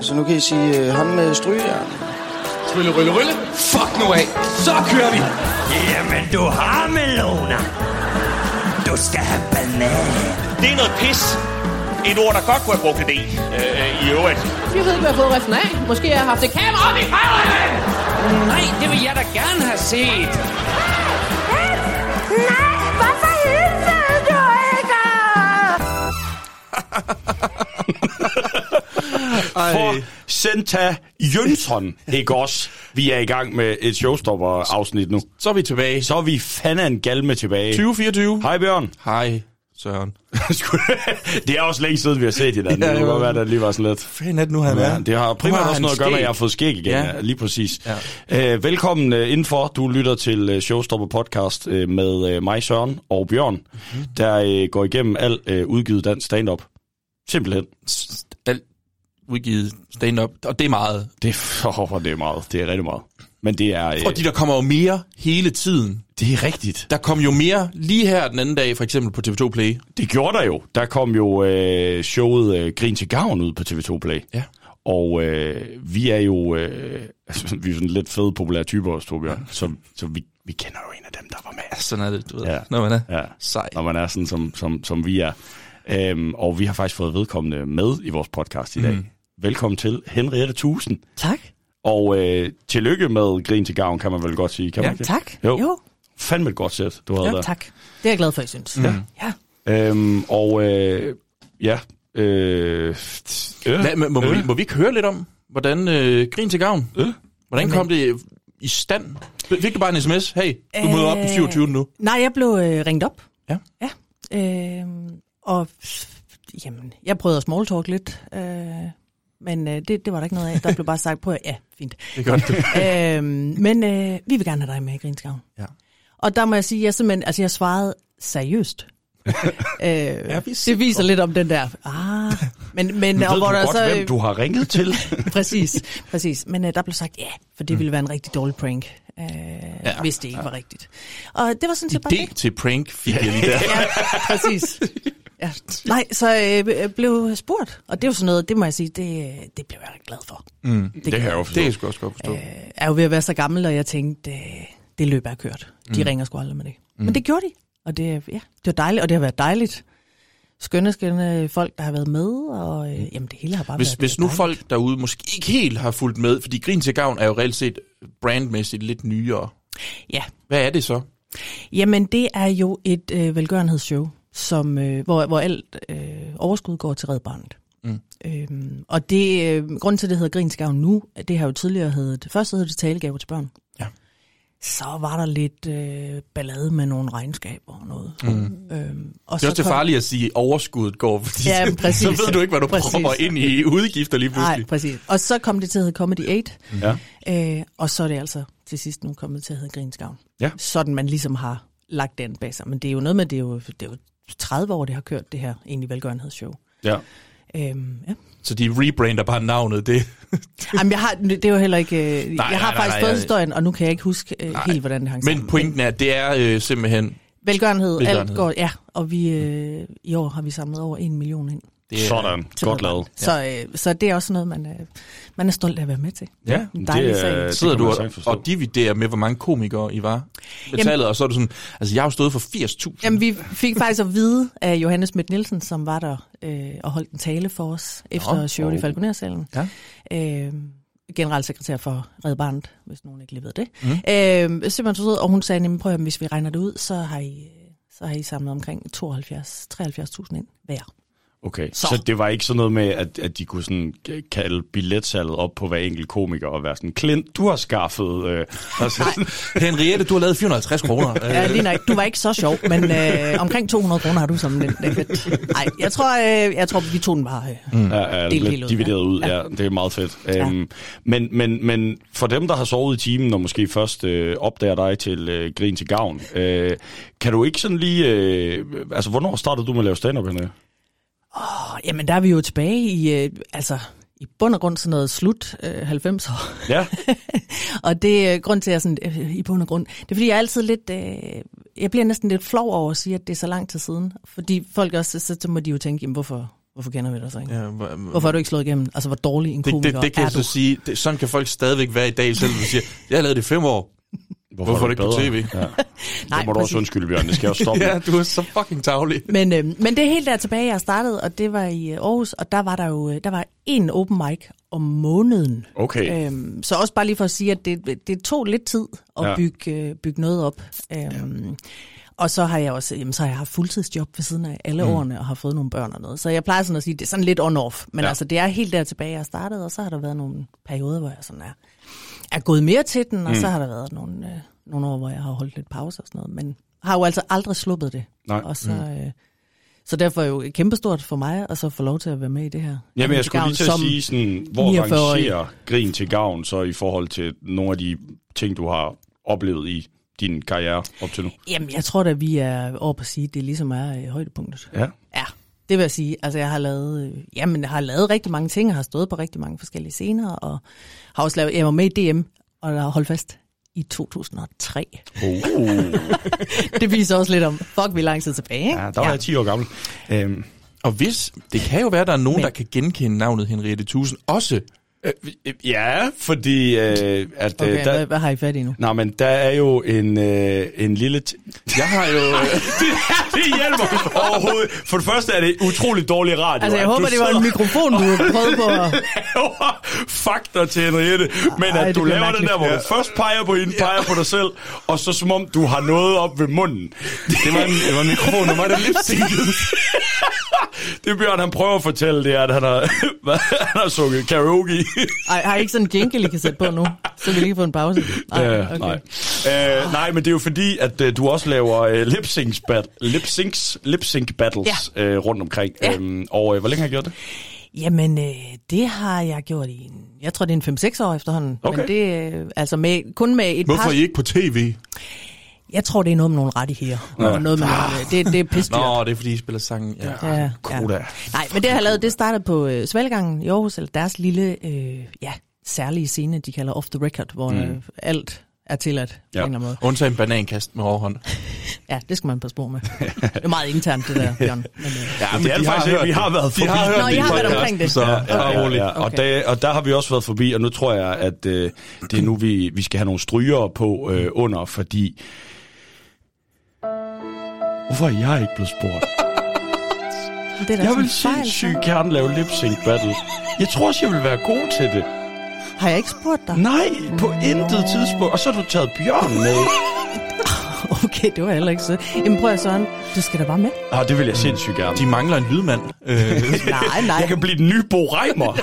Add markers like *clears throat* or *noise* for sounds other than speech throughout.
Så nu kan I sige øh, hånd med strygejern. Trylle, rylle, rylle. Fuck nu af. Så kører vi. Jamen, du har melona. Du skal have banan. Det er noget pis. Et ord, der godt kunne have brugt det øh, i øvrigt. Jeg ved ikke, hvad jeg har fået resten af. Måske har jeg haft et kamera op i røven! Nej, det vil jeg da gerne have set. Nej, hvorfor hilser du ikke? *laughs* For Senta Jønsson, ikke også? Vi er i gang med et showstopper-afsnit nu. Så er vi tilbage. Så er vi fandme en galme tilbage. 2024. Hej Bjørn. Hej, Søren. *laughs* det er også længe siden, vi har set hinanden. Ja, det jo. godt være, det lige var sådan lidt... Fanden er det nu, han Ja, er? det har primært har også noget at gøre med, at jeg har fået skæg igen. Ja. Ja. Lige præcis. Ja. Øh, velkommen øh, indenfor. Du lytter til øh, Showstopper Podcast øh, med øh, mig, Søren og Bjørn, Mhm. mm-hmm. der øh, går igennem alt øh, udgivet dansk stand-up. Simpelthen. Alt udgivet stand-up, og det er meget. Det er, *laughs* oh, det er meget. Det er rigtig meget. Men det er... Øh, Fordi der kommer jo mere hele tiden. det er rigtigt. Der kom jo mere lige her den anden dag, for eksempel på TV2 Play. Det gjorde der jo. Der kom jo øh, showet øh, Grin til Gavn ud på TV2 Play. Ja. Og øh, vi er jo øh, *laughs* altså, vi er sådan lidt fede, populære typer også, Torbjørn. Så, så vi, vi kender jo en af dem, der var med. Sådan er det, du ved. Ja. Når man er Ja, sej. når man er sådan, som, som, som vi er. Øhm, og vi har faktisk fået vedkommende med i vores podcast i dag. Mm. Velkommen til Henriette Tusen. Tak. Og øh, tillykke med Grin til Gavn, kan man vel godt sige. Kan Ja, man ikke? Tak. Jo. jo. Fandme et godt sæt, du havde Ja, der. tak. Det er jeg glad for, jeg synes. Ja. ja. Øhm, og øh, ja, øh, øh, Lad, må, må, øh, vi, må vi ikke høre lidt om, hvordan øh, Grin til gavn? Øh. Hvordan kom det i stand? Fik du bare en sms? Hey, du møder op den 27. nu. Nej, jeg blev øh, ringet op. Ja. Ja. Øh, og jamen, jeg prøvede at small talk lidt. Øh, men øh, det, det var der ikke noget af. Der blev bare sagt på, ja, fint. Det er godt. øh, men øh, vi vil gerne have dig med i Grinskavn. Ja. Og der må jeg sige, jeg simpelthen, altså jeg svarede seriøst. *laughs* øh, ja, vi det viser lidt om den der, ah, men, men og du hvor der godt, så, hvem du har ringet til? *laughs* præcis, præcis. Men uh, der blev sagt ja, for det ville være en rigtig dårlig prank, uh, ja, hvis det ikke var rigtigt. Og det var sådan set bare Idé det. til prank fik jeg *laughs* lige der. Ja, præcis. Ja. Nej, så øh, blev spurgt, og det er jo sådan noget, det må jeg sige, det, det blev jeg rigtig glad for. Mm. Det, det kan jeg jo Det forstå. jeg sgu også godt forstå. øh, er jo ved at være så gammel, og jeg tænkte, øh, det løb er kørt. De mm. ringer sgu aldrig med det. Mm. Men det gjorde de, og det, ja, det var dejligt, og det har været dejligt. Skønne, skønne folk, der har været med, og øh, jamen det hele har bare Hvis, været hvis nu dejligt. folk derude måske ikke helt har fulgt med, fordi Grin til gavn er jo reelt set brandmæssigt lidt nyere. Ja, Hvad er det så? Jamen, det er jo et øh, velgørenhedsshow, som, øh, hvor, hvor alt øh, overskud går til Red Barnet. Mm. Øhm, og det, øh, grunden til, at det hedder Grinskavn nu, det har jo tidligere heddet, først hed det talegaver til børn. Ja. Så var der lidt øh, ballade med nogle regnskaber og noget. Mm. Øhm, og Det er så også det kom- farlige at sige, at overskuddet går, fordi Ja, så- præcis. så ved du ikke, hvad du Præcis. propper ind i udgifter lige pludselig. Nej, præcis. Og så kom det til at hedde Comedy 8, Ja. øh, og så er det altså til sidst nu kommet til at hedde Grinskavn. Ja. Sådan man ligesom har lagt den bag sig. Men det er jo noget med, det er jo, det er jo 30 år, det har kørt det her egentlig velgørenhedsshow. Ja. Øhm, ja. Så de rebrander bare navnet. Det. *laughs* Jamen, jeg har, det jo heller ikke... Øh, Nej, jeg har nej, faktisk nej, fået nej. historien, og nu kan jeg ikke huske øh, helt, hvordan det hang sammen. Men pointen er, at det er øh, simpelthen... Velgørenhed, Velgørenhed. alt går... Ja, og vi, øh, i år har vi samlet over en million ind. Det er, Sådan. til Godt lavet. Så, øh, så det er også noget, man, øh, man er stolt af at være med til. Ja, dejlig det, er- det Sidder du og, dividerer med, hvor mange komikere I var betallet, og så er du sådan, altså jeg har jo stået for 80.000. Jamen, vi fik faktisk at vide af Johannes Schmidt Nielsen, som var der øh, og holdt en tale for os efter Nå, showet i Falconer-salen. Ja. Øh, generalsekretær for Red Barnet, hvis nogen ikke lige ved det. Mm. Øh, simpelthen så og hun sagde, nemlig, prøv at hvis vi regner det ud, så har I, så har I samlet omkring 72 73.000 ind hver. Okay, så. Så. det var ikke sådan noget med, at, at de kunne sådan kalde billetsalget op på hver enkelt komiker og være sådan, Clint, du har skaffet... Øh, altså, *laughs* Henriette, du har lavet 450 kroner. *laughs* Ja, lige nok. Du var ikke så sjov, men øh, omkring 200 kroner har du som den. Nej, jeg tror, øh, jeg tror, vi tog den bare. Øh. Mm. Er Delt lidt ud, divideret ja. ud, ja. Ja. det er meget fedt. Ja. Øhm, men, men, men for dem, der har sovet i timen, og måske først øh, opdager dig til øh, Grin til Gavn, øh, kan du ikke sådan lige... Øh, altså, hvornår startede du med at lave stand-up, Henrik? Oh, jamen, der er vi jo tilbage i, øh, altså, i bund og grund sådan noget slut øh, 90 år. Ja, *laughs* og det er grund til, at jeg sådan, øh, i bund og grund, det er fordi, jeg er altid lidt, øh, jeg bliver næsten lidt flov over at sige, at det er så lang tid siden. Fordi folk også, så, så må de jo tænke, jamen, hvorfor, Hvorfor kender vi dig så ikke? Ja. Hvor- Hvorfor har du ikke slået igennem? Altså, hvor dårlig en det, komiker det, det kan er jeg så du? sige. Det, sådan kan folk stadigvæk være i dag, selvom du siger, jeg har lavet det i fem år. Hvorfor er det ikke på bedre? tv? Ja. *laughs* Nej, det må du præcis. også undskylde, Bjørn. Det skal jeg jo stoppe. *laughs* Ja, du er så fucking tavlig. Men, øh, men det er helt der tilbage, jeg startede, og det var i øh, Aarhus, og der var der jo øh, der var en open mic om måneden. Okay. Øhm, så også bare lige for at sige, at det, det tog lidt tid at Ja. ja. bygge, øh, bygge noget op. Øhm, Og så har jeg også jamen, så har jeg haft fuldtidsjob ved siden af alle mm. årene, og har fået nogle børn og noget. Så jeg plejer sådan at sige, det er sådan lidt on-off. Men Ja. altså, det er helt der tilbage, jeg startede, og så har der været nogle perioder, hvor jeg sådan er, er gået mere til den, og mm. så har der været nogle, øh, nogle år, hvor jeg har holdt lidt pause og sådan noget. Men har jo altså aldrig sluppet det. Nej. Og så, øh, så derfor er jo kæmpestort for mig, at så få lov til at være med i det her. Jamen, jeg skulle gavn lige til at sige, sådan, hvor 49-årig. rangerer grin til gavn så i forhold til nogle af de ting, du har oplevet i din karriere op til nu? Jamen, jeg tror da, vi er over på at sige, at det ligesom er øh, højdepunktet. Ja. Ja, det vil jeg sige. Altså, jeg har lavet, øh, jamen, jeg har lavet rigtig mange ting, og har stået på rigtig mange forskellige scener, og har også lavet, jeg var med i DM, og der holdt fast i 2003. Uh. *laughs* Det viser også lidt om, fuck, vi er lang tid tilbage, ikke? Ja, der var jeg 10 år gammel. Øhm, Og hvis, det kan jo være, at der er nogen, Men- der kan genkende navnet Henriette Tusen også. Øh, øh, ja, fordi øh, at... Okay, øh, der, hvad, hvad har I fat i nu? Nej, men der er jo en, øh, en lille... T- Jeg har jo... *laughs* det, det hjælper overhovedet. For det første er det utroligt dårlig radio. Altså, jeg håber, det var en mikrofon, du *laughs* prøvede på at... laver fakta til Henriette, men Ej, at du laver den der, hvor du først peger på hende, peger på dig selv, og så som om du har noget op ved munden. Det var en, det var en mikrofon, der var det lipsynket. *laughs* det Bjørn, han prøver at fortælle, det er, at han har, han har sunget karaoke. Ej, har I ikke sådan en jingle, I kan sætte på nu? Så vi lige få en pause. Øh, nej. Øh, nej, men det er jo fordi, at øh, du også laver øh, lip sync bat- lip syncs, lip sync battles ja. øh, rundt omkring. Ja. Øhm, og øh, hvor længe har jeg gjort det? Jamen, øh, det har jeg gjort i, en, jeg tror, det er en 5-6 år efterhånden. Okay. Men det er altså med, kun med et Hvorfor par... er I ikke på tv? Jeg tror, det er noget med nogle rettigheder. Ja. Noget med nogle, det, det er pisse. Nå, det er fordi, I spiller sangen. Ja. Ja, Koda. Nej, men det jeg har lavet, det startede på øh, Svalgangen i Aarhus, eller deres lille, øh, ja, særlige scene, de kalder Off the Record, hvor mm. øh, alt er tilladt Ja. på en eller anden måde. Undtagen banankast med overhånd. *laughs* Ja, det skal man passe på med. Det er meget internt, det der, *laughs* Bjørn. Men, øh, Ja, men det er det faktisk ikke. Vi har været forbi. De har hørt Nå, I har været omkring det. Så, Ja, ja, ja, roligt. ja. Og, Okay. der, og der har vi også været forbi, og nu tror jeg, at øh, det er nu, vi, vi skal have nogle strygere på øh, under, fordi... Hvorfor er jeg ikke blevet spurgt? *laughs* det er da Jeg vil sindssygt gerne lave lip sync battle. Jeg tror også, jeg vil være god til det. Har jeg ikke spurgt dig? Nej, på intet tidspunkt. Og så har du taget Bjørn med. *laughs* Okay, det var heller ikke så. Jamen prøv at Søren, du skal da bare med. Ah, det vil jeg sindssygt gerne. De mangler en lydmand. Øh, *laughs* Nej, nej. Jeg kan blive den nye Bo Reimer.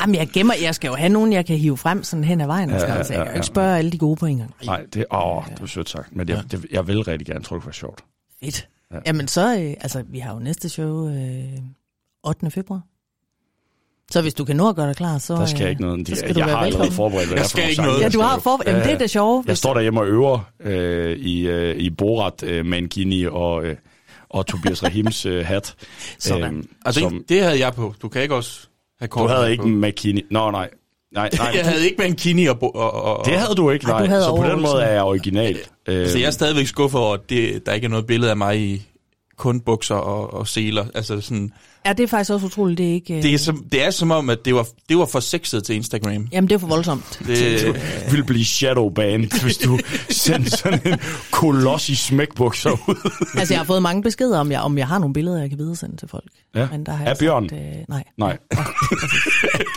Jamen, jeg gemmer, jeg skal jo have nogen, jeg kan hive frem sådan hen ad vejen. Ja, ja, ja, så jeg kan ja, ja. ikke spørge alle de gode på en gang. Nej, det, åh, det var sødt sagt. Men jeg, det, jeg vil rigtig gerne. tror, det var sjovt. Fedt. Ja. Jamen så, øh, altså, vi har jo næste show øh, 8. februar. Så hvis du kan nå at gøre dig klar, så, Der skal øh, ikke noget. så De, skal jeg du har allerede forberedt, hvad jeg skal ikke noget. Ja, du har for... Jamen, det er det sjove. Jeg står derhjemme og øver øh, i, øh, i Borat øh, Mangini og, øh, og Tobias Rahims øh, hat. Sådan. altså, som, det havde jeg på. Du kan ikke også have kort. du havde ikke en Makini. Nå, nej. Nej, nej. Jeg havde ikke mankini og... og, og, og Det havde du ikke, Ej, nej. du havde så på den måde er jeg original. Øh, Så jeg er stadigvæk skuffet over, at det, der ikke er noget billede af mig i kun bukser og, og seler. Altså sådan, Ja, det er faktisk også utroligt. Det er ikke... øh, det, er som, det er som om, at det var, det var for sexet til Instagram. Jamen, det er for voldsomt. Det, *laughs* ville blive shadowbanned, hvis du sendte sådan en koloss i smækbukser ud. Altså, jeg har fået mange beskeder om, jeg, om jeg har nogle billeder, jeg kan videresende til folk. Ja. Men der har Af jeg Bjørn? Sagt, øh, nej. Nej.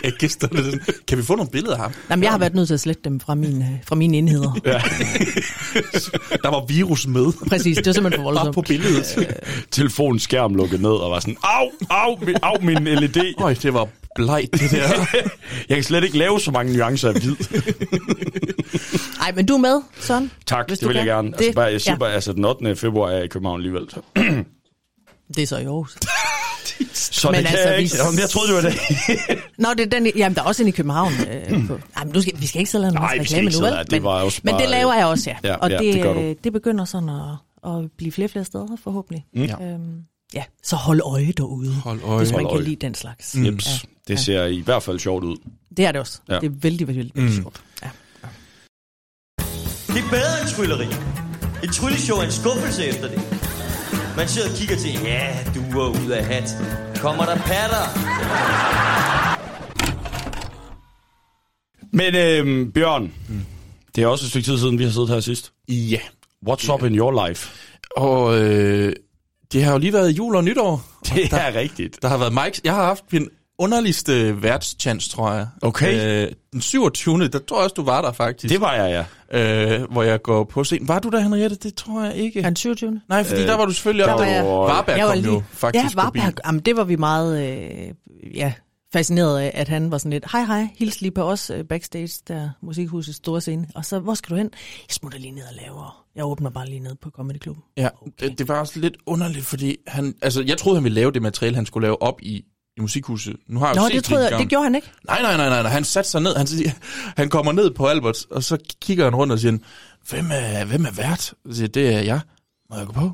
Jeg gæster det sådan, kan vi få nogle billeder af ham? Jamen, jeg har været nødt til at slette dem fra, min, øh, fra mine enheder. Ja. *laughs* Der var virus med. Præcis, det er simpelthen for Bare voldsomt. på billedet. Telefonens skærm lukket ned og var sådan, au, au, min- au min LED. Øj, det var blegt, det der. *laughs* Jeg kan slet ikke lave så mange nuancer af hvid. *laughs* Nej, men du er med, Søren. Tak, det vil jeg kan. gerne. Altså, Det- bare, jeg siger ja. bare, altså den 8. februar er jeg i København alligevel. Så, Det er så i Aarhus. Så Men det kan altså, jeg ikke. Jamen, jeg troede, det var det. *laughs* Nå, det er den, jamen, der er også en i København. Øh, på, ej, men nu skal, vi skal ikke sidde og lave Nej, en vi skal reklame ikke nu, vel? Det Men, var også men bare- det laver jeg også, ja. Ja, og ja, det, det gør du. øh, det begynder sådan at, at blive flere og flere steder, forhåbentlig. Ja. Øhm, ja, så hold øje derude, Hold øje. hvis man Hold kan øje. lide den slags. Mm. Jeps, det ser i hvert fald sjovt ud. Det er det også. Ja. Det er vældig, vældig, vældig Mm. sjovt. Ja. Det er bedre end trylleri. Et trylleshow er en skuffelse efter det. Man sidder og kigger til, ja, du er ud af hat. kommer der patter. Men øhm, Bjørn, det er også et stykke tid siden, vi har siddet her sidst. Ja. What's up in your life? Og øh, det har jo lige været jul og nytår. Det er rigtigt. Der har været Mike. Jeg har haft min underligste værtschance, tror jeg. Okay. Øh, den 27. Der tror jeg også, du var der faktisk. Det var jeg, ja. øh, hvor jeg går på scenen. Var du der, Henriette? Det tror jeg ikke. Han 27. Nej, fordi øh, der var du selvfølgelig der også. var jeg. Varberg Jeg var kom jo lige- faktisk Ja. Varberg, jamen, det var vi meget øh, ja, fascineret af, at han var sådan lidt, hej hej, hils lige på os øh, backstage, der musikhusets store scene. Og så, hvor skal du hen? Jeg smutter lige ned og laver. Jeg åbner bare lige ned på Comedy Club. Ja, det, det var også lidt underligt, fordi han, altså, jeg troede, han ville lave det materiale, han skulle lave op i, i musikhuset. Nu har jeg jo Nå, set det, troede jeg, det gjorde han ikke. Nej, nej, nej, nej, nej. Han satte sig ned. Han, siger, han kommer ned på Albert, og så kigger han rundt og siger, hvem er, hvem er vært? Så siger, det er jeg. Må jeg gå på?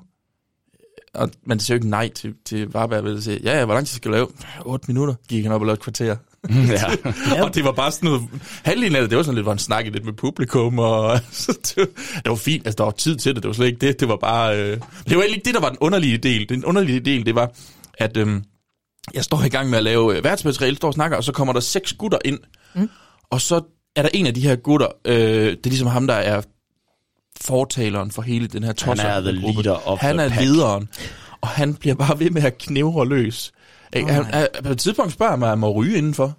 Og man siger jo ikke nej til, til Varberg. Vel? Siger, ja, ja, hvor lang tid skal jeg lave? 8 minutter. Gik han op og lavede et kvarter. ja. *laughs* og det var bare sådan noget... Halvdelen af det, det var sådan lidt, hvor han snakkede lidt med publikum, og *laughs* så det, var, det var fint. Altså, der var tid til det. Det var slet ikke det. Det var bare... Øh, det var egentlig ikke det, der var den underlige del. Den underlige del, det var, at... Øh, jeg står i gang med at lave øh, værtsmateriale, står og snakker, og så kommer der seks gutter ind. Mm. Og så er der en af de her gutter, øh, det er ligesom ham, der er fortaleren for hele den her tosser. er the leader of Han the er pack. lederen, og han bliver bare ved med at knævre løs. Oh, han, han, på et tidspunkt spørger mig, om jeg må ryge indenfor.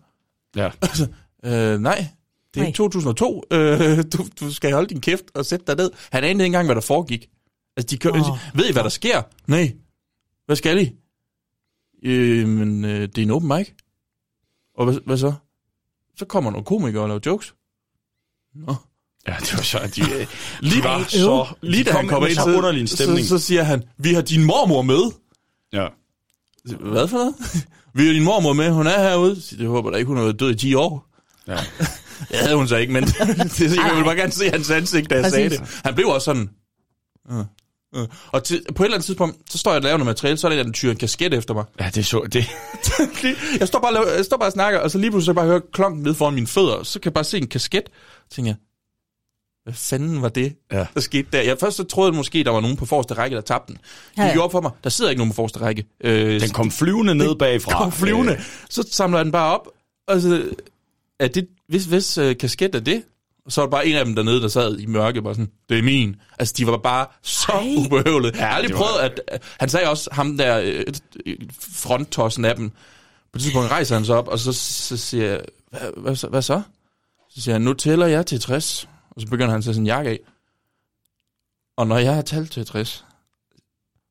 ja. *laughs* Altså, øh, nej, det er Nej. 2002. Øh, du, du skal holde din kæft og sætte dig ned. Han anede ikke engang, hvad der foregik. Altså, de, kø- Åh. oh. ved I, hvad der sker? Nej. Hvad skal I? Øh, men øh, det er en open mic. Og hvad, hvad så? Så kommer nogle komikere og laver jokes. Nå. Ja, det var så, at de, *laughs* øh, Lige, de var så... lige da han kom kommer ind, så underlig en stemning. så, så siger han, vi har din mormor med. ja. Hvad for noget? *laughs* vi har din mormor med, hun er herude. Så Jeg håber da ikke, hun har været død i 10 år. *laughs* Ja. Det havde hun så ikke, men det, jeg ville bare gerne se hans ansigt, da jeg Præcis. sagde det. Han blev også sådan... Uh, uh. Og til, på et eller andet tidspunkt, så står jeg og laver noget materiale, så er der en, eller anden tyr en kasket efter mig. ja, det så... Det, *laughs* jeg, står bare, laver- jeg står bare og snakker, og så lige pludselig så jeg bare høre klonken ned foran mine fødder, så kan jeg bare se en kasket. Så tænker jeg, hvad fanden var det, Ja. der skete der? Jeg først så troede jeg måske, der var nogen på forreste række, der tabte den. Det Ja, ja. gik op for mig, der sidder ikke nogen på forreste række. Øh, den kom flyvende ned bagfra. kom flyvende. Øh, Så samler jeg den bare op, og så, er det, hvis, hvis uh, kasket er det, så var der bare en af dem dernede, der sad i mørke, bare sådan, det er min. Altså, de var bare så Ej. ubehøvlede. jeg har aldrig det var- prøvet, at. Han sagde også, ham der øh, fronttossen af dem, på et tidspunkt rejser han sig op, og så, så siger jeg, hvad, hvad, så, hvad så? Så siger han, nu tæller jeg til 60. Og så begynder han at tage sin jakke af. Og når jeg har talt til 60,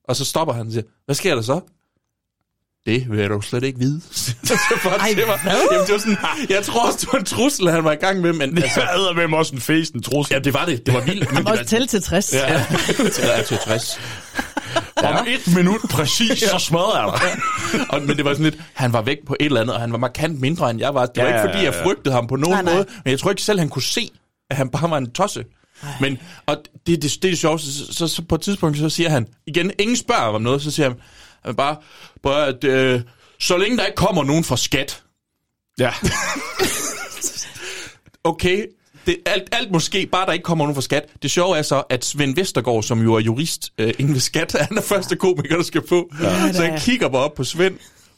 og så stopper han og siger, hvad sker der så? Det vil jeg dog slet ikke vide. *laughs* så bare Ej, til mig. Jamen, det var sådan, jeg tror også, det var en trussel, han var i gang med, men Det altså, er med mig også en fest, en trussel. ja, det var det. Det var vildt. Men Han var, også tælle til 60. Ja. ja, *laughs* jeg til 60. Om et minut præcis, så smadrer jeg dig. Og, men det var sådan lidt, han var væk på et eller andet, og han var markant mindre, end jeg var. Det var Ja, ikke, fordi ja, jeg ja. frygtede ham på nogen Nej, nej. måde, men jeg tror ikke selv, han kunne se, at han bare var en tosse. Men, og det, det, det er det sjoveste, så, så, så, på et tidspunkt, så siger han, igen, ingen spørger om noget, så siger han, han bare, bare at, øh, så længe der ikke kommer nogen fra skat, Ja. *laughs* okay, det, alt, alt måske, bare der ikke kommer nogen fra skat. Det sjove er så, at Svend Vestergaard, som jo er jurist øh, inden ved skat, *laughs* han er første komiker, der skal på. Ja, så jeg kigger bare op på Svend,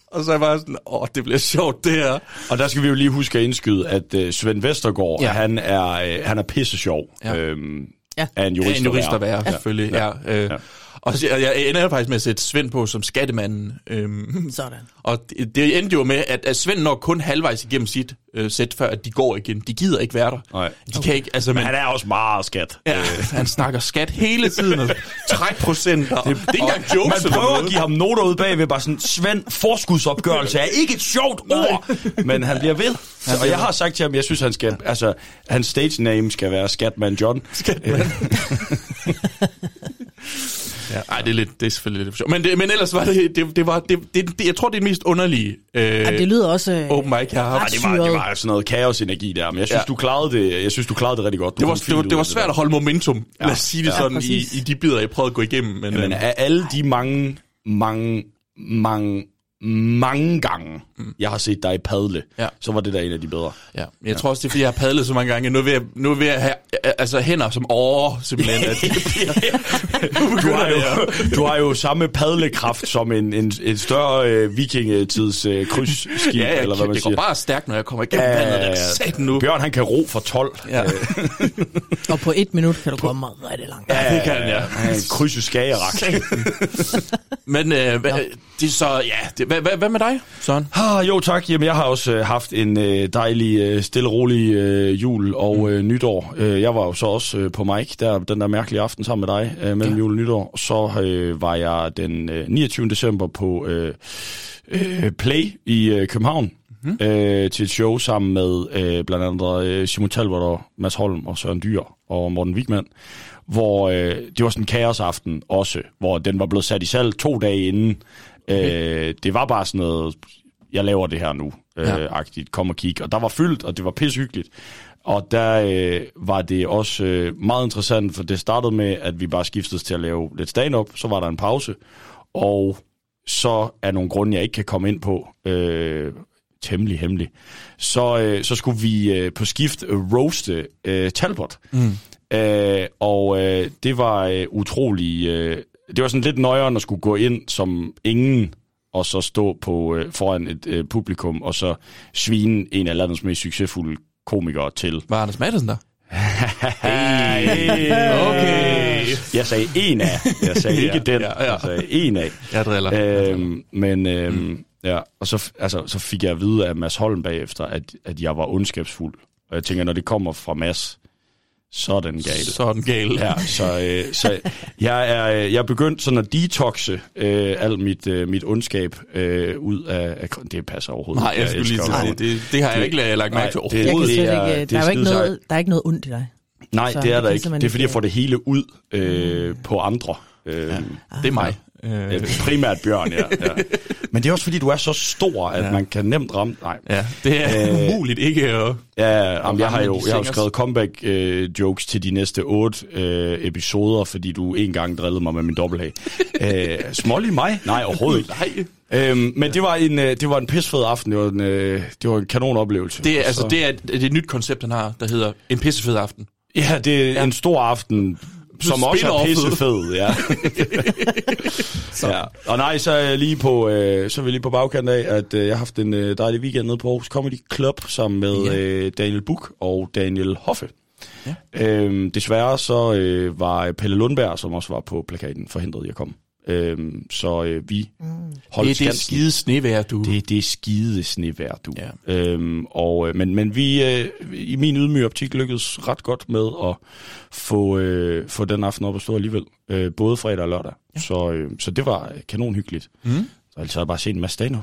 og så er jeg bare sådan, åh, det bliver sjovt, det her. Og der skal vi jo lige huske at indskyde, at uh, Svend Vestergaard, Ja. han, er, uh, han er pisse sjov. Ja. Øhm, Ja. Er en jurist, en jurist at være, Ja. selvfølgelig. Ja. Ja, øh, Ja. Og så, jeg, ender faktisk med at sætte Svend på som skattemanden. Øhm, *laughs* Sådan. og det, det endte jo med, at, at Svend når kun halvvejs igennem sit øh, sæt, før at de går igen. De gider ikke være der. Nej. De kan ikke, altså, Men men, han er også meget skat. ja, han snakker skat hele tiden, og trækprocenter. Det, det er ikke engang jokes Man prøver at give ham noter ud bagved, bare sådan, Svend, forskudsopgørelse er ikke et sjovt ord, men han bliver ved. Så, og jeg har sagt til ham, jeg synes, han skal, altså, hans stage name skal være Skatman John. Skatman. *laughs* *laughs* ja, ej, det er, lidt, det er selvfølgelig lidt for sjovt. Men, det, men ellers var det, det, det var, det, det, det, jeg tror, det er det mest underlige øh, Ja, det lyder også... øh, open mic, jeg har haft. det var, det var sådan noget kaosenergi der, men jeg synes, Ja. du klarede det, jeg synes, du klarede det rigtig godt. Du Det var, det, var, det var svært der. at holde momentum, ja. lad os sige det Ja, sådan, i, præcis. i de bidder, jeg prøvede at gå igennem. Men, Men øh, af alle de mange, mange, mange, mange gange, mm. jeg har set dig padle, Ja. så var det der en af de bedre. Ja, men jeg tror også, det er, fordi jeg har padlet så mange gange. Nu er jeg nu er jeg have altså, hænder som over, simpelthen. At det *laughs* bliver, Du har, det jo, du har jo samme padlekraft som en, en, en større øh, vikingetids øh, krydsskib, Ja, ja, eller hvad man det siger. går bare stærkt, når jeg kommer igennem Ja, vandet. ja, ja. Satan nu. Bjørn, han kan ro for 12. Ja. *laughs* Og på et minut kan du komme rigtig langt. Ja, det kan den, ja. Han er en krydse skagerak. Men øh, hva, det er så, ja, det, hvad, hvad, med dig, Søren? Ah, jo tak. Jamen, jeg har også øh, haft en øh, dejlig, øh, stille rolig øh, jul og øh, nytår. Øh, jeg var jo så også øh, på Mike, der den der mærkelige aften sammen med dig øh, mellem ja. jul og nytår. Så øh, var jeg den øh, 29. december på øh, øh, Play i øh, København. Mm-hmm. Øh, til et show sammen med øh, blandt andet øh, Simon Talbot og Mads Holm og Søren Dyr og Morten Wigman, hvor øh, det var sådan en kaosaften også, hvor den var blevet sat i salg to dage inden. Øh, det var bare sådan noget, jeg laver det her nu, øh, Ja. agtigt, kom og kig. Og der var fyldt, og det var pishyggeligt. Og der øh, var det også øh, meget interessant, for det startede med, at vi bare skiftede til at lave lidt stand-up, så var der en pause, og så er nogle grunde, jeg ikke kan komme ind på, øh, temmelig hemmelig, så, øh, så skulle vi øh, på skift øh, roaste øh, Talbot. Mm. Øh, og øh, det var øh, utrolig... Øh, det var sådan lidt nøjere at skulle gå ind som ingen, og så stå på øh, foran et øh, publikum, og så svine en af landets mest succesfulde komikere til. Var Anders Madsen der? *laughs* okay. Jeg sagde en af. Jeg sagde *laughs* ikke den. ja, ja. Jeg sagde en af. Jeg driller. Øhm, men øhm, mm. ja, og så, altså, så fik jeg at vide af Mads Holm bagefter, at, at jeg var ondskabsfuld. Og jeg tænker, når det kommer fra Mads, så den gal. Så den gal. Ja, så, øh, så jeg er jeg er begyndt sådan at detoxe øh, alt mit, øh, mit ondskab øh, ud af, af... Det passer overhovedet Nej, jeg skulle lige sige, det. det, det, det har jeg ikke la- lagt mærke til Nej, det- overhovedet. slet er- ikke, det der, er er ikke noget, der er ikke noget ondt i dig. Nej, Så det er det der ikke. Det er fordi, jeg får det hele ud øh, på andre. Øh, ja. Det er mig. Øh, Ja, primært Bjørn, ja, ja. *laughs* Men det er også fordi, du er så stor, at ja. man kan nemt ramme... Nej. ja, det er Øh, umuligt ikke at... Ja, jamen, jeg har jo, jeg har skrevet comeback-jokes til de næste otte øh, episoder, fordi du en gang drillede mig med min dobbelthag. *laughs* øh, smålig mig? Nej, overhovedet ikke. Nej. Øhm, men det var en, øh, det var en pisfed aften. Det var en, øh, det var en kanon oplevelse. Det er, altså, så- det er, det er et nyt koncept, han har, der hedder En pissefed aften. Ja, det er ja. en stor aften, som også er pissefed, ja. *laughs* ja. Og nej, så er jeg lige på, øh, så er vi lige på bagkant af, at øh, jeg har haft en øh, dejlig weekend nede på Aarhus Comedy Club sammen med Ja. øh, Daniel Buk og Daniel Hoffe. Ja. Øhm, desværre så øh, var Pelle Lundberg, som også var på plakaten, forhindret i at komme. Øhm, så øh, vi holdt Det er det skide snevejr, du. Det, det er skide snevejr, du. Ja. Øhm, og, øh, men, men vi, øh, i min ydmyge optik, lykkedes ret godt med at få, øh, få den aften op at stå alligevel. Øh, både fredag og lørdag. Ja. Så, øh, så det var øh, kanon hyggeligt. Mm. Så altså, jeg har bare set en masse stand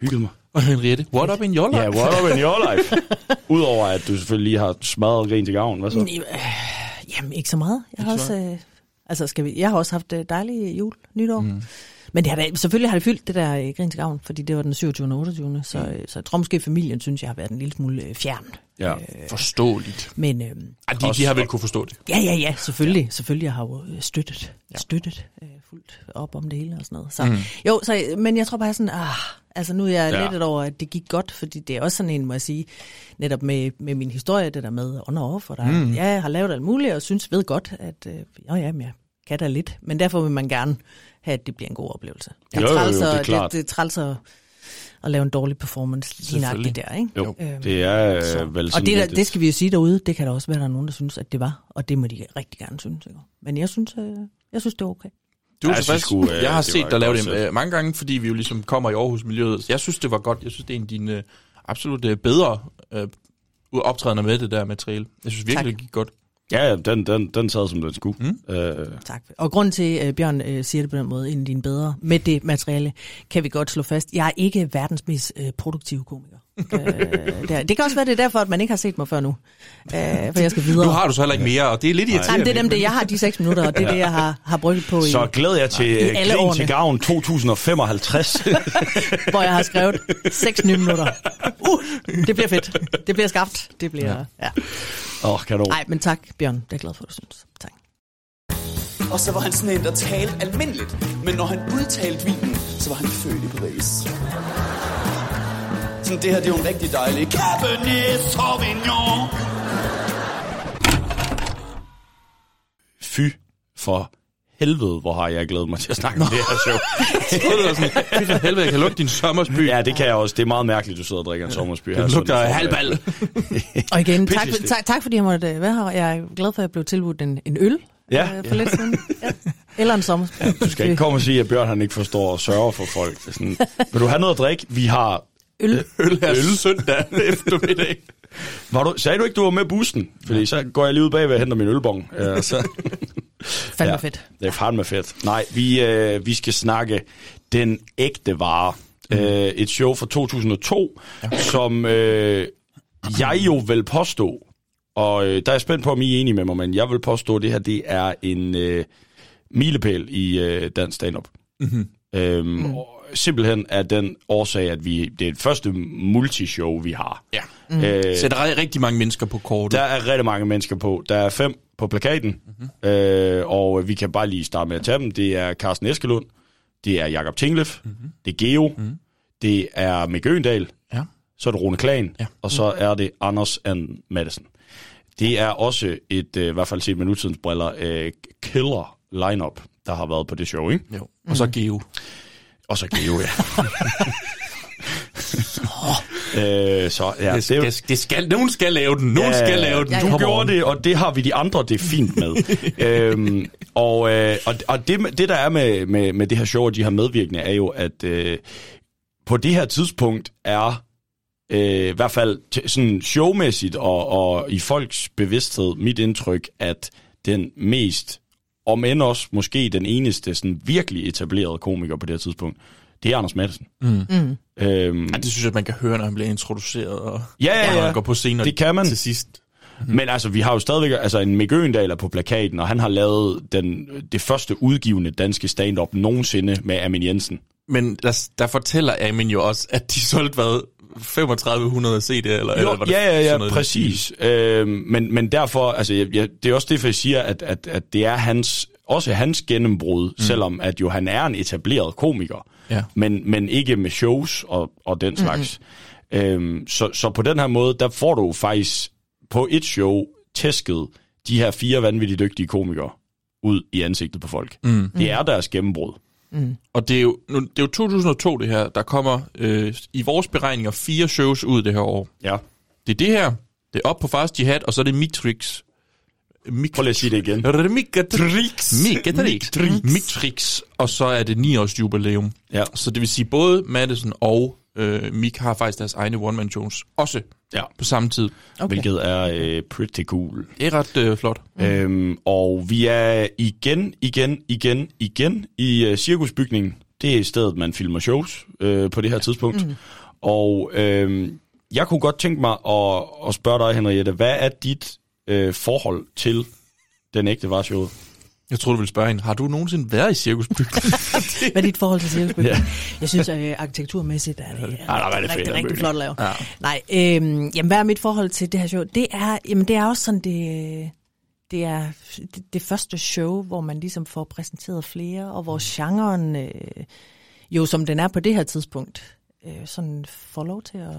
Hygget mig. Og Henriette, what up in your life? Ja, yeah, what up in your life? *laughs* Udover at du selvfølgelig lige har smadret grin til gavn. Hvad så? Jamen, ikke så meget. Jeg har også, øh, altså, skal vi, jeg har også haft øh, dejlig jul, nytår. Mm. Men det har da, selvfølgelig har det fyldt det der øh, grin til gavn, fordi det var den 27. og 28. Så, øh, så jeg tror måske, familien synes, jeg har været en lille smule fjern. Ja. Forståeligt. Men øh, Ej, de, de har vel kunne forstå det. ja, ja, ja, selvfølgelig. Ja. Selvfølgelig jeg har jo støttet, ja. støttet øh, fuldt op om det hele og sådan noget. Så, mm. Jo, så, men jeg tror bare sådan, ah, altså nu er jeg Ja. lidt over, at det gik godt, fordi det er også sådan en, må jeg sige, netop med, med min historie, det der med on og off, og der, mm. ja, jeg har lavet alt muligt, og synes ved godt, at øh, jo, ja, men jeg kan da lidt. Men derfor vil man gerne have, at det bliver en god oplevelse. Jo, jo, jo, træls det er at- klart. Det, det er træls at, at lave en dårlig performance lige nøjagtigt der, ikke? Jo, Øhm, det er så. øh, vel og det, der, det skal vi jo sige derude, det kan der også være, der er nogen, der synes, at det var, og det må de rigtig gerne synes. Ikke? Men jeg synes, øh, jeg synes det er okay. Du er Ja, jeg tilfreds. synes sgu, øh, jeg har set dig lave det øh, mange gange, fordi vi jo ligesom kommer i Aarhus-miljøet. Jeg synes, det var godt. Jeg synes, det er en af dine øh, absolut øh, bedre øh, optrædener med det der materiale. Jeg synes virkelig, Tak. det gik godt. Ja, ja, den, den, den sad som den skulle. Mm. Øh, Tak. Og grund til, at Bjørn øh, siger det på den måde, en af dine bedre, med det materiale, kan vi godt slå fast. Jeg er ikke verdens mest øh, produktive komiker. Øh, det, er- det kan også være, det er derfor, at man ikke har set mig før nu. Øh, for jeg skal videre. Nu har du så heller ikke mere, og det er lidt Nej, irriterende. men det er dem, det jeg har de seks minutter, og det er det, jeg har, har brugt på i, Så glæder jeg til I øh, alle Grin årene. til gavn 2055. *laughs* hvor jeg har skrevet seks nye minutter. Uh, det bliver fedt. Det bliver skabt. Det bliver, ja. ja. Åh, oh, kanon. Nej, men tak, Bjørn. Det er jeg glad for, at du synes. Tak. Og så var han sådan en, der talte almindeligt. Men når han udtalte vinen, så var han født i Paris. Sådan, det her, det er jo en rigtig dejlig Cabernet Sauvignon. Fy for helvede, hvor har jeg glædet mig til at snakke om det her show. *laughs* Det var sådan, fy for helvede, jeg kan lugte din sommersby. Ja, det kan jeg også. Det er meget mærkeligt, du sidder og drikker en sommersby her. Det lugter sådan af halvbal. *laughs* Og igen, tak, tak, tak fordi jeg måtte øh, være her. Jeg er glad for, at jeg blev tilbudt en, en øl Ja, øh, for lidt siden. *laughs* Ja. Eller en sommerspil. Du skal ikke komme og sige, at Bjørn han ikke forstår at sørge for folk. Det er Sådan, vil du have noget at drikke? Vi har... Øl. Øl her øl. søndag *laughs* eftermiddag. Var du, sagde du ikke, du var med bussen? Fordi så går jeg lige ud bagved og henter min ølbong. *laughs* Ja, så. Fandme Ja. fedt. Det er fandme fedt. Nej, vi, øh, vi skal snakke Den Ægte Vare. Mm. Øh, et show fra 2002, ja. som øh, jeg jo vil påstå, og øh, der er jeg spændt på, om I er enige med mig, men jeg vil påstå, at det her det er en øh, milepæl i øh, dansk stand-up. Mm-hmm. Øhm, mm. og Simpelthen af den årsag, at vi det er det første multishow, vi har. Ja. Mm. Øh, Sætter ri- rigtig mange mennesker på kortet. der er rigtig mange mennesker på. Der er fem på plakaten, mm-hmm. øh, og vi kan bare lige starte med at tage dem. Det er Carsten Eskelund, det er Jakob Tinglef, mm-hmm. det er Geo, mm-hmm. det er Mick Øgendal, Ja. så er det Rune Klagen, Ja. og så er det Anders and Madison. Det er også et, øh, i hvert fald set med nutidens briller, øh, killer lineup, der har været på det show, ikke? Jo. Og så Geo. Og så Geo, ja. øh, så ja, Det, det, er det, det skal, nogen skal lave den. Nogen Ja, skal lave den. ja, Du gjorde det, og det har vi de andre det fint med. *laughs* øhm, og øh, og, og det, det, der er med, med, med det her show og de her medvirkende, er jo, at øh, på det her tidspunkt er øh, i hvert fald t- sådan showmæssigt og, og i folks bevidsthed mit indtryk, at den mest, om end også måske den eneste sådan virkelig etablerede komiker på det her tidspunkt, det er Anders Madsen. Mm. Øhm, Ja, det synes jeg, man kan høre, når han bliver introduceret. Og, Ja, ja, og når ja. han går på scenen Det kan man. til sidst. Mm. Men altså, vi har jo stadigvæk altså en Mick Øgendal er på plakaten, og han har lavet den, det første udgivende danske stand-up nogensinde med Amin Jensen. Men der, der fortæller Amin jo også, at de solgte hvad? 3500 CD'er? Eller, eller Jo, var det ja, ja, sådan ja, noget, præcis. Øhm, men, men derfor, altså, jeg, jeg, det er også det, for jeg siger, at, at, at det er hans, også hans gennembrud, mm. selvom at jo han er en etableret komiker, Ja. men, men ikke med shows og, og den slags. Mm-hmm. Øhm, så, så på den her måde, der får du faktisk på et show tæsket de her fire vanvittigt dygtige komikere ud i ansigtet på folk. Mm. Det er deres gennembrud. Og det er, jo, nu, det er jo 2002, det her. Der kommer øh, i vores beregninger fire shows ud det her år. Ja. Det er det her. Det er op på Fast Jihad, og så er det Mitrix. Mik- Prøv lige at sige det igen. Mitrix. Mitrix. Mitrix. Og så er det 9 års jubilæum. Ja. Så det vil sige, både Madison og øh, Mik har faktisk deres egne one-man-shows også Ja. på samme tid. Okay. Hvilket er øh, pretty cool. Det er ret øh, flot. Mm. Øhm, og vi er igen, igen, igen, igen i øh, cirkusbygningen. Det er stedet, man filmer shows øh, på det her tidspunkt. Mm. Og øh, jeg kunne godt tænke mig at, at spørge dig, Henriette, hvad er dit øh, forhold til den ægte varshow? Jeg tror du ville spørge hende, har du nogensinde været i cirkusbygningen? *laughs* *laughs* Hvad er dit forhold til cirkusbygningen? Ja. Jeg synes, at øh, arkitekturmæssigt er det, er det fedt, rigtig, rigtig bygning. flot at lave. Ja. Nej, øh, jamen, hvad er mit forhold til det her show? Det er, jamen, det er også sådan, det, det er det, det første show, hvor man ligesom får præsenteret flere, og hvor genren, øh, jo som den er på det her tidspunkt, øh, sådan får lov til at...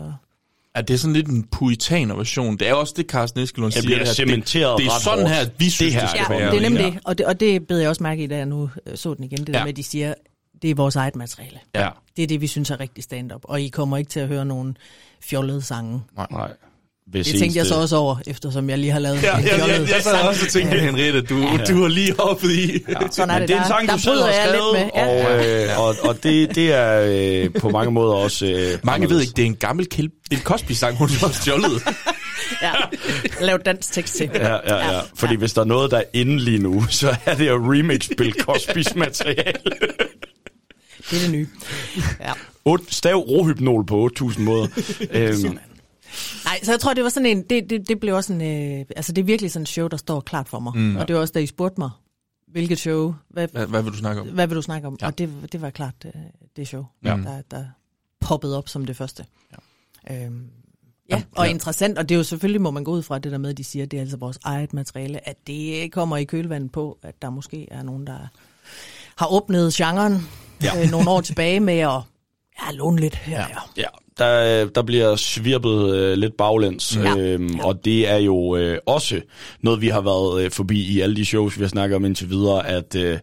Ja, det er sådan lidt en puritaner version. Det er også det, Carsten Eskelund Det siger. bliver her. det, det er sådan hårdt. her, vi synes, her det skal er Ja, være. det er nemlig det, og det, og det bed jeg også mærke i, da jeg nu så den igen, det der Ja. med, at de siger, det er vores eget materiale. Ja. Det er det, vi synes er rigtig stand-up, og I kommer ikke til at høre nogen fjollede sange. Nej. Hvis Det tænkte jeg eneste- så også over, eftersom jeg lige har lavet Ja, en ja, ja, jeg sad sang. også og tænkte, Henriette, du, du har lige hoppet i. Ja. Sådan er det, det er en der, sang, der du selv har jeg skrevet, lidt med. Ja. og, øh, *laughs* og, og det, det er øh, på mange måder også... Øh, Mange ved ikke, det er en gammel kæld. Det er en Cosby-sang, hun har stjålet. *laughs* ja. Lav dansk tekst til. Ja, ja, ja. Fordi hvis der er noget, der er inde lige nu, så er det at remix Bill Cosby's materiale. Det er det nye. Ja. Otte- Stav rohypnol på 8.000 måder. øhm, Nej, så jeg tror, det var sådan en, det, det, det blev også en, øh, altså det er virkelig sådan en show, der står klart for mig. Mm. Og det var også, da I spurgte mig, hvilket show, hvad, Hvad, hvad vil du snakke om? hvad vil du snakke om? Ja. Og det, det var klart øh, det show, Ja. ja. der, der poppede op som det første. Ja. Øhm, ja, og ja. interessant, og det er jo selvfølgelig, må man gå ud fra det der med, at de siger, at det er altså vores eget materiale, at det kommer i kølvandet på, at der måske er nogen, der har åbnet genren ja. øh, nogle år tilbage med at ja, låne lidt her. Ja. Ja, der, der bliver svirpet øh, lidt baglæns, Ja. øhm, og det er jo øh, også noget, vi har været øh, forbi i alle de shows, vi har snakket om indtil videre, at øh,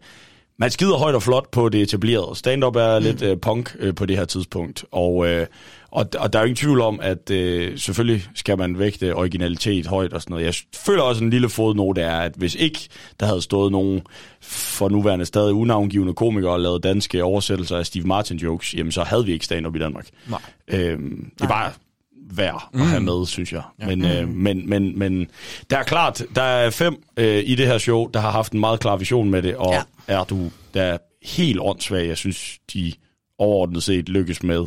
man skider højt og flot på det etablerede. Stand-up er mm. lidt øh, punk øh, på det her tidspunkt, og, øh, og, og der er jo ingen tvivl om, at øh, selvfølgelig skal man vægte originalitet højt og sådan noget. Jeg føler også en lille fodnote er, at hvis ikke der havde stået nogen for nuværende stadig unavngivende komikere og lavet danske oversættelser af Steve Martin jokes, jamen så havde vi ikke stand-up i Danmark. Nej. Øhm, det er bare værd at have med, synes jeg. Ja. Men, øh, men, men, men der er klart, der er fem øh, i det her show, der har haft en meget klar vision med det, og ja. Ja. er du der er helt åndssvag, jeg synes, de overordnet set lykkes med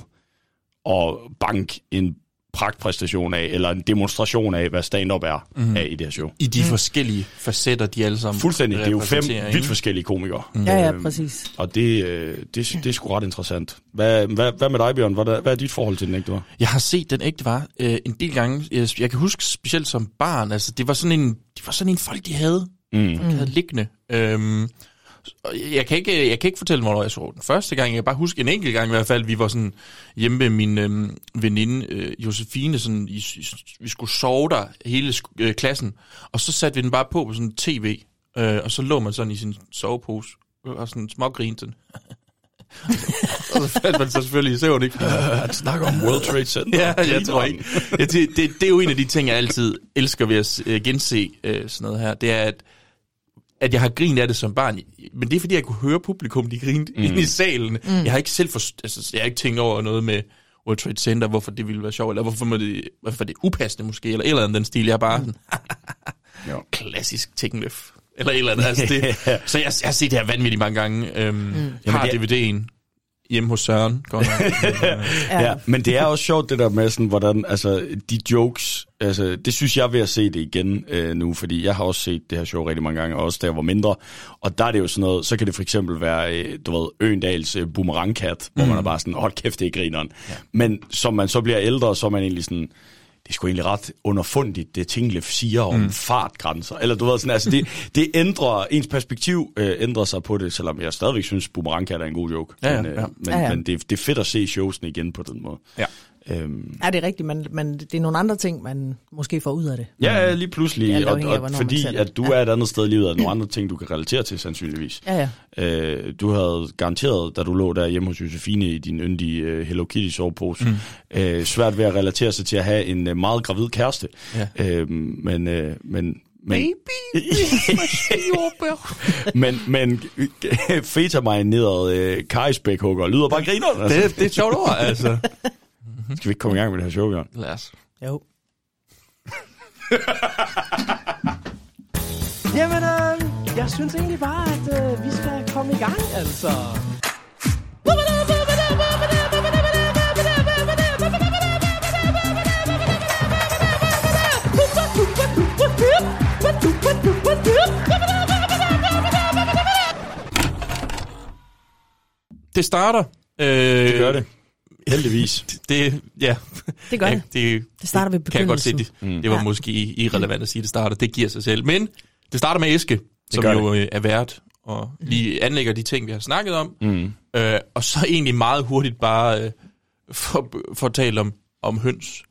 at banke en pragtpræstation af, eller en demonstration af, hvad stand-up er mm. af i det her show. I de mm. forskellige facetter, de alle sammen Fuldstændig, det er jo fem repræsenterer, vidt forskellige komikere. Ja, ja, Øhm, præcis. Og det, øh, det, det er sgu ret interessant. Hvad, hvad, hvad med dig, Bjørn? Hvad, er- hvad er dit forhold til den ægte var? Jeg har set den ægte var øh, en del gange. Jeg, kan huske specielt som barn, altså det var sådan en, det var sådan en folk, de havde, Mm. de havde liggende. Øhm, og jeg kan, ikke, jeg kan ikke fortælle, hvornår jeg så den første gang. Jeg kan bare huske en enkelt gang i hvert fald, vi var sådan hjemme med min øhm, veninde øh, Josefine, sådan, i, vi skulle sove der hele øh, klassen, og så satte vi den bare på på sådan en tv, øh, og så lå man sådan i sin sovepose, og sådan smågrinte. *laughs* og så faldt man så selvfølgelig i søvn, ikke? *laughs* Han snakker om World Trade Center. Ja, jeg tror ikke. Ja, det, det, det er jo en af de ting, jeg altid elsker ved at øh, gense øh, sådan noget her. Det er, at, at jeg har grinet af det som barn. Men det er, fordi jeg kunne høre publikum, de grinede mm. ind i salen. Mm. Jeg har ikke selv forst- altså, jeg har ikke tænkt over noget med World Trade Center, hvorfor det ville være sjovt, eller hvorfor, må det, hvorfor det er upassende måske, eller et eller andet den stil. Jeg er bare sådan, Ja. *laughs* klassisk Tegnløf. Eller et eller andet. Altså det, *laughs* så jeg, jeg har set det her vanvittigt mange gange. Øhm, mm. Har det- DVD'en hjemme hos Søren. Godt nok. *laughs* Ja. ja, men det er også sjovt det der med sådan, hvordan, altså, de jokes, altså, det synes jeg er ved at se det igen øh, nu, fordi jeg har også set det her show rigtig mange gange, og også da jeg var mindre, og der er det jo sådan noget, så kan det for eksempel være, øh, du ved, Øendals øh, boomerangkat, hvor man er bare sådan, hold kæft, det er grineren. Ja. Men som man så bliver ældre, så er man egentlig sådan, det er sgu egentlig ret underfundigt, det Tinglef siger om mm. fartgrænser. Eller du ved sådan, altså det, det ændrer, ens perspektiv øh, ændrer sig på det, selvom jeg stadigvæk synes, Boomerangkat er en god joke. Ja, ja, men, øh, ja. men, Ja, ja. men det, det er fedt at se showsene igen på den måde. Ja. Øhm, Ja, det er rigtigt, men, men det er nogle andre ting, man måske får ud af det. ja, ja, lige pludselig, Alt og, af, og man fordi at du Ja. er et andet sted i livet, er der nogle andre ting, du kan relatere til, sandsynligvis. Ja, ja. Øh, du havde garanteret, da du lå der hjemme hos Josefine i din yndige uh, Hello Kitty sovepose, mm. øh, svært ved at relatere sig til at have en uh, meget gravid kæreste. Ja. Øh, men, øh, men, men, Baby, *laughs* men, men feta-marineret øh, kajsbækhugger lyder bare griner. Altså. det, det er et sjovt ord, altså. *laughs* Skal vi ikke komme i gang med det her show, Bjørn? Lad os. Jo. *laughs* Jamen, øh, jeg synes egentlig bare, at øh, vi skal komme i gang, altså. Det starter. Øh, Det gør det. Heldigvis. *laughs* Det, ja. Det gør ja, det. det. Det starter ved Kan jeg godt se, det, begyndelsen. det var Ja. måske irrelevant at sige, at det starter. Det giver sig selv. Men det starter med Eske, som jo øh, er vært og lige anlægger de ting, vi har snakket om. Mm. Øh, og så egentlig meget hurtigt bare øh, for, for at tale om, om høns.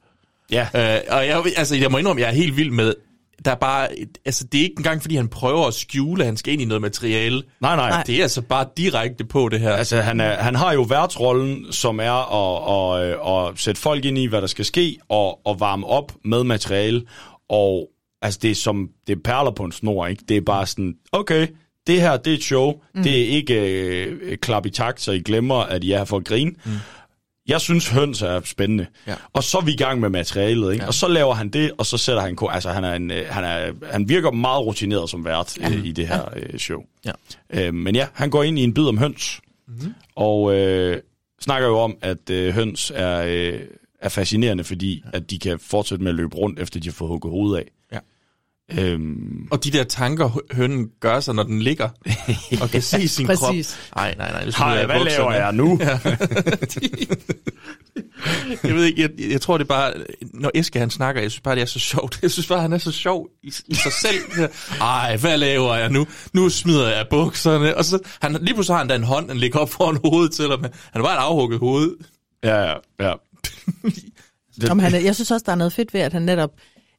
Ja. Øh, og jeg, altså, jeg må indrømme, jeg er helt vild med, der er bare, altså det er ikke engang, fordi han prøver at skjule, at han skal ind i noget materiale. Nej, nej. Nej. Det er altså bare direkte på det her. Altså, han, er, han har jo værtsrollen, som er at, at, at sætte folk ind i, hvad der skal ske, og, og varme op med materiale. Og altså, det er som det er perler på en snor, ikke? Det er bare sådan, okay, det her, det er et show. Mm. Det er ikke øh, klap i takt, så I glemmer, at I er her for at grine. Mm. Jeg synes, høns er spændende. Ja. Og så er vi i gang med materialet, ikke? Ja. Og så laver han det, og så sætter han... Altså, han, er en, øh, han, er, han virker meget rutineret som vært ja. øh, i det her øh, show. Ja. Øh, men ja, han går ind i en bid om høns, mm-hmm. og øh, snakker jo om, at øh, høns er, øh, er fascinerende, fordi ja. at de kan fortsætte med at løbe rundt, efter de har fået hugget hovedet af. Øhm, Og de der tanker, hø- hønen gør sig, når den ligger *laughs* og kan se sin krop. Nej, nej, nej. Det smider Hej, hvad bukserne. laver jeg nu? *laughs* Jeg ved ikke, jeg, jeg tror det er bare, når Eske han snakker, jeg synes bare, det er så sjovt. Jeg synes bare, han er så sjov i, i sig selv. *laughs* Ej, hvad laver jeg nu? Nu smider jeg bukserne. Og så, han, lige pludselig har han da en hånd, han ligger op foran hovedet til ham. Han er bare et afhugget hoved. Ja, ja, ja. Om han, er- jeg synes også, der er noget fedt ved, at han netop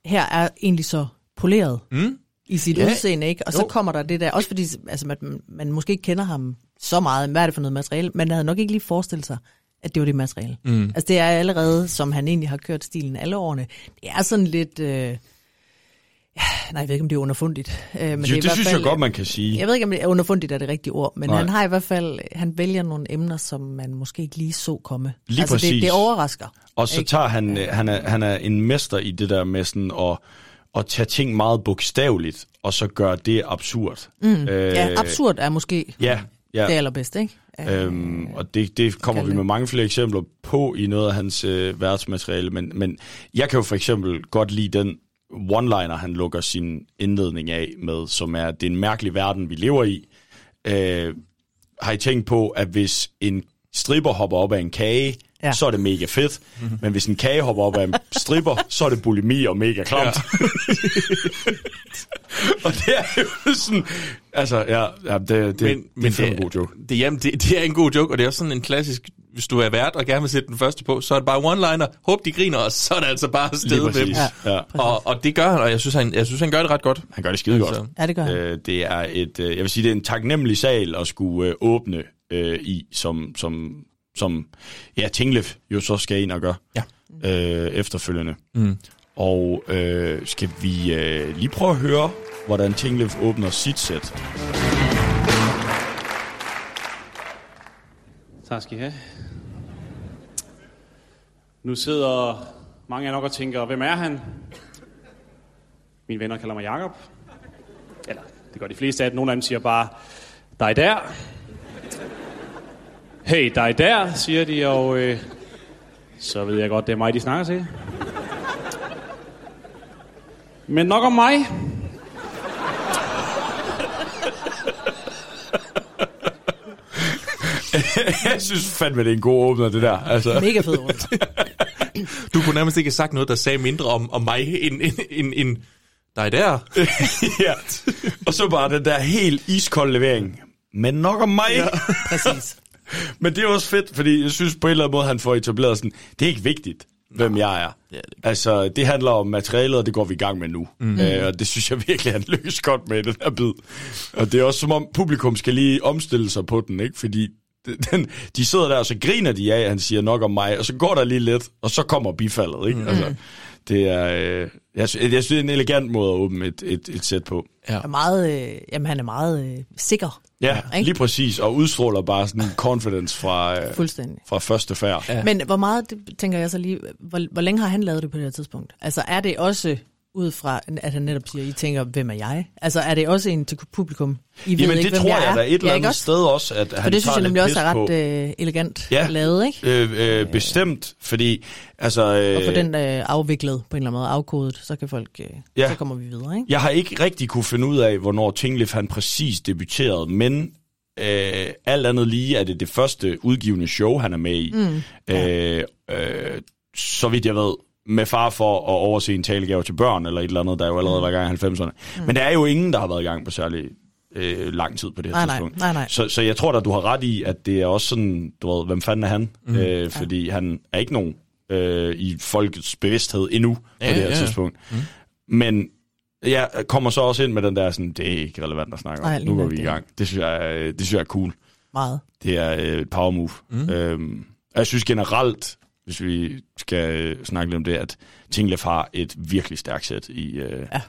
her er egentlig så poleret mm. i sit ja. udseende, ikke? Og så Jo. kommer der det der, også fordi altså, man, man måske ikke kender ham så meget, hvad er det for noget materiale, men man havde nok ikke lige forestillet sig, at det var det materiale. Mm. Altså det er allerede, som han egentlig har kørt stilen alle årene. Det er sådan lidt... Øh, nej, jeg ved ikke, om det er underfundigt. Øh, men Jo, det, er det, i hvert synes fald, jeg godt, man kan sige. Jeg ved ikke, om det er underfundigt er det rigtige ord, men Nej. Nej. han har i hvert fald, han vælger nogle emner, som man måske ikke lige så komme. Lige altså præcis. Det, det overrasker. Og så Ikke? tager han, øh, han er, han er en mester i det der med sådan at, at tage ting meget bogstaveligt, og så gøre det absurd. Mm. Øh, Ja, absurd er måske Ja, ja. det allerbedste, ikke? Øhm, og det, det kommer vi med mange flere eksempler på i noget af hans øh, værtsmateriale, men, men jeg kan jo for eksempel godt lide den one-liner, han lukker sin indledning af med, som er, det er en mærkelig verden, vi lever i. Øh, har I tænkt på, at hvis en stripper hopper op af en kage, ja. Så er det mega fedt, mm-hmm. men hvis en kage hopper op af en stripper, *laughs* så er det bulimi og mega klamt. Ja. *laughs* og det er jo sådan, altså, ja, ja det, det, men, det er en god joke. Det, jamen, det, det er en god joke, og det er også sådan en klassisk, hvis du er vært og gerne vil sætte den første på, så er det bare one-liner, håb de griner, og så er det altså bare sted med dem. Ja. Ja. Og, og det gør han, og jeg synes, han, jeg synes, han gør det ret godt. Han gør det skide godt. Altså, Ja, det gør han. Øh, det er et, øh, jeg vil sige, det er en taknemmelig sal at skulle øh, åbne øh, i, som, som, som ja, Tinglef jo så skal ind og gøre Ja. øh, efterfølgende. Mm. Og øh, skal vi øh, lige prøve at høre, hvordan Tinglef åbner sit sæt. Tak skal I have. Nu sidder mange af jer nok og tænker, hvem er han? Mine venner kalder mig Jakob. Eller, det gør de fleste af dem. Nogle af dem siger bare, dig der. Hey, dig der, siger de, og øh, så ved jeg godt, det er mig, de snakker til. Men nok om mig. *laughs* jeg synes fandme, det er en god åbner, det der. Altså, Mega fed ord. *laughs* du kunne nærmest ikke have sagt noget, der sagde mindre om, om mig, end, end, end, end dig der. *laughs* ja. Og så bare den der helt iskold levering. Men nok om mig. Ja. Præcis. *laughs* Men det er også fedt, fordi jeg synes på en eller anden måde, han får etableret sådan, det er ikke vigtigt, hvem jeg er. Ja, det altså, det handler om materialet, og det går vi i gang med nu. Mm. Øh, og det synes jeg virkelig, han *laughs* lykkes godt med den her bid. Og det er også som om, publikum skal lige omstille sig på den, ikke? Fordi *laughs* den, de sidder der, og så griner de af, at han siger nok om mig, og så går der lige lidt, og så kommer bifaldet, ikke? Mm. Altså, det er, øh, jeg, synes, jeg synes, det er en elegant måde at åbne et, et, et sæt på. Er meget, øh, jamen, han er meget øh, sikker. Ja, ikke? lige præcis, og udstråler bare sådan en confidence fra, øh, Fuldstændig. fra første færd. Ja. Men hvor meget, det tænker jeg så lige, hvor, hvor længe har han lavet det på det her tidspunkt? Altså er det også ud fra, at han netop siger, I tænker, hvem er jeg? Altså er det også en til publikum? I ved Jamen ikke, det tror jeg, der er et eller Ja, andet også? sted også, at For han det synes jeg nemlig også er ret øh, elegant Ja. lavet, ikke? Øh, øh, bestemt, fordi altså... Øh, Og få den øh, afviklet på en eller anden måde, afkodet, så kan folk, øh, Ja. så kommer vi videre, ikke? Jeg har ikke rigtig kunne finde ud af, hvornår Tinglef han præcis debuterede, men øh, alt andet lige er det det første udgivende show, han er med i. Mm. Øh, øh, så vidt jeg ved, med far for at overse en talegave til børn, eller et eller andet, der jo allerede var i gang i 90'erne. Mm. Men der er jo ingen, der har været i gang på særlig øh, lang tid på det her Nej, nej, tidspunkt. nej, nej. Så, så jeg tror da, du har ret i, at det er også sådan, du ved, hvem fanden er han? Mm. Øh, fordi ja. han er ikke nogen øh, i folkets bevidsthed endnu på Ja, det her ja. tidspunkt. Mm. Men jeg kommer så også ind med den der sådan, det er ikke relevant at snakke om. Nej, nu går vi i det. gang. Det synes jeg, det synes jeg er cool. Meget. Det er øh, et power move. Mm. Øhm, og jeg synes generelt, hvis vi skal øh, snakke lidt om det, at Tinglef har et virkelig stærkt sæt i... Øh, ja.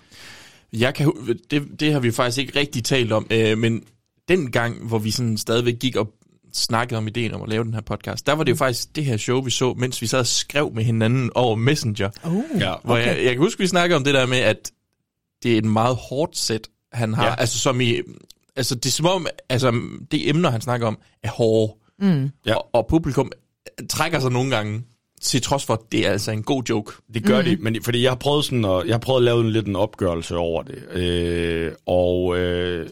Jeg kan, det, det har vi faktisk ikke rigtig talt om, øh, men den gang, hvor vi sådan stadigvæk gik og snakkede om ideen om at lave den her podcast, der var det jo faktisk det her show, vi så, mens vi sad og skrev med hinanden over Messenger. Uh, Ja. Hvor jeg, jeg kan huske, vi snakkede om det der med, at det er et meget hårdt sæt, han har. Ja. Ja. Altså som i, altså det er som om, altså det emner, han snakker om, er hårde. Mm. Ja. Og, og publikum trækker sig nogle gange. Til trods for, at det er altså en god joke. Det gør mm. de, men fordi jeg har prøvet sådan at, jeg har prøvet at lave en lidt en opgørelse over det. Øh, og øh,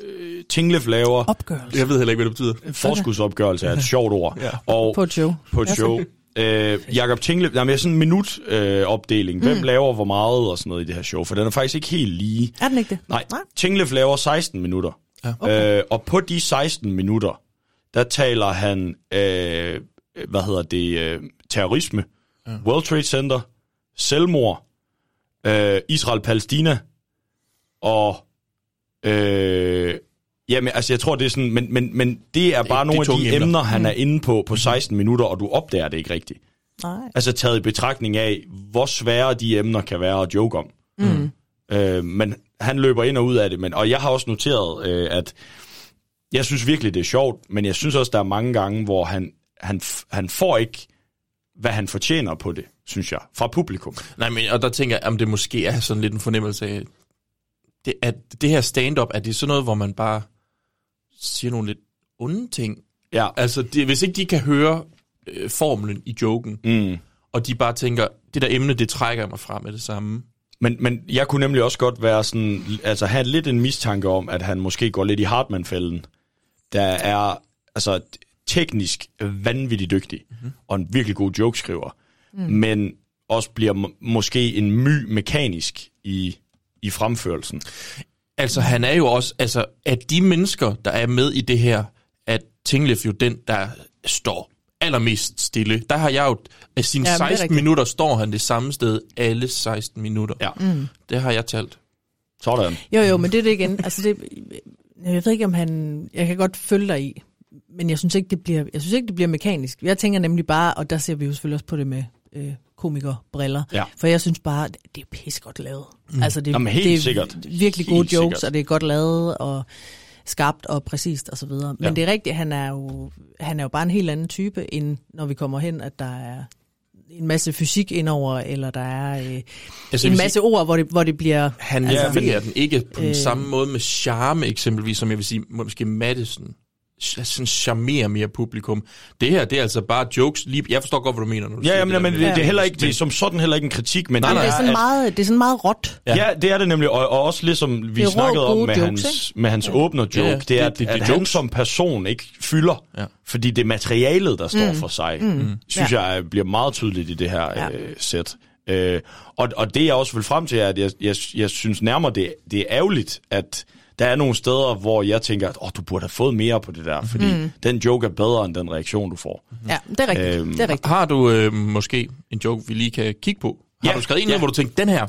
Tinglef laver Opgørelse. Jeg ved heller ikke, hvad det betyder. forskudsopgørelse er et *laughs* sjovt ord. Ja. Og På et show. på et show. Øh, Jakob Tinglef, der er sådan en minut øh, opdeling. Hvem laver hvor meget og sådan noget i det her show? For den er faktisk ikke helt lige. Er den ikke det? Nej, Nej. Tinglef laver 16 minutter. Ja. Okay. Øh, og på de 16 minutter, der taler han, øh, hvad hedder det, øh, terrorisme, ja. World Trade Center, selvmord, øh, Israel-Palæstina, og øh, jamen, altså jeg tror det er sådan, men, men, men det er bare Det nogle af de emner. emner, han er inde på på 16 minutter, og du opdager det ikke rigtigt. Nej. Altså taget i betragtning af, hvor svære de emner kan være at joke om. Mm. Øh, men han løber ind og ud af det. Men, og jeg har også noteret, øh, at jeg synes virkelig, det er sjovt, men jeg synes også, der er mange gange, hvor han, han, han får ikke, hvad han fortjener på det, synes jeg, fra publikum. Nej, men og der tænker jeg, om det måske er sådan lidt en fornemmelse af, det, at det her stand-up, er det sådan noget, hvor man bare siger nogle lidt onde ting? Ja. Altså, det, hvis ikke de kan høre øh, formlen i joken, Mm. og de bare tænker, det der emne, det trækker jeg mig fra med det samme. Men, men jeg kunne nemlig også godt være sådan, altså have lidt en mistanke om, at han måske går lidt i Hartmann-fælden, der er altså teknisk vanvittigt dygtig, mm-hmm. og en virkelig god jokeskriver, mm. men også bliver må- måske en my mekanisk i, i fremførelsen. Altså, han er jo også, altså, at de mennesker, der er med i det her, at Tinglef jo den, der står allermest stille. Der har jeg jo, af sine Ja, ja, men det er 16 rigtigt. minutter, står han det samme sted alle 16 minutter. Ja. Mm. Det har jeg talt. Sådan. Jo, jo, men det er det igen. Altså, det, jeg ved ikke, om han... Jeg kan godt følge dig i, men jeg synes ikke, det bliver, jeg synes ikke, det bliver mekanisk. Jeg tænker nemlig bare, og der ser vi jo selvfølgelig også på det med øh, komikerbriller, Ja. for jeg synes bare, det er pisse godt lavet. Mm. Altså, det, Jamen, helt det er sikkert. virkelig Helt gode jokes, sikkert. og det er godt lavet, og skarpt og præcist og så videre. Men Ja. det er rigtigt, han er, jo, han er jo bare en helt anden type, end når vi kommer hen, at der er en masse fysik indover, eller der er øh, Altså, en masse ord, hvor det, hvor det bliver... Han Altså, altså, leverer den ikke på den øh, samme måde med charme, eksempelvis, som jeg vil sige, måske Madison sådan charmerer mere publikum. Det her, det er altså bare jokes. Lige, jeg forstår godt, hvad du mener. Når du Ja, siger jamen, det men det, det er heller ikke, det er som sådan heller ikke en kritik, men Nej, det nej. Det er sådan at- meget, det er sådan meget råt. Ja. ja, det er det nemlig, og, og også ligesom vi Det snakkede om med jokes, hans, med hans åbner joke, Ja, ja, det er, det- at, det- det at han jokes. som person ikke fylder, Ja. fordi det er materialet, der står mm. for sig, mm. synes Ja. jeg bliver meget tydeligt i det her Ja. ja. øh, sæt. Øh, og, og det jeg også vil frem til er, at jeg, jeg, jeg synes nærmere, det, det er ærgerligt, at der er nogle steder, hvor jeg tænker, at oh, du burde have fået mere på det der, fordi mm. den joke er bedre end den reaktion, du får. Ja, det er rigtigt. Øhm, det er rigtigt. Har du øh, måske en joke, vi lige kan kigge på? Har Ja, du skrevet en ja. ned, hvor du tænker, den her,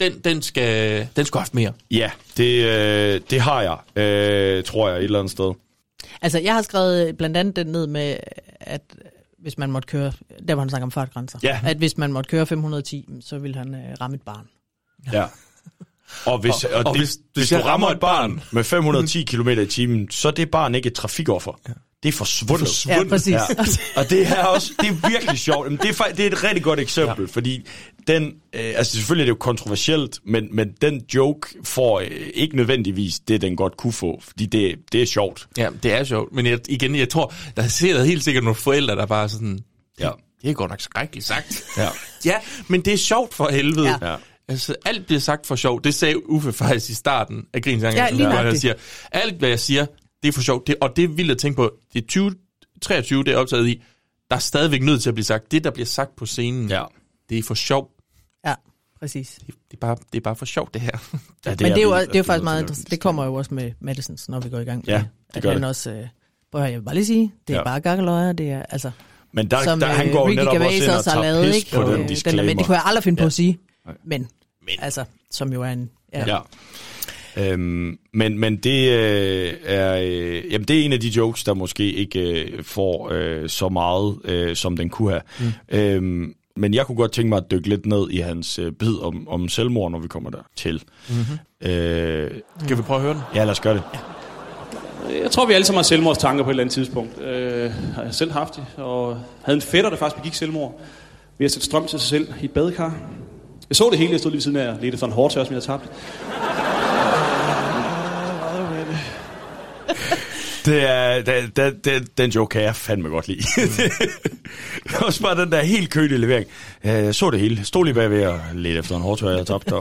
den, den, skal, den skal have haft mere? Ja, det, øh, det har jeg, øh, tror jeg, et eller andet sted. Altså, jeg har skrevet blandt andet den ned med, at hvis man måtte køre, der hvor han snakker om fartgrænser, Ja. at hvis man måtte køre 510, så ville han øh, ramme et barn. Ja. Og hvis, og, og, og det, hvis- hvis, hvis du rammer rammer et barn med 510 *laughs* km i timen, så er det barn ikke et trafikoffer. Ja. Det er forsvundet. Ja, præcis. Ja. Og det er også det er virkelig sjovt. Men det, er, det er et rigtig godt eksempel, ja. fordi den, øh, altså selvfølgelig er det jo kontroversielt, men, men den joke får øh, ikke nødvendigvis det, den godt kunne få, fordi det, det er sjovt. Ja, det er sjovt. Men jeg, igen, jeg tror, der sidder helt sikkert nogle forældre, der bare sådan, Ja. det er godt nok skrækkeligt sagt. Ja. ja, men det er sjovt for helvede. Ja. Altså, alt bliver sagt for sjov. Det sagde Uffe faktisk i starten af Grinsang. Ja, lige han nøjagtigt. siger, alt hvad jeg siger, det er for sjovt. Det, og det er vildt at tænke på. Det er 2023, det er optaget i. Der er stadigvæk nødt til at blive sagt. Det, der bliver sagt på scenen, Ja. det er for sjov. Ja, præcis. Det, det, er, bare, det er bare for sjovt, det her. Ja, Det Men det er, jo, det er jo at faktisk meget at- interessant. Det kommer jo også med Madisons, når vi går i gang. med Ja, det. det At gør han det. også, øh, prøv at høre, jeg vil bare lige sige, det er Ja. bare gakkeløjer, det er altså, Men der, som der, han øh, går Ricky netop også Gervais ind og også tager lavet, pis ikke? på Øh, den der- disclaimer. men det kunne jeg aldrig finde på Ja. at sige. Men, men, altså, som jo er en... Ja. Ja. Øhm, men, men det øh, er øh, jamen det er en af de jokes, der måske ikke øh, får øh, så meget, øh, som den kunne have. Mm. Øhm, men jeg kunne godt tænke mig at dykke lidt ned i hans øh, bid om, om selvmord, når vi kommer der til. Mm-hmm. Øh, Skal vi prøve at høre den? ja, lad os gøre det. Jeg tror, vi alle sammen har selvmordstanker på et eller andet tidspunkt. Øh, har jeg selv haft det, og havde en fætter, der faktisk begik selvmord ved at sætte strøm til sig selv i et badekar. Jeg så det hele, jeg stod lige ved siden af og ledte efter en hårdtør, som jeg havde tabt. Det er, den, den, den, den joke kan jeg fandme godt lide. *laughs* Også bare den der helt kølige levering. Jeg så det hele. Stod lige bagved og ledte efter en hårdtør, jeg havde tabt der.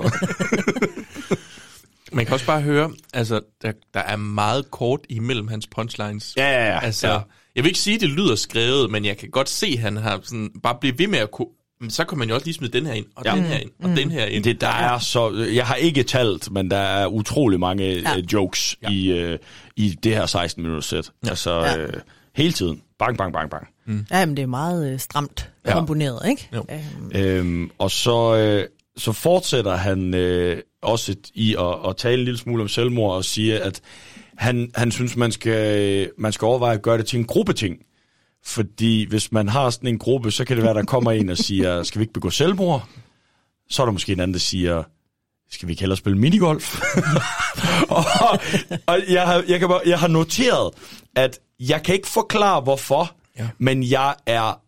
Man kan også bare høre, altså, der, der er meget kort imellem hans punchlines. Ja, ja, ja. Altså, ja. jeg vil ikke sige, at det lyder skrevet, men jeg kan godt se, at han har sådan, bare blivet ved med at kunne... Men så kan man jo også lige smide den her ind, og Ja. den her ind, og den her ind. Det, der er så, jeg har ikke talt, men der er utrolig mange ja. Ja. jokes ja. i, øh, i det her 16 minutters sæt. Ja. Altså Ja. øh, hele tiden. Bang, bang, bang, bang. Ja, men det er meget øh, stramt Ja. komponeret, ikke? Jo. Øhm, Øhm, og så, øh, så fortsætter han øh, også et, i at, at tale en lille smule om selvmord og siger, at han, han synes, man skal, man skal overveje at gøre det til en gruppeting. Fordi hvis man har sådan en gruppe, så kan det være, der kommer en og siger, skal vi ikke begå selvmord? Så er der måske en anden, der siger, skal vi ikke hellere spille minigolf? *laughs* og og jeg, har, jeg, kan bare, jeg har noteret, at jeg kan ikke forklare hvorfor, ja. men jeg er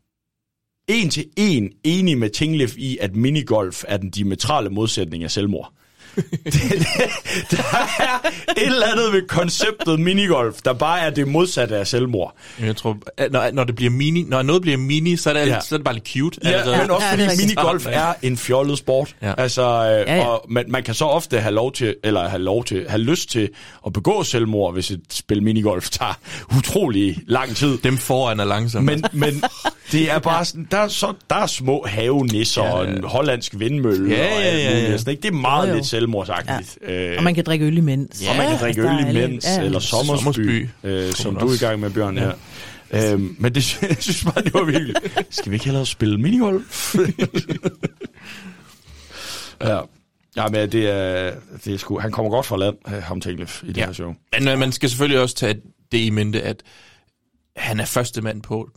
en til en enig med Tinglef i, at minigolf er den diametrale modsætning af selvmord. Det, *laughs* det, der er et eller andet ved konceptet minigolf, der bare er det modsatte af selvmord. Jeg tror, når, når det bliver mini, når noget bliver mini, så er det, Ja. ja. så er det bare lidt cute. Ja, altså, men også Ja, er fordi rigtigt. minigolf er en fjollet sport. Ja. Altså, øh, Ja, ja. og man, man kan så ofte have lov til, eller have lov til, have lyst til at begå selvmord, hvis et spil minigolf tager utrolig lang tid. Dem foran er langsomme. Men, men det er bare sådan, der er, så, der er små havenisser ja, Ja, ja. ja. og en hollandsk vindmølle Ja, og ja, alt ja, ja. muligt. Sådan, ikke? Det er meget Jo, jo. lidt selvmordsagtigt. Ja. Øh, og man kan drikke øl imens. og man kan drikke Altså, øl imens, ja. eller sommersby, Sommersby. øh, som du er i gang med, Bjørn, her. Øhm, men det *laughs* jeg synes bare, det var virkelig. Skal vi ikke hellere spille minigolf? *laughs* ja. Ja, men det er, det er sgu, han kommer godt fra land, øh, ham Tinglef, i det Ja. her show. Men øh, man skal selvfølgelig også tage det i mente, at han er første mand på.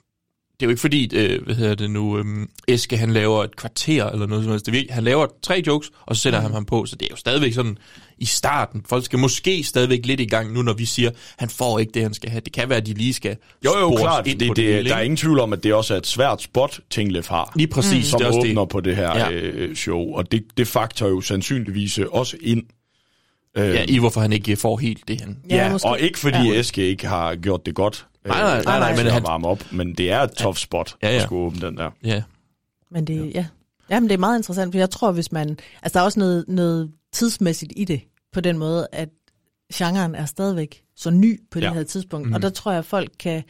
Det er jo ikke fordi, øh, hvad hedder det nu, øh, Eske han laver et kvarter eller noget som helst. Det er virkelig- Han laver tre jokes, og så sætter mm. han ham på. Så det er jo stadigvæk sådan i starten. Folk skal måske stadigvæk lidt i gang nu, når vi siger, han får ikke det, han skal have. Det kan være, at de lige skal Jo, jo, klart. ind Det, på det, hele, der er ingen tvivl om, at det også er et svært spot, Tinglef har. Lige præcis, som det er åbner det. på det her Ja. øh, show. Og det, det faktor jo sandsynligvis også ind. Øh, Ja, i hvorfor han ikke får helt det, han... Ja, ja, måske. og ikke fordi ja. Eske ikke har gjort det godt. Nej, nej, øh, nej, nej, til men at han- varme op, men det er et tough spot Ja, ja. at skulle åbne den der. Ja. Men det, ja. ja, men det er meget interessant, for jeg tror, hvis man... Altså, der er også noget, noget tidsmæssigt i det, på den måde, at genren er stadigvæk så ny på det Ja. her tidspunkt. Mm. Og der tror jeg, at folk kan...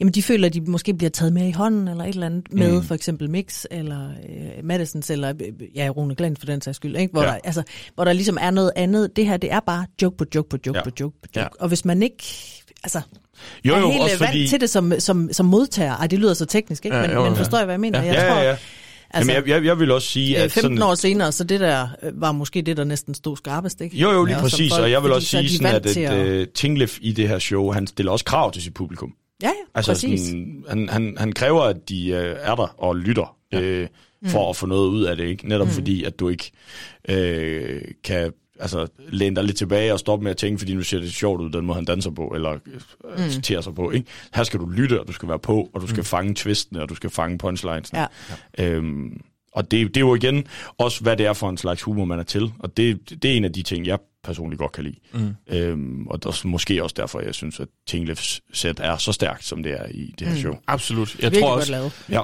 Jamen, de føler, at de måske bliver taget med i hånden, eller et eller andet, med Mm. for eksempel Mix, eller øh, Madisons, eller øh, ja, Rune Glenn for den sags skyld, ikke? Hvor, Ja. der, altså, hvor der ligesom er noget andet. Det her, det er bare joke på joke på joke Ja. på joke på joke. Ja. Og hvis man ikke... Altså, Jo, er jo, helt også øh, vant fordi... til det som, som, som modtager. Ej, det lyder så teknisk, ikke? Ja, Men, jo, men forstår jeg, hvad jeg mener? Ja. Jeg Ja, tror, ja, ja. Altså, Jamen, jeg, jeg, jeg vil også sige, Øh, at 15 sådan, år senere, så det der øh, var måske det, der næsten stod skarpest, ikke? Jo, jo, lige Ja, præcis, folk, og jeg vil også så er sige de sådan, at, til at uh, Tinglef i det her show, han stiller også krav til sit publikum. Ja, ja, Altså, præcis. sådan, han, han, han kræver, at de uh, er der og lytter, ja. øh, for Mm. at få noget ud af det, ikke? Netop mm. fordi, at du ikke øh, kan altså, læne dig lidt tilbage og stoppe med at tænke, fordi nu ser det sjovt ud, den måde han danser på, eller øh, Mm. citerer sig på, ikke? Her skal du lytte, og du skal være på, og du skal mm. fange twistene, og du skal fange punchlinesene. Ja. Øhm, og det, det er jo igen også, hvad det er for en slags humor, man er til. Og det, det er en af de ting, jeg personligt godt kan lide. Mm. Øhm, og det er måske også derfor, jeg synes, at Tinglefs sæt er så stærkt, som det er i det her Mm. show. Absolut. Jeg Virkelig tror godt også, lavet. Ja.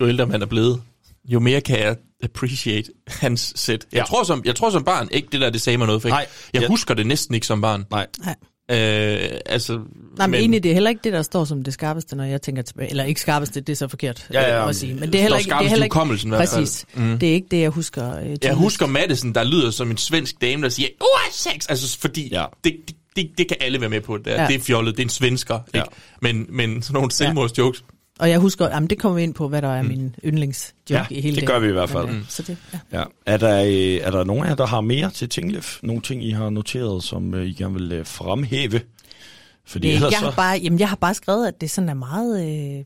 jo ældre man er blevet, jo mere kan jeg appreciate hans sæt. Jeg, Ja. tror, som, jeg tror som barn, ikke det der, det sagde mig noget, for Nej. jeg, jeg husker det næsten ikke som barn. Nej. Nej. Øh, altså, Nej, men, men egentlig, det er heller ikke det, der står som det skarpeste, når jeg tænker tilbage. Eller ikke skarpeste, det er så forkert Ja, ja, at sige. Men det er heller ikke... Det er heller ikke præcis. Mm. Det er ikke det, jeg husker. Øh, Jeg husker Madison, der lyder som en svensk dame, der siger, uh, sex! Altså, fordi Ja. det, det, det, det kan alle være med på. Det, ja. Ja. det er fjollet, det er en svensker. Ja. Ikke? Men, men sådan nogle selvmordsjokes, Og jeg husker, jamen det kommer vi ind på, hvad der er min yndlingsjoke Ja, i hele det det. gør vi i hvert fald. Men, øh, Så det, ja. Ja. Er, der, øh, er der nogen af jer, der har mere til Tinglef? Nogle ting, I har noteret, som øh, I gerne vil øh, fremhæve? Fordi Øh, jeg, så... har bare, jamen, jeg har bare skrevet, at det sådan er meget øh,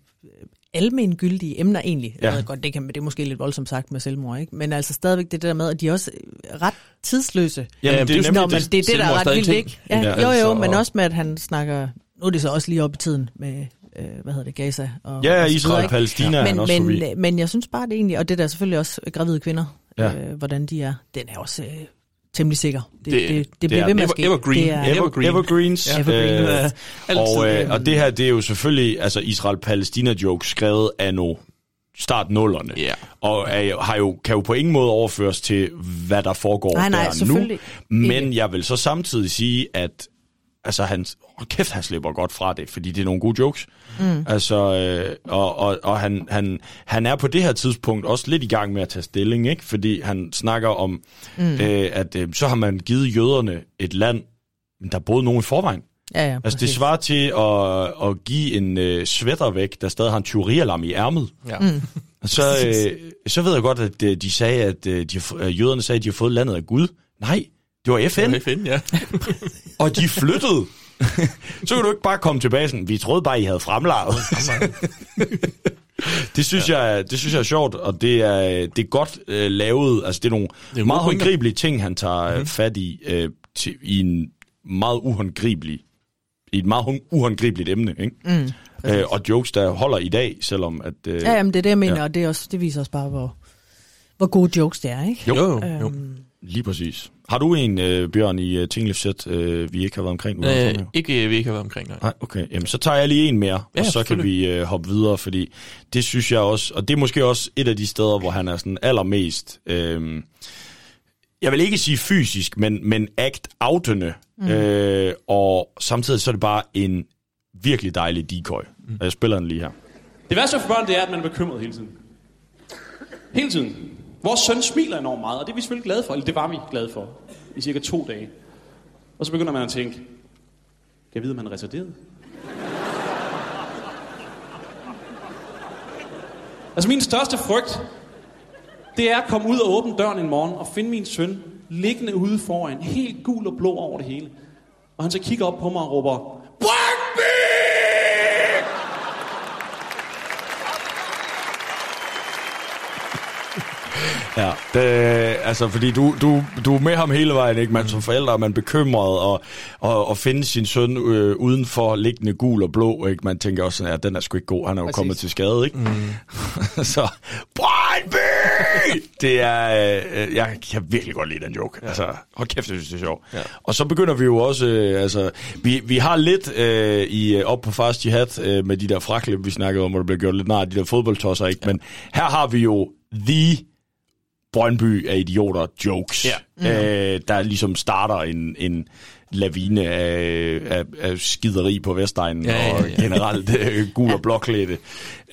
almengyldige emner egentlig. Ja. Jeg ved godt, det, kan, det er måske lidt voldsomt sagt med selvmord, ikke? Men altså stadigvæk det der med, at de er også ret tidsløse. Jamen, Ja, det er det er nemlig men det er det, der er ret vildt, ikke? Ja, Ja, jo, jo, altså, men og- også med, at han snakker... Nu er det så også lige op i tiden med, øh, hvad hedder det, Gaza og Ja, og Israel og? Palæstina han men, også forbi. men, men jeg synes bare, det egentlig... Og det der er selvfølgelig også gravide kvinder, Ja. ja. øh, hvordan de er. Den er også... Øh, temmelig sikker. Det, Det- det, det, bliver er ved med at ske. evergreen. Det er, Ever- Evergreen. Evergreens. Ja. Evergreen. Øh, Ja, *laughs* altid, og, øh, og det her, det er jo selvfølgelig altså Israel-Palæstina-joke skrevet af no start nullerne. Ja. Og er, jo- har jo, kan jo på ingen måde overføres til, hvad der foregår Nej, nej, der nu. Men ikke. jeg vil så samtidig sige, at altså han, hold kæft, han slipper godt fra det, fordi det er nogle gode jokes. Mm. Altså, øh, og, og, og han, han, han er på det her tidspunkt også lidt i gang med at tage stilling, ikke? Fordi han snakker om, mm. øh, at øh, så har man givet jøderne et land, men der boede nogen i forvejen. ja, ja, Altså, det præcis. svarer til at, at give en øh, sweater væk, der stadig har en tyverialarm i ærmet. Ja. Mm. Så, øh, så ved jeg godt, at øh, de sagde, at øh, de, jøderne sagde, at de har fået landet af Gud. Nej, det var FN, FN, ja. *laughs* og de flyttede. så kan du ikke bare komme tilbage sådan, vi troede bare, I havde fremlejet. *laughs* det, synes ja. jeg, det synes jeg er sjovt, og det er, det er godt øh, lavet. Altså, det er nogle det er meget håndgribelige ting, han tager mm. fat i, øh, til, i en meget uhåndgribelig i et meget uhåndgribeligt emne, ikke? Mm, øh, og jokes, der holder i dag, selvom at... Øh, Ja, jamen, det er det, jeg mener, Ja. og det, er også, det viser os bare, hvor, hvor gode jokes det er, ikke? Jo. Jo, jo. Lige præcis. Har du en, øh, Bjørn, i uh, Tinglefsæt, øh, vi ikke har været omkring? Øh, ikke, vi ikke har været omkring, nej. Nej, okay. Jamen, så tager jeg lige en mere, Ja, og så kan vi øh, hoppe videre, fordi det synes jeg også, og det er måske også et af de steder, hvor han er sådan allermest, øh, jeg vil ikke sige fysisk, men, men act-outende, mm. øh, og samtidig så er det bare en virkelig dejlig decoy. Mm. Og jeg spiller den lige her. Det værste for børn, det er, at man er bekymret hele tiden. Hele tiden. Vores søn smiler enormt meget, og det er vi selvfølgelig glade for. Eller det var vi glade for i cirka to dage. Og så begynder man at tænke, kan jeg vide, om han er retarderet? *laughs* altså min største frygt, det er at komme ud og åbne døren en morgen og finde min søn liggende ude foran, helt gul og blå over det hele. Og han så kigger op på mig og råber, Brøndby! Ja, det, altså fordi du, du, du er med ham hele vejen, ikke? Man som forældre er man bekymret og, og, og finde sin søn øh, uden for liggende gul og blå, ikke? Man tænker også sådan, ja, den er sgu ikke god, han er jo Præcis. kommet til skade, ikke? Mm. *laughs* så, Brøndby! Det er, øh, jeg kan virkelig godt lide den joke. Ja. Altså, hold kæft, jeg synes, det er sjovt. Ja. Og så begynder vi jo også, øh, altså, vi, vi har lidt øh, i, øh, op på Fast Jihad øh, med de der fraklip, vi snakkede om, hvor der bliver gjort lidt nej, de der fodboldtosser, ikke? Ja. Men her har vi jo the Brøndby er idioter jokes, ja. øh, der ligesom starter en, en lavine af, af, af skideri på Vestegnen Ja, ja, ja. og generelt øh, gul og blåklædte.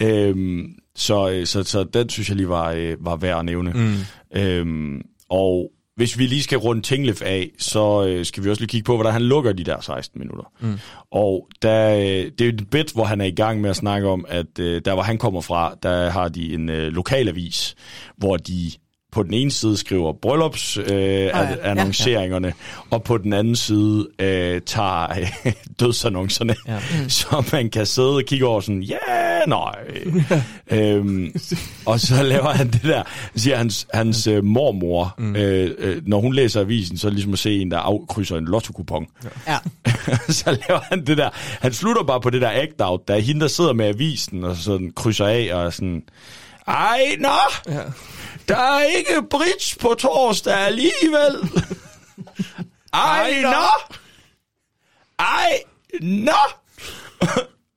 Øhm, så, øh, så, så den synes jeg lige var, øh, var værd at nævne. Mm. Øhm, og hvis vi lige skal runde Tinglef af, så øh, skal vi også lige kigge på, hvordan han lukker de der 16 minutter. Mm. Og der, øh, det er et bit, hvor han er i gang med at snakke om, at øh, der hvor han kommer fra, der har de en øh, lokalavis, hvor de på den ene side skriver bryllups øh, ja. ja, annonceringerne, ja, ja. og på den anden side øh, tager øh, *laughs* dødsannoncerne, ja. mm. *laughs* så man kan sidde og kigge over sådan, ja, yeah, nej. *laughs* øhm, og så laver han det der, siger hans, hans øh, mormor, mm. øh, øh, når hun læser avisen, så er det ligesom at se en, der afkrydser en lotto Ja. så laver han det der, han slutter bare på det der act-out, der er hende, der sidder med avisen, og sådan krydser af, og sådan, ej, nå, ja. Der er ikke bridge på torsdag alligevel. Ej, nå, ej, nå.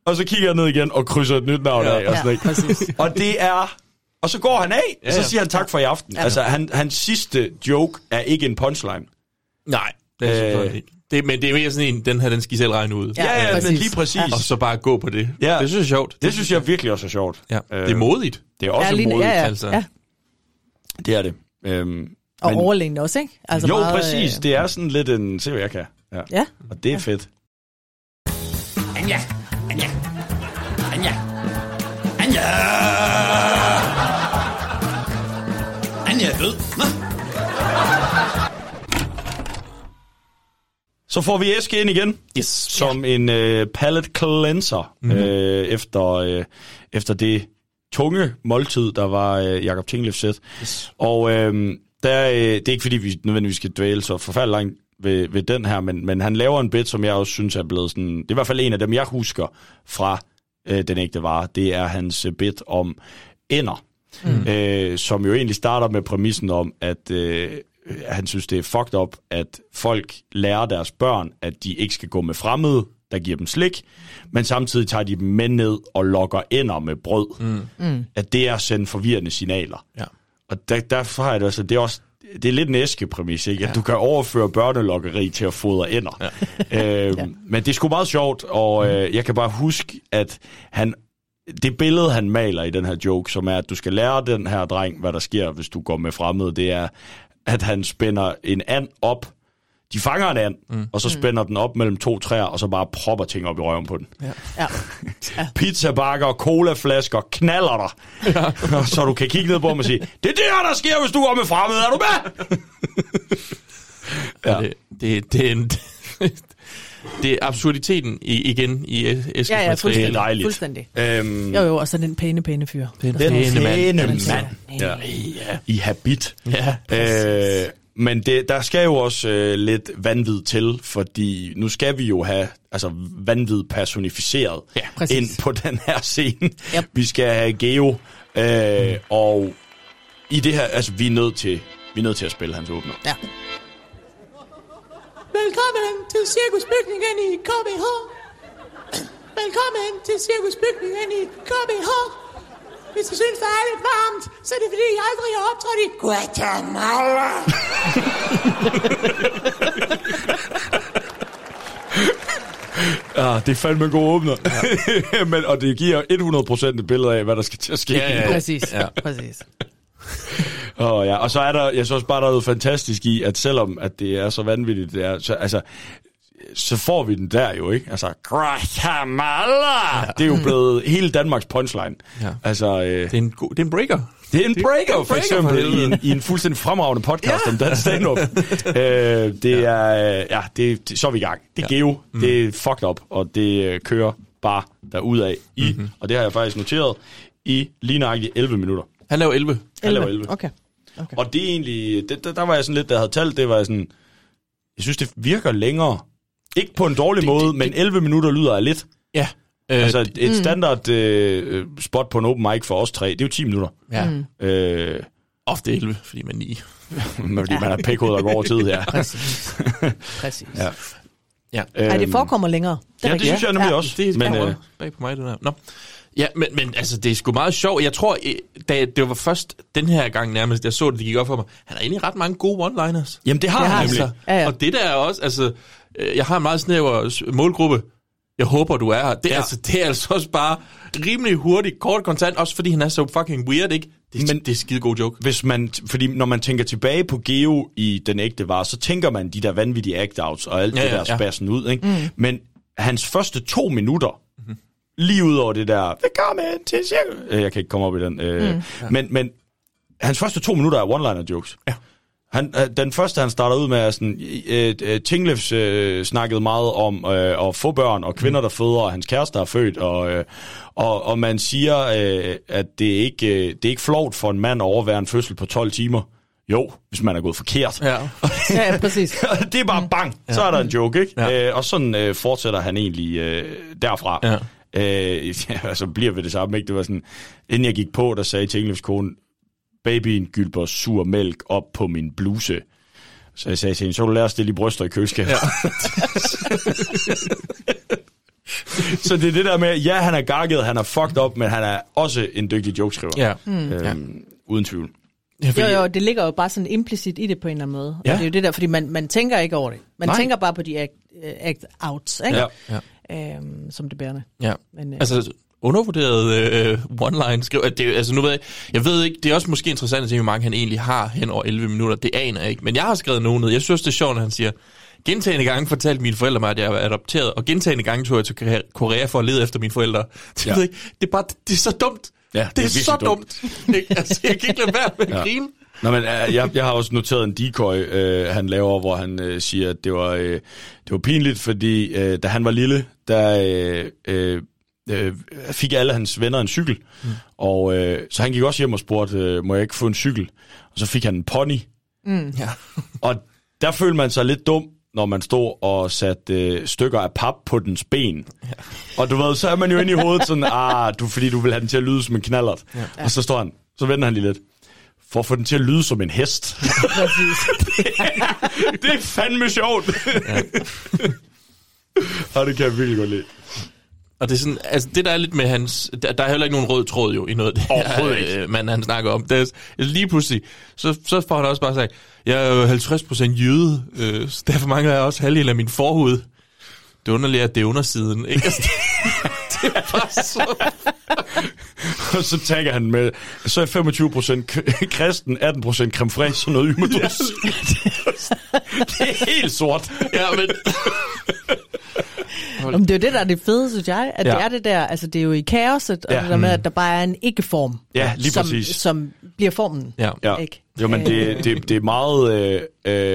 og så kigger jeg ned igen og krydser et nyt navn Ja. af. Og, sådan, Ja, ikke? præcis. og det er... Og så går han af, ja, og så ja. siger han tak for i aften. Ja. Altså, han, hans sidste joke er ikke en punchline. Nej, det er Øh. ikke. Det, men det er mere sådan en, den her, den skal I selv regne ud. Ja, Ja, ja, men lige præcis. Og så bare gå på det. Ja. Det synes jeg er sjovt. Det synes jeg virkelig også er sjovt. Ja. Øh, Det er modigt. Det er også ja, lige, modigt. ja, ja, altså. ja. Det er det. Øhm, Og men- overlegen også, ikke? Altså jo, meget, præcis. øh, Det er sådan lidt en... Se, hvad jeg kan. Ja. Ja. Og det er fedt. Anja, Anja, Anja, Anja. Anja er død. Nå. Så får vi Eske ind igen. Yes. Som en øh, palate cleanser. Mm-hmm. Øh, efter, øh, efter det tunge måltid, der var øh, Jakob Tinglefs sæt. Yes. Og øh, der, øh, det er ikke fordi, vi nødvendigvis skal dvæle så forfærdeligt langt ved, ved den her, men, men han laver en bit, som jeg også synes er blevet sådan... Det er i hvert fald en af dem, jeg husker fra øh, Den Ægte Vare. Det er hans øh, bit om ender. Mm. Øh, som jo egentlig starter med præmissen om, at øh, han synes, det er fucked up, at folk lærer deres børn, at de ikke skal gå med fremmede, der giver dem slik, men samtidig tager de dem med ned og lokker ender med brød. Mm. Mm. At det er at sende forvirrende signaler. Ja. Og der, derfor har jeg det også, det er også det er lidt en æskepræmis, ikke? At ja. du kan overføre børnelokkeri til at fodre ender. Ja. *laughs* Øhm, ja. Men det er sgu meget sjovt, og øh, jeg kan bare huske, at han det billede, han maler i den her joke, som er, at du skal lære den her dreng, hvad der sker, hvis du går med fremmede, det er, at han spænder en and op. De fanger en and, mm. og så spænder mm. den op mellem to træer, og så bare propper ting op i røven på den. Ja. Ja. ja. *laughs* Pizzabakker, colaflasker, knaller dig. Ja. *laughs* så du kan kigge ned på dem og sige, det er det her, der sker, hvis du går med fremmede. Er du med? ja. Det, det, det er en... *laughs* det er absurditeten i, igen i Eskils Ja, ja, materiale. fuldstændig. dejligt. fuldstændig. Øhm, Jo, jo, og så den pæne, pæne fyr. Den Der pæne mand. pæne Den mand. står- Ja. I habit. Ja, Øh, men det, der skal jo også øh, lidt vanvid til, fordi nu skal vi jo have altså, vanvid personificeret Ja, præcis. ind på den her scene. Yep. Vi skal have Geo, øh, og i det her, altså vi er nødt til, vi er nødt til at spille hans åbner. Ja. Velkommen til cirkusbygningen i KBH. Velkommen til cirkusbygningen i KBH. Hvis I synes, der er lidt varmt, så er det fordi, jeg aldrig har optrådt i Guatemala. Ja, *laughs* det er fandme en god åbner. Ja. *laughs* Men, og det giver 100% et billede af, hvad der skal til at ske. Ja, ja, ja. Præcis, ja. præcis. *laughs* Og, ja. og så er der, jeg synes også bare, der er noget fantastisk i, at selvom at det er så vanvittigt, det er, så, altså, så får vi den der jo, ikke? Altså, Guatemala! Ja. Det er jo blevet hele Danmarks punchline. Ja. Altså, øh, Det er en, god, det er en breaker. det er en breaker, for breaker, eksempel, for i, en, i en fuldstændig fremragende podcast ja. om dansk stand-up. *laughs* øh, det er, øh, ja, det, det, så er vi i gang. Det er ja. geo, mm. det er fucked up, og det øh, kører bare derudad i, mm-hmm. og det har jeg faktisk noteret, i lige nøjagtigt 11 minutter. Han laver 11. Han laver 11. Okay. okay. Og det er egentlig, det, der, der var jeg sådan lidt, jeg havde talt, det var jeg sådan, jeg synes, det virker længere. Ikke på en dårlig Det- det, måde, det- men 11 minutter lyder af lidt. Ja. Øh, Altså et, et standard øh, spot på en open mic for os tre, det er jo 10 minutter. ja. Mm. Øh, Ofte 11, fordi man er 9. *laughs* fordi man er pækhoved og går over tid her. *laughs* Præcis. Præcis. Ja. Ja. Ej, det forekommer længere. Ja, det synes jeg nemlig Ja. også. Det er men, men, øh, bag på mig, det der. Nå. Ja, men, men altså, det er sgu meget sjovt. Jeg tror, eh, da det var først den her gang nærmest, jeg så det, det gik op for mig. Han har egentlig ret mange gode one-liners. jamen det har Det har han nemlig. Altså, Ja, ja. Og det der er også, altså, øh, jeg har en meget snæver målgruppe. Jeg håber, du er her. Det, ja. Ja. altså, det er altså også bare rimelig hurtigt, kort kontant, også fordi han er så fucking weird, ikke? Det, Men- Men, det er skide god joke. Hvis man, fordi når man tænker tilbage på Geo i den ægte var, så tænker man de der vanvittige act-outs og alt Ja, det ja, der ja. spassen ud. Ikke? Mm. Men hans første to minutter, mm-hmm. lige ud over det der, velkommen til cirkel. Øh, Jeg kan ikke komme op i den. Øh, mm. men, men hans første to minutter er one-liner jokes. Ja. Han, øh, den første, han starter ud med, er sådan, øh, øh, Tinglefs øh, snakkede meget om øh, at få børn, og kvinder, der føder, og hans kæreste er født, og, øh, og, og man siger, øh, at det er ikke øh, det er ikke flovt for en mand at overvære en fødsel på 12 timer. Jo, hvis man er gået forkert. Ja. Ja, *laughs* ja, præcis. det er bare bang, så er der en joke, ikke? Ja. Øh, og sådan øh, fortsætter han egentlig øh, derfra. Ja. Øh, *laughs* ja, altså bliver ved det samme, ikke? Det var sådan, inden jeg gik på, der sagde Tinglefs kone, babyen gylper sur mælk op på min bluse. Så jeg sagde til hende, så du lære at stille i bryster i køleskabet. Ja. *laughs* så det er det der med, ja, han er gakket, han er fucked up, men han er også en dygtig jokeskriver. Ja. Hmm. Øhm, Ja. Uden tvivl. Ja, fordi, Jo, jo, det ligger jo bare sådan implicit i det på en eller anden måde. Ja. Og det er jo det der, fordi man, man tænker ikke over det. Man Nej. Tænker bare på de act, øh, act outs, ikke? Ja. Øhm, som det bærende. ja. Men, øh, Altså, undervurderet øh, one-line skriver. Det, er- altså, nu ved jeg, jeg ved ikke, det er også måske interessant at se, hvor mange han egentlig har hen over 11 minutter. Det aner jeg ikke. Men jeg har skrevet nogen ned. Jeg synes, det er sjovt, når han siger, gentagende gange fortalte mine forældre mig, at jeg var adopteret, og gentagende gange tog jeg til Korea- for at lede efter mine forældre. *laughs* Det, Ja. ikke, det er bare, det er så dumt. Ja, det er det er virkelig så dumt. dumt. *laughs* Ikke? altså, jeg kan ikke lade være med at Ja. grine. Nå, men øh, jeg, jeg har også noteret en decoy, øh, han laver, hvor han øh, siger, at det var, øh, det var pinligt, fordi øh, da han var lille, der øh, øh, øh, fik alle hans venner en cykel. Mm. Og øh, så han gik også hjem og spurgte, øh, må jeg ikke få en cykel? Og så fik han en pony. Ja. *laughs* Og der følte man sig lidt dum, når man stod og satte øh, stykker af pap på dens ben. Ja. Og du ved, så er man jo inde i hovedet sådan, *laughs* ah, du, fordi du vil have den til at lyde som en knallert. Ja. Og så står han, så vender han lige lidt. for at få den til at lyde som en hest. *laughs* det er fandme sjovt. Ja. og det kan jeg virkelig godt lide. Og det er sådan, altså det der er lidt med hans, der, der er heller ikke nogen rød tråd jo i noget af det Overhovedet her, øh, mand, han snakker om. Det er, lige pludselig, så, så får han også bare sagt, jeg er jo 50% jøde, øh, så derfor mangler jeg også halvdelen af min forhud. Det er underligt, at det er undersiden, ikke? Altså, det, *laughs* det er bare så... *laughs* Og så tagger han med, så er 25% k- kristen, 18% creme fraiche og noget *laughs* ymedrys. det er helt sort. Ja, men... Jamen, det er jo det, der er det fede, synes jeg. At ja. Ja. det er det der, altså det er jo i kaoset, og Ja. det der med, at der bare er en ikke-form. Ja, lige som, præcis. Som bliver formen. Ja. Ja. Ikke? Jo, men det, det, det er meget, øh,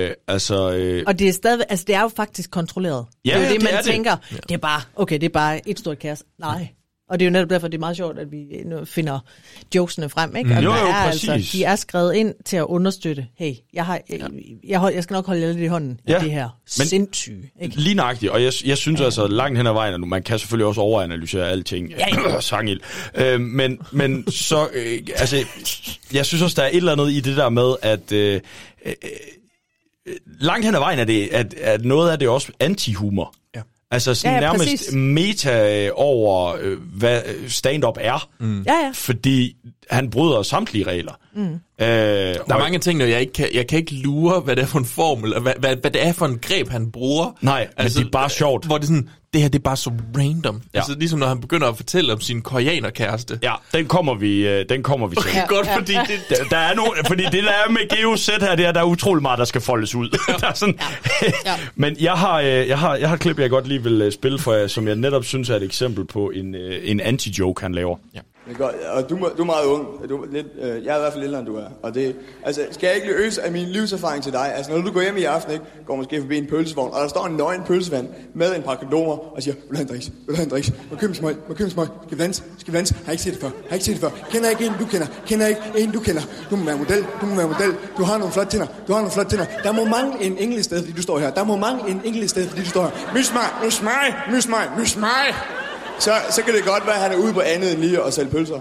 øh, altså... Øh, Og det er stadig, altså det er jo faktisk kontrolleret. Ja, det er jo ja, det, det man det. tænker, det. det er bare, okay, det er bare et stort kaos. Nej. Og det er jo netop derfor, det er meget sjovt, at vi nu finder jokesene frem, ikke? Og Jo, der jo, er altså, de er skrevet ind til at understøtte, hey, jeg, har, jeg, jeg, jeg skal nok holde jer lidt i hånden ja. Ja. i det her Men- sindssyge, ikke? Lige nøjagtigt, og jeg, jeg synes altså langt hen ad vejen, at nu- man kan selvfølgelig også overanalysere alting, Ja, ja. *clears throat* sangild, øh, men, men så, øh, altså, jeg synes også, der er et eller andet i det der med, at øh, øh, øh, langt hen ad vejen er det, at, at noget af det er også anti-humor. Ja. Altså sådan Ja, ja, nærmest præcis. meta øh, over, øh, hvad stand-up er, mm. Ja, ja. fordi han bryder samtlige regler. Mm. Øh, Der er mange ting, der jeg ikke kan, jeg kan ikke lure, hvad det er for en formel, og hvad, hvad, hvad det er for en greb, han bruger. Nej, men det er bare sjovt. Hvor det er sådan, det her det er bare så random. Ja. Ja. Altså ligesom når han begynder at fortælle om sin koreanerkæreste. Ja, den kommer vi, øh, den kommer vi til. Okay, godt, fordi det, Der, der er nogle, fordi det der er med GeoZ her, det er, der er utrolig meget, der skal foldes ud. *laughs* der er sådan, *laughs* Ja. Men jeg har, øh, jeg, har, jeg har et klip, jeg godt lige vil øh, spille for jer, som jeg netop synes er et eksempel på en, øh, en anti-joke, han laver. Ja. Det er godt, og du, du er meget ung. Du er lidt, øh, jeg er i hvert fald ældre, end du er. Og det, altså, skal jeg ikke løse af min livserfaring til dig? Altså, når du går hjem i aften, ikke, går måske forbi en pølsevogn, og der står en nøgen pølsevand med en par kondomer, og siger, vil du have en drinks? Vil du have en drinks? Må købe en smøg? Må købe en smøg? Skal vi danse? Skal vi danse? Har ikke set det før? Har ikke set det før? Kender ikke en, du kender? Kender ikke en, du kender? Du må være model. Du må være model. Du har nogle flotte tænder. Du har nogle flotte tænder. Der må mange en enkelt sted, fordi du står her. Der må mange en enkelt sted, fordi du står her. Mys mig, mys mig, mys mig, mys mig. Så, så kan det godt være, at han er ude på andet end lige at sælge pølser. *laughs*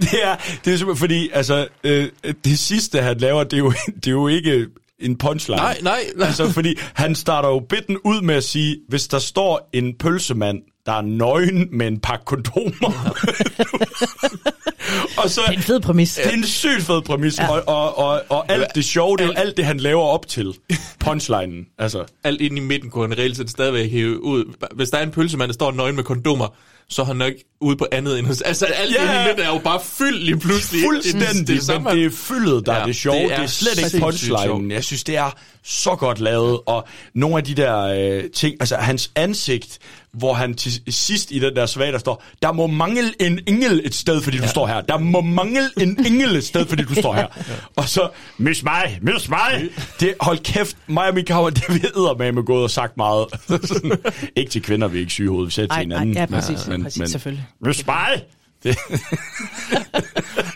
det er, det er simpelthen fordi, altså, øh, det sidste, han laver, det er jo, det er jo ikke en punchline. Nej, nej, nej. Altså, fordi han starter jo bitten ud med at sige, hvis der står en pølsemand, der er nøgen med en pakke kondomer. *laughs* *laughs* og så, Det er en fed præmis. det er en sygt fed præmis, ja. og, og, og, og alt det sjove, det er jo alt det, han laver op til punchlinen. Altså, alt inde i midten kunne han reelt set stadigvæk hæve ud. Hvis der er en pølsemand, der står nøgen med kondomer, så er han nok ude på andet end... Altså, alt Ja. yeah. i midten er jo bare fyldt lige pludselig. Fuldstændig, det, det, men det er fyldet, der ja, Ja, er det sjove. Det det er, det er slet ikke punchlinen. Jeg synes, det er så godt lavet, og nogle af de der øh, ting, altså hans ansigt, hvor han til sidst i den der svag, der står, der må mangle en engel et sted, fordi du står her. Der må mangle en engel et sted, fordi du står her. Og så, mys mig, mys mig. Det, hold kæft, mig og min kammer, det vi med med gået og sagt meget. *laughs* Sådan, ikke til kvinder, vi er ikke syge hovedet, vi sætter til hinanden. ej, ja, præcis, præcis, selvfølgelig. Mys mig. Det,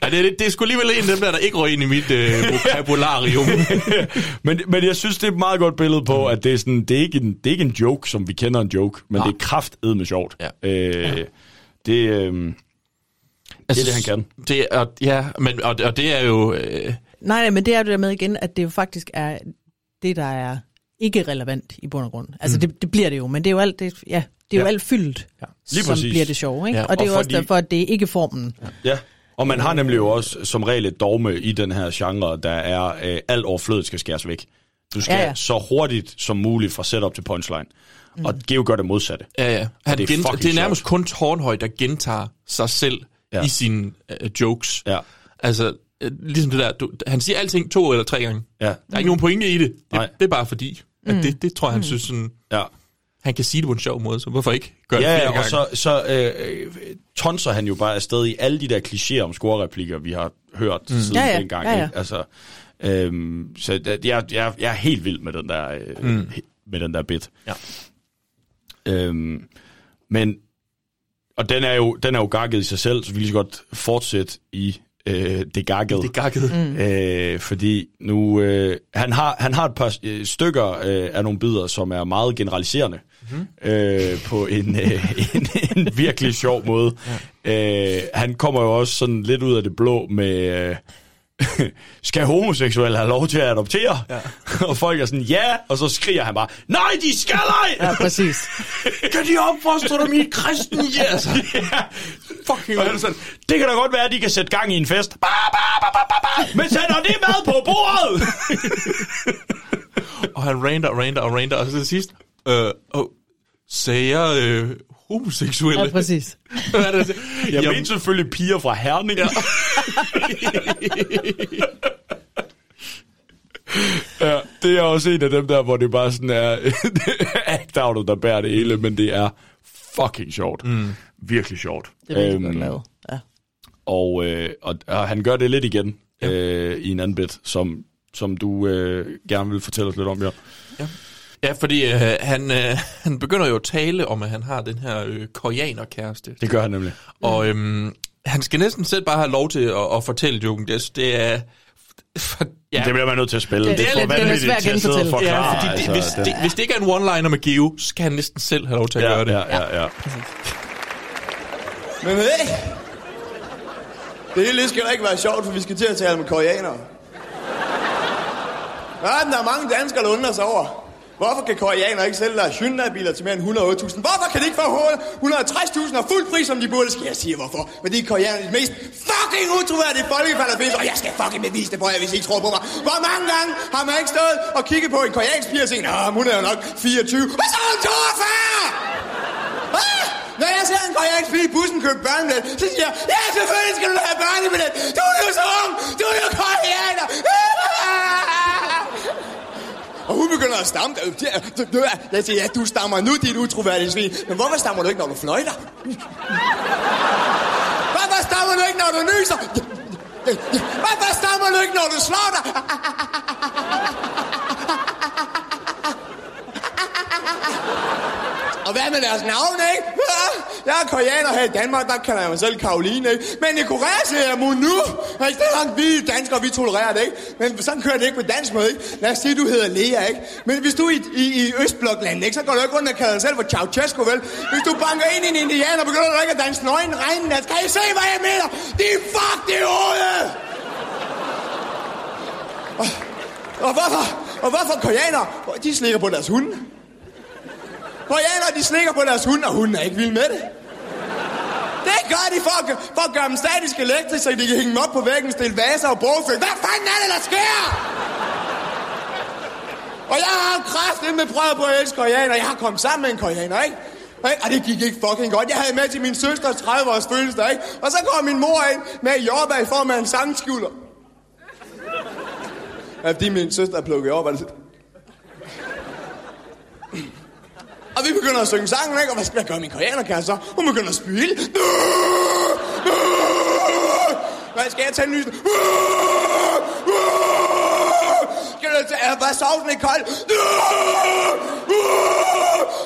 Ja, det, det, det er sgu alligevel en af dem der, der ikke røg ind i mit øh, vocabularium. men, men jeg synes, det er et meget godt billede på, at det er, sådan, det er, ikke, en, det er ikke en joke, som vi kender en joke, men Nej. det er med sjovt. Ja. Øh, det, øh, altså, det, han kan. Det, og, ja, men, og, og det er jo... Øh, Nej, nej, men det er det der med igen, at det jo faktisk er det, der er ikke relevant i bund og grund. Altså, mm. det, det bliver det jo, men det er jo alt, det, ja, det er jo Ja. alt fyldt, ja. Lige som præcis. bliver det sjove, ikke? Ja, og det er og jo fordi- også derfor, at det er ikke formen. Ja. Ja, og man har nemlig jo også som regel et dogme i den her genre, der er, øh, alt overflødet skal skæres væk. Du skal ja, Ja, så hurtigt som muligt fra setup til punchline. Mm. Og Geo gør det modsatte. ja, ja. Han det er det, er fucking det er nærmest sjovt. kun Tornhøj, der gentager sig selv Ja. i sine øh, jokes. Ja. Altså, øh, ligesom det der, du, han siger alting to eller tre gange. Ja. Der er ikke nogen pointe i det. Nej. Det, det er bare fordi, at det, det tror jeg, han synes sådan, Ja. Han kan sige det på en sjov måde, så hvorfor ikke gøre det Ja, flere ja, og gange? så, så øh, tonser han jo bare afsted i alle de der klichéer om scorereplikker, vi har hørt mm. siden Ja, ja, dengang. ja, ja. Ikke? Altså, øhm, så det- jeg, jeg, jeg er helt vild med den der, øh, mm. med den der bit. Ja. Øhm, men, og den er, jo, den er jo gakket i sig selv, så vi lige så godt fortsætte i øh, det gakkede. Det gakket. Mm. Øh, fordi nu, øh, han, har, han har et par øh, stykker øh, af nogle bidder, som er meget generaliserende. Mm. øh, på en, øh, *laughs* en, en virkelig sjov måde. Ja. Øh, han kommer jo også sådan lidt ud af det blå med... Øh, *laughs* skal homoseksuelle have lov til at adoptere? Ja. *laughs* og folk er sådan, ja, og så skriger han bare, nej, de skal ej! Ja, præcis. kan de opfostre dem i et kristen yes? ja. Fucking og sådan, det kan da godt være, at de kan sætte gang i en fest. Ba, ba, ba, ba, ba, ba. Men sætter det mad på bordet! og han rander og rander og rander, og så til sidst, øh, oh, sagde jeg øh, homoseksuelle? Ja, præcis. *laughs* Hvad er det, jeg? Jeg mener selvfølgelig piger fra Herning. Ja. *laughs* ja, det er også en af dem der, hvor det bare sådan er *laughs* act der bærer det hele, men det er fucking sjovt. Mm. Virkelig sjovt. Det er virkelig godt lavet. Ja. Og, øh, og, og han gør det lidt igen ja. øh, i en anden bit, som, som du øh, gerne vil fortælle os lidt om, ja. Ja. Fordi øh, han, øh, *laughs* han begynder jo at tale om, at han har den her øh, koreaner-kæreste. Det gør han nemlig. Og øhm, han skal næsten selv bare have lov til at, at fortælle joken. Det, det er... *laughs* For, ja. Det bliver man nødt til at spille. Det, det, det er lidt- det er svært at genfortælle. forklare. Ja, fordi det, hvis, den- det, hvis det ikke er en one-liner med Geo, så skal han næsten selv have lov til at ja, gøre det. Ja, ja, ja. *laughs* Men hey, det hele skal da ikke være sjovt, for vi skal til at tale med koreanere. Ja, der er mange danskere, der undrer sig over. Hvorfor kan koreanere ikke sælge deres Hyundai-biler til mere end 108.000? Hvorfor kan de ikke få 160.000 og fuld pris, som de burde? Skal jeg sige hvorfor? Men de er koreanere de mest fucking utroværdige folkefald, der findes. Og jeg skal fucking bevise det for jer, hvis I ikke tror på mig. Hvor mange gange har man ikke stået og kigget på en koreansk pige og tænkt, Nå, hun er jo nok 24. Og så er hun 42! Ah! Når jeg ser en koreansk pige i bussen købe børnebillet, så siger jeg, ja, selvfølgelig skal du have børnebillet. Du er jo så ung. Du er jo koreaner. *laughs* Og hun begynder at stamme. Øh, jeg siger, ja, du stammer nu, dit utroværdige svin. Men hvorfor stammer du ikke, når du fløjter? Hvorfor stammer du ikke, når du nyser? Hvorfor stammer du ikke, når du slår dig? Og hvad med deres navne, ikke? Ja, jeg er koreaner her i Danmark, der kalder jeg mig selv Karoline, ikke? Men i Korea siger jeg Munu. Ikke? Det er langt, vi danskere, vi tolererer det, ikke? Men sådan kører det ikke på dansk måde, ikke? Lad os sige, du hedder Lea, ikke? Men hvis du er i, i, i Østbloklandet, ikke? Så går du ikke rundt og kalder dig selv for Ceausescu, vel? Hvis du banker ind i en indianer, begynder du ikke at danse nøgen regndans. Kan I se, hvad jeg mener? De er fuck det hovedet! Og, og hvorfor? Og hvorfor koreaner? De slikker på deres hunde. Koreanere, de slikker på deres hunde, og hunden er ikke vild med det. Det gør de for at, for at gøre dem statisk elektrisk, så de kan hænge dem op på væggen, stille vaser og bogføring. Hvad fanden er det, der sker? Og jeg har kraftigt med prøvet på at elske koreaner. Jeg har kommet sammen med en koreaner, ikke? Ikke? Og det gik ikke fucking godt. Jeg havde med til min søsters 30-års fødselsdag, ikke? Og så kom min mor ind med jordbær i form af en sangskjuler. Ja, fordi min søster plukkede jordbær over, var det og vi begynder at synge sangen, ikke? Og hvad, skal jeg gøre min koreanerkæreste så? Hun begynder at spyle. Hvad skal jeg tage en ny? Skal du tage... Er bare sovsen ikke kold?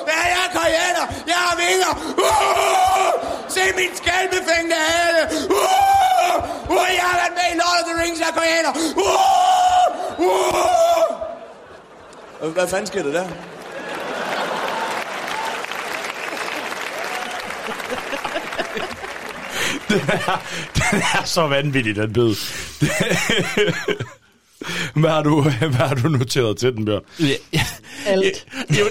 Ja, jeg er koreaner. Jeg har vinger. Se min skælbefængte hale. Jeg har været med i Lord of the Rings. Jeg er koreaner. Hvad fanden sker der der? *laughs* Den er, den er så vanvittig, den bid. *laughs* hvad, har du, hvad har du noteret til den, Bjørn? Ja, Alt. *laughs* Ja, jo,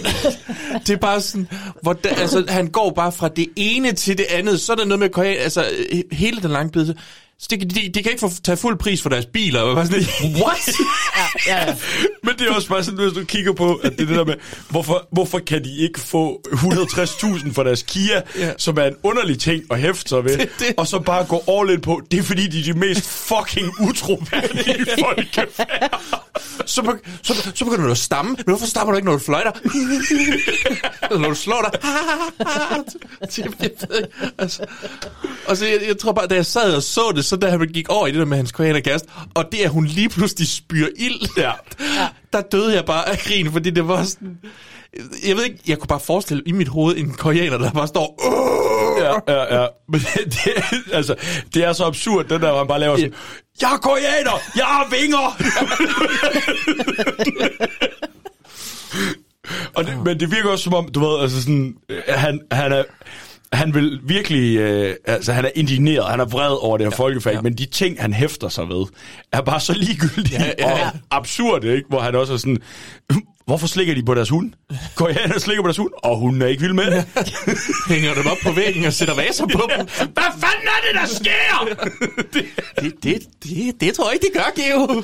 det er bare sådan, hvor der, altså, han går bare fra det ene til det andet. Så er der noget med altså hele den lange bid. Så de, de, de kan ikke få tage fuld pris for deres biler. Og bare sådan, *laughs* what? *laughs* Ja, ja. Men det er også bare sådan, hvis du kigger på, at det er det der med, hvorfor, hvorfor kan de ikke få 160.000 for deres Kia, Ja. som er en underlig ting at hæfte sig ved, *laughs* Det- det- og så bare gå all in på, det er fordi, de er de mest fucking utroværdige folkefærd. så, be- så, så begynder du at stamme. Men hvorfor stammer du ikke, når du fløjter? Eller når du slår dig? Jeg ved ikke, altså. Og så jeg, jeg tror bare, da jeg sad og så det, så da han gik over i det der med hans koreanerkæreste, og det, at hun lige pludselig spyr ild, Ja. der døde jeg bare af grin, fordi det var sådan... Jeg ved ikke, jeg kunne bare forestille i mit hoved en koreaner, der bare står... Åh! Ja, ja, ja. Men det, det, altså, det er så absurd, den der, hvor han bare laver sådan, jeg er koreaner, jeg har vinger! Og det, men det virker også som om, du ved, altså sådan, øh, han, han er... Han vil virkelig, øh, altså han er indigneret, han er vred over det her ja, folkefag, ja. men de ting, han hæfter sig ved, er bare så ligegyldige ja, ja, ja. og absurde, ikke? Hvor han også er sådan, hvorfor slikker de på deres hund? Går jeg og slikker på deres hund? Og hunden er ikke vild med det. *laughs* Hænger dem op på væggen og sætter vaser på *laughs* dem. Hvad fanden er det, der sker? *laughs* det, det, det, det tror jeg ikke, de gør, Geo.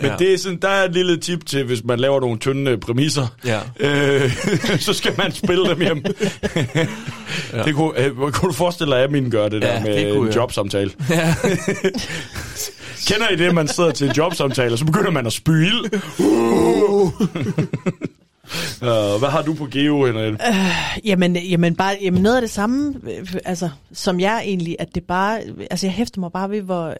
Men ja. det er sådan, der er et lille tip til, hvis man laver nogle tynde præmisser, ja. øh, *laughs* så skal man spille dem hjem. *laughs* ja. det kunne, øh, kunne du forestille dig, at min gør det ja, der med det kunne, en jobsamtale? Ja. *laughs* Kender I det, man sidder til en jobsamtale, og så begynder man at spyle? Uh. Uh, hvad har du på Geo, Henriette? Uh, jamen, jamen, bare, jamen noget af det samme, øh, altså, som jeg egentlig, at det bare, altså jeg hæfter mig bare ved, hvor,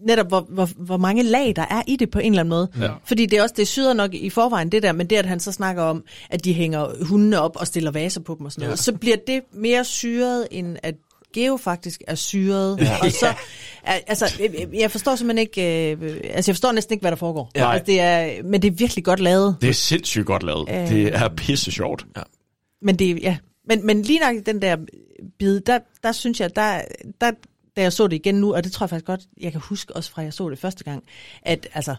netop hvor, hvor, hvor mange lag der er i det på en eller anden måde. Ja. Fordi det er også, det syder nok i forvejen det der, men det at han så snakker om, at de hænger hundene op og stiller vaser på dem og sådan ja. noget, så bliver det mere syret, end at Geo faktisk er syret. Ja. Og så, altså, jeg forstår simpelthen ikke, øh, altså jeg forstår næsten ikke, hvad der foregår. Ja. Altså, det er, men det er virkelig godt lavet. Det er sindssygt godt lavet. Øh, det er pisse sjovt. Ja. Men det, ja. Men, men lige nok den der bid, der, der synes jeg, der, der da jeg så det igen nu, og det tror jeg faktisk godt, jeg kan huske også fra jeg så det første gang, at altså,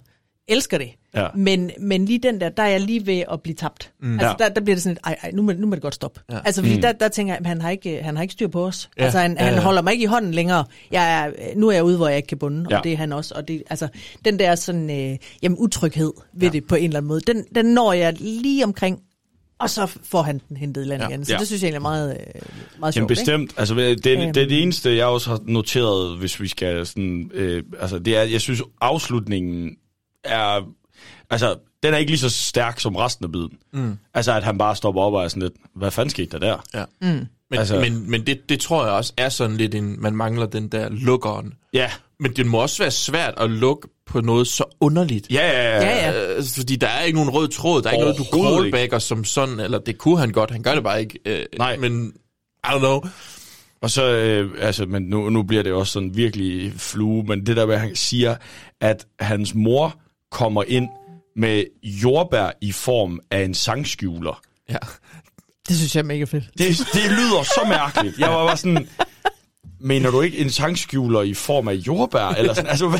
elsker det. Ja. Men, men lige den der, der er jeg lige ved at blive tabt. Mm. Altså, der, der bliver det sådan et, ej, ej nu, må, nu må det godt stoppe. Ja. Altså, fordi mm. der, der tænker jeg, han har ikke, han har ikke styr på os. Ja. Altså, han, ja, ja. han holder mig ikke i hånden længere. Jeg er, nu er jeg ude, hvor jeg ikke kan bunde, ja. og det er han også. Og det, altså, den der sådan, øh, jamen, utryghed ved ja. det på en eller anden måde, den, den når jeg lige omkring, og så får han den hentet i land ja. igen. Så ja. det synes jeg egentlig er meget, øh, meget sjovt. Jamen bestemt. Ikke? Altså, det, det, det er det eneste, jeg også har noteret, hvis vi skal sådan... Øh, altså, det er, jeg synes, afslutningen er... Altså, den er ikke lige så stærk som resten af biden. Mm. Altså, at han bare stopper op og er sådan lidt, hvad fanden skete der der? Ja. Mm. Men, altså, men, men det, det tror jeg også er sådan lidt en, man mangler den der lukkeren. Ja. Men det må også være svært at lukke på noget så underligt. Ja, ja, ja. ja, ja. Øh, fordi der er ikke nogen rød tråd, der er ikke noget, du callbacker som sådan, eller det kunne han godt, han gør det bare ikke. Øh, Nej. Men, I don't know. Og så, øh, altså, men nu, nu bliver det også sådan virkelig flue, men det der med, at han siger, at hans mor kommer ind med jordbær i form af en sangskjuler. Ja. Det synes jeg er mega fedt. Det, det lyder så mærkeligt. Jeg var bare sådan, Mener du ikke en sangskjuler i form af jordbær? Eller sådan? Altså, *laughs* hvad,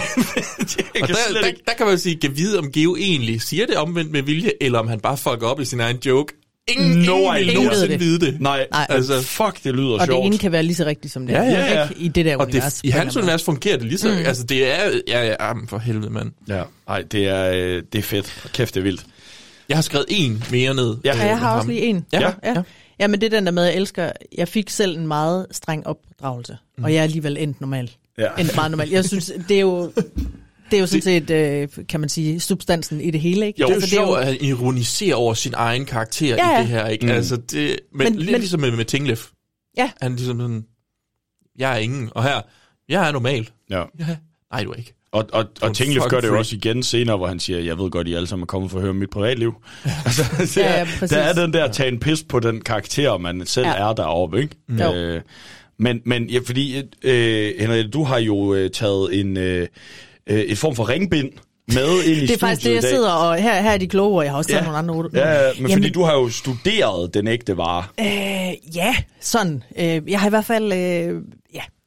og der, der, der, kan man jo sige, kan vide, om Geo egentlig siger det omvendt med vilje, eller om han bare fucker op i sin egen joke. Ingen, no ingen, ingen ved det. vide det. Nej, Nej, altså, fuck, det lyder og sjovt. Og det ene kan være lige så rigtigt som det ja, ja, ja. Ikke i det der og univers. Det, I hans univers fungerer det lige så. Mm. Altså, det er... Ja, ja, for helvede, mand. Ja, nej, det er, øh, det er fedt. Kæft, det er vildt. Jeg har skrevet en mere ned. Ja, ja jeg har også lige en. Ja, ja. ja. Ja, men det er den der med, at jeg elsker, jeg fik selv en meget streng opdragelse, mm. og jeg er alligevel endt normal. Ja. Endt meget normal. Jeg synes, det er jo, det er jo sådan set, øh, kan man sige, substansen i det hele, ikke? Jo, altså, det er jo sjovt, at han ironiserer over sin egen karakter ja, ja. i det her, ikke? Mm. Altså, det, men, men, lidt men, ligesom med, med Tinglef. Ja. Han er ligesom sådan, jeg er ingen, og her, jeg er normal. Ja. ja. Nej, du er ikke. Og, og, og Tinglef gør det jo også igen senere, hvor han siger, jeg ved godt, I alle sammen er kommet for at høre mit privatliv. *laughs* altså, der, ja, ja, der er den der at tage en pis på den karakter, man selv ja. er deroppe, ikke? Mm. Øh, men, men ja, fordi, øh, Henrik, du har jo øh, taget en, øh, øh, et form for ringbind med ind i Det er faktisk det, jeg sidder og... Her, her er de kloge, og jeg har også taget ja. nogle andre ord. Ja, men Jamen, fordi du har jo studeret den ægte vare. Øh, ja, sådan. Øh, jeg har i hvert fald... Øh,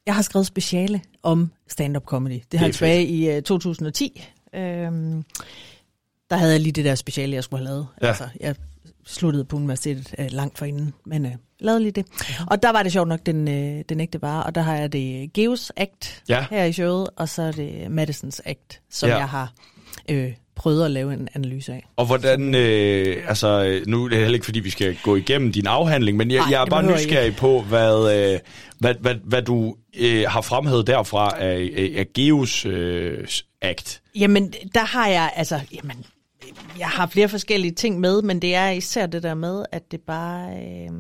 jeg har skrevet speciale om stand-up comedy. Det har jeg tilbage i uh, 2010. Øhm, der havde jeg lige det der speciale, jeg skulle have lavet. Ja. Altså, jeg sluttede på universitetet uh, langt forinden, men uh, lavede lige det. Ja. Og der var det sjovt nok den, uh, den ægte var, og der har jeg det Geos Act ja. her i showet, og så er det Madisons Act, som ja. jeg har øh, prøvet at lave en analyse af. Og hvordan, øh, altså nu er det heller ikke fordi, vi skal gå igennem din afhandling, men jeg, Ej, jeg er bare nysgerrig på, hvad, øh, hvad, hvad, hvad du øh, har fremhævet derfra af, af Geos øh, Act. Jamen, der har jeg, altså, jamen, jeg har flere forskellige ting med, men det er især det der med, at det bare... Øh,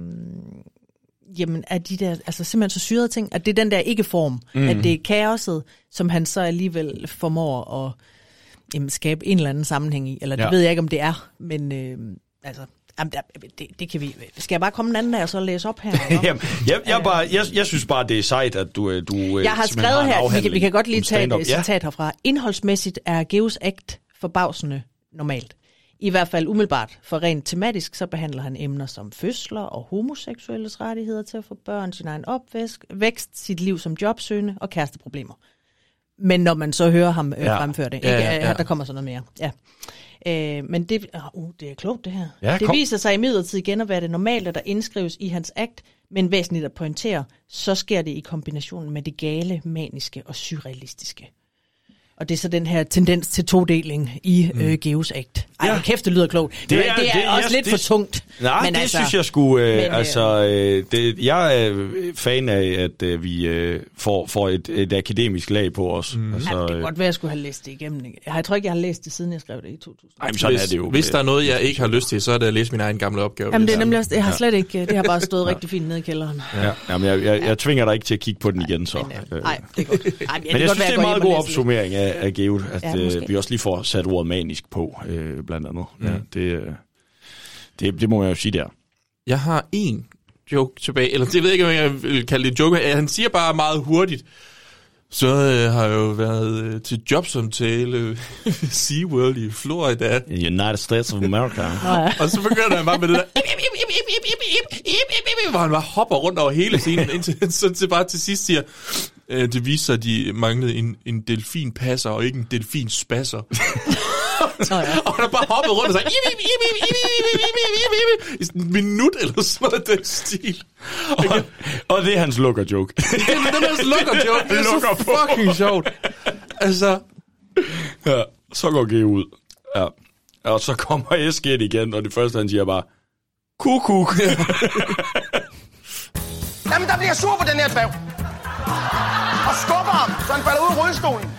jamen, er de der, altså simpelthen så syrede ting, at det er den der ikke-form, mm. at det er kaoset, som han så alligevel formår at jamen, skabe en eller anden sammenhæng i. Eller det ja. ved jeg ikke, om det er, men øh, altså, Jamen, der, det, det kan vi. Skal jeg bare komme en anden dag og så læse op her? *laughs* Jamen, jeg, jeg, bare, jeg, jeg synes bare, det er sejt, at du, øh, du øh, Jeg har skrevet har her, vi kan, vi kan godt lige tage et citat ja. herfra. Indholdsmæssigt er Geos Act forbavsende normalt. I hvert fald umiddelbart, for rent tematisk, så behandler han emner som fødsler og homoseksuelles rettigheder til at få børn, sin egen opvækst, vækst, sit liv som jobsøgende og kæresteproblemer. Men når man så hører ham øh, Ja. fremføre det, Ja, ikke? ja, Ja, ja. der kommer så noget mere. Ja. Øh, men det, uh, det er klogt det her. Ja, det kom. viser sig imidlertid igen at være det normale, der indskrives i hans akt, men væsentligt at pointere, så sker det i kombination med det gale, maniske og surrealistiske. Og det er så den her tendens til todeling i mm. øh, Geos akt. Ej, Ja. ja. kæft, det lyder klogt. Det, det, er, det er det- også ja, lidt det- for tungt. Nej, men det altså, synes jeg skulle... Øh, men, øh, altså, øh, det, jeg er fan af, at øh, vi øh, får, får et, et akademisk lag på os. Mm. Altså, Ja, det kan øh, godt være, at jeg skulle have læst det igennem. Jeg, har- jeg tror ikke, jeg har læst det, siden jeg skrev det i 2000. Ej, men sådan hvis, er det jo. Hvis der er noget, jeg ikke har lyst til, så er det at læse min egen gamle opgave. Jamen, det er nemlig også, jeg har Ja. slet ikke, det har bare stået *laughs* rigtig fint nede i kælderen. Ja, jamen, jeg, jeg, jeg tvinger dig ikke til at kigge på den igen, så. Øh, Nej, det er godt. Men jeg synes, det er en meget god opsummering af, af Geo, at Ja, måske. øh, vi også lige får sat ordet manisk på, øh, blandt andet. Mm. Ja, det, øh, det, det må jeg jo sige der. Jeg har en joke tilbage, eller det ved jeg ikke, om jeg vil kalde det en joke. Han siger bare meget hurtigt, så øh, har jeg jo været øh, til jobsamtale i *laughs* SeaWorld i Florida. United States of America. *laughs* Og så begynder han bare med det der, hvor han bare hopper rundt over hele scenen, indtil han så til bare til sidst siger, Øh, det viste sig, at de manglede en, en delfinpasser og ikke en delfinspasser. Nå, ja. og der bare hoppede rundt og sagde, ibi, ibi, ibi, ibi, ibi, ibi, ibi, i sådan en minut eller sådan noget den stil. Og, og det er hans lukker-joke. det er den hans lukker-joke. Det er lukker så fucking på. sjovt. Altså. Ja, så går G ud. Ja. Og så kommer S igen, og det første, han siger bare, kukuk. Jamen, der bliver sur på den her bæv. Og skubber ham, så han falder ud af rullestolen.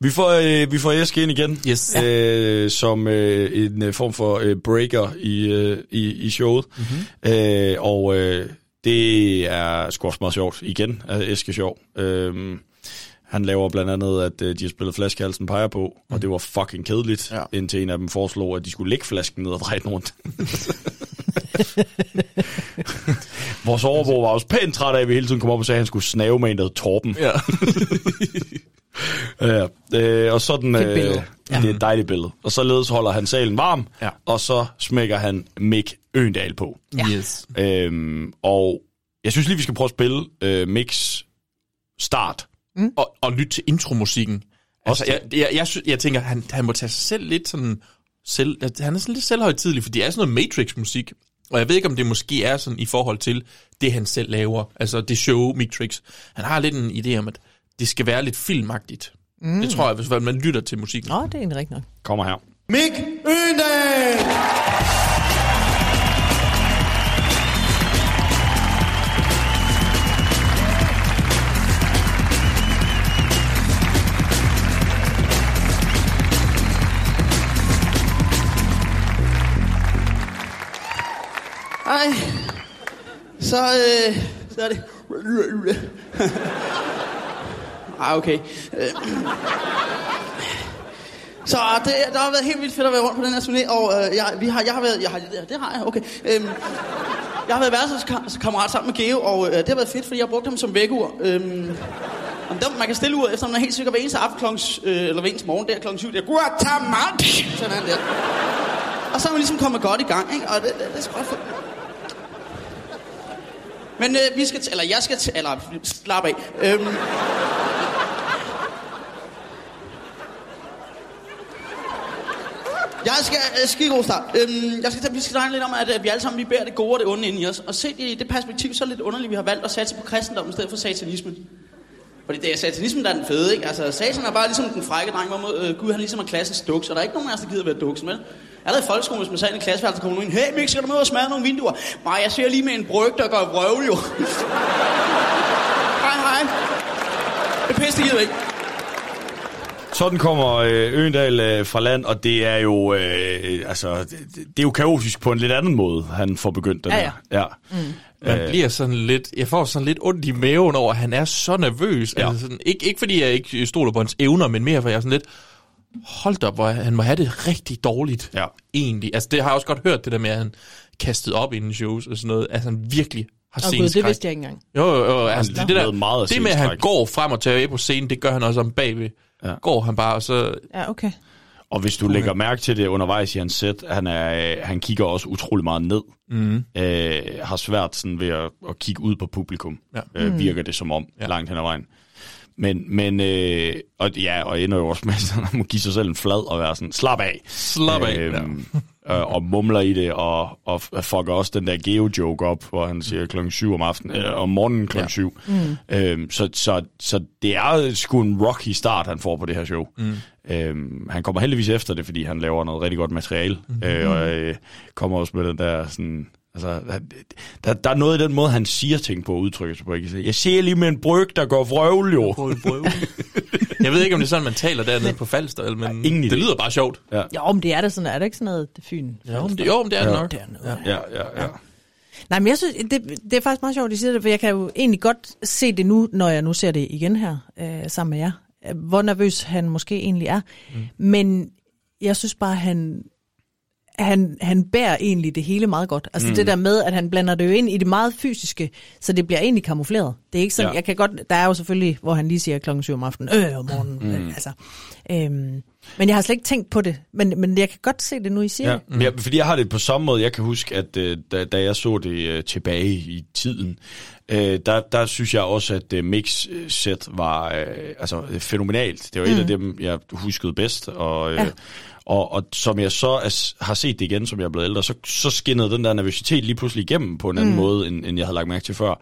Vi får, øh, vi får Eske ind igen, yes. øh, som øh, en øh, form for øh, breaker i, øh, i, i showet. Mm-hmm. Øh, og øh, det er sgu også meget sjovt. Igen er Eske sjov. Øh, han laver blandt andet, at øh, de har spillet flaskehalsen peger på, mm. og det var fucking kedeligt, ja. indtil en af dem foreslog, at de skulle lægge flasken ned og dreje den rundt. *laughs* *laughs* Vores overbo var også pænt træt af, at vi hele tiden kom op og sagde, at han skulle snave med en, der Torben. Ja. *laughs* ja, øh, og sådan, øh, billede. ja. det er et dejligt billede. Og således holder han salen varm, Ja. og så smækker han Mick Øendal på. Ja. yes. Øhm, og jeg synes lige, vi skal prøve at spille øh, Micks start. Og, og lytte til intromusikken. Altså, jeg, jeg, jeg, sy- jeg tænker, han, han må tage sig selv lidt sådan... Selv, han er sådan lidt selvhøjtidlig, for det er sådan noget Matrix-musik. Og jeg ved ikke, om det måske er sådan i forhold til det, han selv laver. Altså det show, Matrix. Han har lidt en idé om, at det skal være lidt filmagtigt. Mm. Det tror jeg, hvis man lytter til musikken. Nå, det er egentlig rigtigt nok. Kommer her. Mik Øndal! Ej. Så, øh, så er det... *laughs* ah, okay. Øh. Så ah, det, der har været helt vildt fedt at være rundt på den her turné, og øh, jeg, vi har, jeg har været... Jeg har, ja, det har jeg, okay. Øhm, jeg har været værelseskammerat sammen med Geo, og øh, det har været fedt, fordi jeg har brugt ham som vækkeur. Øhm, om dem, man kan stille ud efter, man er helt sikker hver eneste aften klokken, øh, eller hver eneste morgen, der klokken 7, der, Guatemala! Sådan der. Og så er man ligesom kommet godt i gang, ikke? Og det, det, det er sgu ret. Men øh, vi skal eller jeg skal til, eller slap af. Øhm, jeg skal, øh, skide god start. Øhm, jeg skal, tage- vi skal snakke lidt om, at at vi alle sammen vi bærer det gode og det onde ind i os. Og set i det perspektiv, så er det lidt underligt, at vi har valgt at satse på kristendommen i stedet for satanismen. Fordi det er satanismen, der er den fede, ikke? Altså, satan er bare ligesom den frække dreng, hvor øh, Gud han ligesom er klassens duks, og der er ikke nogen af os, der gider være duksen, vel? Allerede i folkeskolen, hvis man sagde i en klasseværelse, kommer nogen ind, hey Mik, skal du med og smadre nogle vinduer? Nej, jeg ser lige med en bryg, der gør vrøvl, jo. *laughs* hej, hej. Det pisse, det gider ikke. Sådan kommer øh, Øendal øh, fra land, og det er jo øh, altså det, det er jo kaotisk på en lidt anden måde, han får begyndt den Ja, her. Ja. Mm. Man bliver sådan lidt, jeg får sådan lidt ondt i maven over, at han er så nervøs. Ja. Altså sådan, ikke, ikke fordi jeg ikke stoler på hans evner, men mere for jeg er sådan lidt, hold op, hvor han må have det rigtig dårligt. Ja. Egentlig. Altså det har jeg også godt hørt, det der med, at han kastede op inden shows og sådan noget. Altså han virkelig har gud, sceneskræk. det vidste jeg ikke engang. Jo, jo, jo. Altså, det, det, led meget der, det med, at han går frem og tager af på scenen, det gør han også om bagved. Ja. Går han bare, og så... Ja, okay. Og hvis du lægger mærke til det undervejs i hans sæt, han, er, øh, han kigger også utrolig meget ned. Mhm. Øh, har svært sådan ved at, at kigge ud på publikum, Ja. øh, Mm. virker det som om, ja. langt hen ad vejen. Men, men øh, og, ja, og ender jo også med, at han må give sig selv en flad og være sådan, slap af. Slap af, Øhm, *laughs* øh, og mumler i det, og, og fucker også den der geo-joke op, hvor han siger klokken 7 om aftenen, øh, om morgenen klokken Ja. 7. Mm. Øhm, så, så, så det er sgu en rocky start, han får på det her show. Mm. Øhm, han kommer heldigvis efter det, fordi han laver noget rigtig godt materiale, mm. øh, og øh, kommer også med den der sådan... Altså, der, der, der er noget i den måde, han siger ting på, udtrykker sig på. Ikke? Jeg ser lige med en bryg, der går vrøvl, jo. *laughs* Jeg ved ikke, om det er sådan, man taler dernede på Falster, men ingen det lyder bare sjovt. Ja. Jo, men det er det sådan, er det ikke sådan noget det Fyn? Jo, men det, jo, men det er det Ja. nok. Det er noget. Ja. Ja, ja, ja. Nej, men jeg synes, det, det er faktisk meget sjovt, at I siger det, for jeg kan jo egentlig godt se det nu, når jeg nu ser det igen her øh, sammen med jer, øh, hvor nervøs han måske egentlig er. Mm. Men jeg synes bare, han, han, han bærer egentlig det hele meget godt. Altså Mm. mm. det der med, at han blander det jo ind i det meget fysiske, så det bliver egentlig kamufleret. Det er ikke sådan, Ja. jeg kan godt, der er jo selvfølgelig, hvor han lige siger klokken 7 om aftenen, øh om morgenen, Mm. mm. altså. Øhm, men jeg har slet ikke tænkt på det, men, men jeg kan godt se det nu, I siger Ja, mm. ja, fordi jeg har det på samme måde. Jeg kan huske, at øh, da, da jeg så det øh, tilbage i tiden, øh, der, der synes jeg også, at øh, mix-set var øh, altså, øh, fænomenalt. Det var mm. et af dem, jeg huskede bedst. Og, øh, Ja. Og, og som jeg så er, har set det igen, som jeg er blevet ældre, så, så skinnede den der nervøsitet lige pludselig igennem på en anden Mm. måde, end, end jeg havde lagt mærke til før.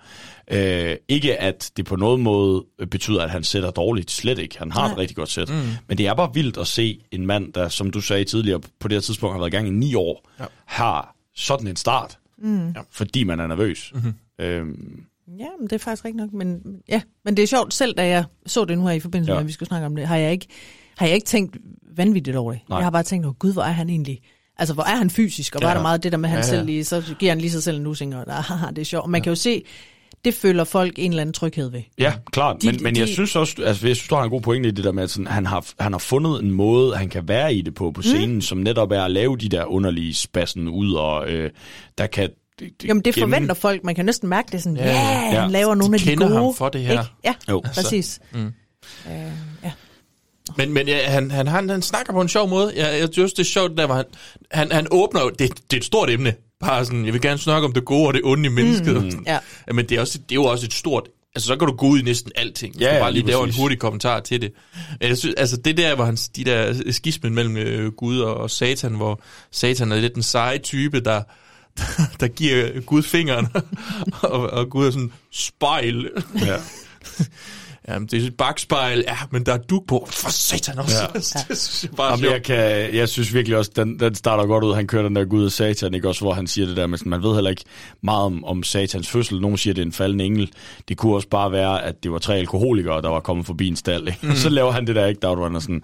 Øh, ikke at det på nogen måde betyder, at han sætter dårligt. Slet ikke. Han har Nej. et rigtig godt sæt. Mm. Men det er bare vildt at se en mand, der, som du sagde tidligere, på det her tidspunkt har været i gang i ni år, Ja. har sådan en start, Mm. ja. fordi man er nervøs. Mhm. Øhm, Ja, men det er faktisk rigtigt nok. Men, ja, men det er sjovt, selv da jeg så det nu her i forbindelse ja. med, at vi skulle snakke om det, har jeg ikke, har jeg ikke tænkt vanvittigt over det. Nej. Jeg har bare tænkt, oh, gud, hvor er han egentlig... Altså, hvor er han fysisk, og hvor Ja. er der meget det der med, at han Ja, ja, ja. selv lige, så giver han lige sig selv en nussing, og *laughs* ah, det er sjovt. Og man kan jo se, det føler folk en eller anden tryghed ved. ja, klart. De- men, men jeg de- synes også, altså, jeg synes, du har en god pointe i det der med, at sådan, han, har, han har fundet en måde, han kan være i det på på scenen, mm. som netop er at lave de der underlige spassen ud, og øh, der kan... Det, Jamen, det gemme- forventer folk. Man kan næsten mærke det sådan, ja, Ja, yeah, ja. yeah, han laver De nogle af de kender gode. ham for det her. Ikke? Ja, Jo. præcis. Mm. Øh, ja. Men, men ja, han, han, han, han snakker på en sjov måde. Jeg, jeg synes, det er sjovt, der hvor han, han, han åbner jo, det, det er et stort emne. Bare sådan, jeg vil gerne snakke om det gode og det onde i mennesket. Mm. Ja. Men det er, også, det er jo også et stort... Altså, så kan du gå ud i næsten alting. Ja, Ja, ja, bare lige lave en hurtig kommentar til det. Men Jeg synes, altså, det der, hvor han, de der skismen mellem øh, Gud og, og Satan, hvor Satan er lidt den seje type, der, der, *laughs* der giver Gud fingeren, *laughs* og, og Gud er sådan, spejl. Ja. *laughs* Jamen, det er et bagspejl. Ja, men der er duk på. For satan også. Ja. *laughs* Det synes jeg bare Jamen, jeg, kan, jeg synes virkelig også, den, den starter godt ud. Han kører den der Gud og Satan, ikke? Også hvor han siger det der med, sådan, man ved heller ikke meget om, om Satans fødsel. Nogle siger, det er en faldende engel. Det kunne også bare være, at det var tre alkoholikere, der var kommet forbi en stald. Ikke? Mm. *laughs* Så laver han det der, ikke? Der var sådan,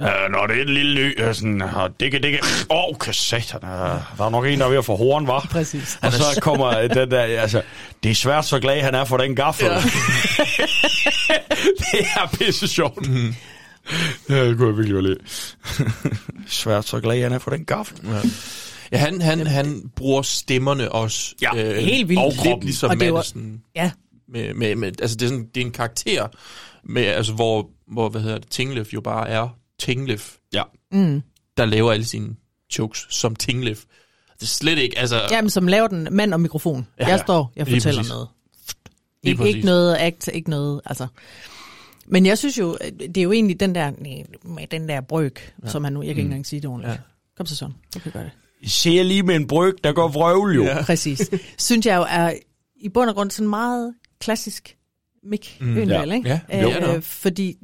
Øh, når det er en lille ny, øh, sådan, kan, det kan, åh, oh, kan satan, øh, der er nok en, der er ved at få horn, var. *laughs* Præcis. Og så kommer øh, den der, altså, det er svært så glad, han er for den gaffel. Ja. *laughs* det er pisse sjovt. Mm. Ja, det kunne jeg virkelig være lidt. svært så glad, han er for den gaffel. Ja. Ja, han, han, han bruger stemmerne også. Ja, helt vildt. Og Og lidt kroppen. ligesom Og det er jo- Madison. Ja, Med, med, med, altså det er, sådan, det er en karakter, med, altså hvor, hvor hvad hedder det, Tinglef jo bare er Tinglef, Ja. mm. der laver alle sine jokes som Tinglef. Det er slet ikke, altså... Jamen, som laver den mand og mikrofon. Ja, Ja, jeg står, jeg lige fortæller præcis. noget. Lige Ikke, præcis. ikke noget act, ikke noget, altså. Men jeg synes jo, det er jo egentlig den der, nej, med den der brøk, ja. som han nu, jeg kan ikke engang sige det ordentligt. Ja. Kom så sådan, du kan gøre det. Ser lige med en bryg, der går vrøvl jo. Ja. Præcis. synes jeg jo er i bund og grund sådan meget klassisk Mick Mm, Øndal, ja. ikke? Ja, jo, øh, fordi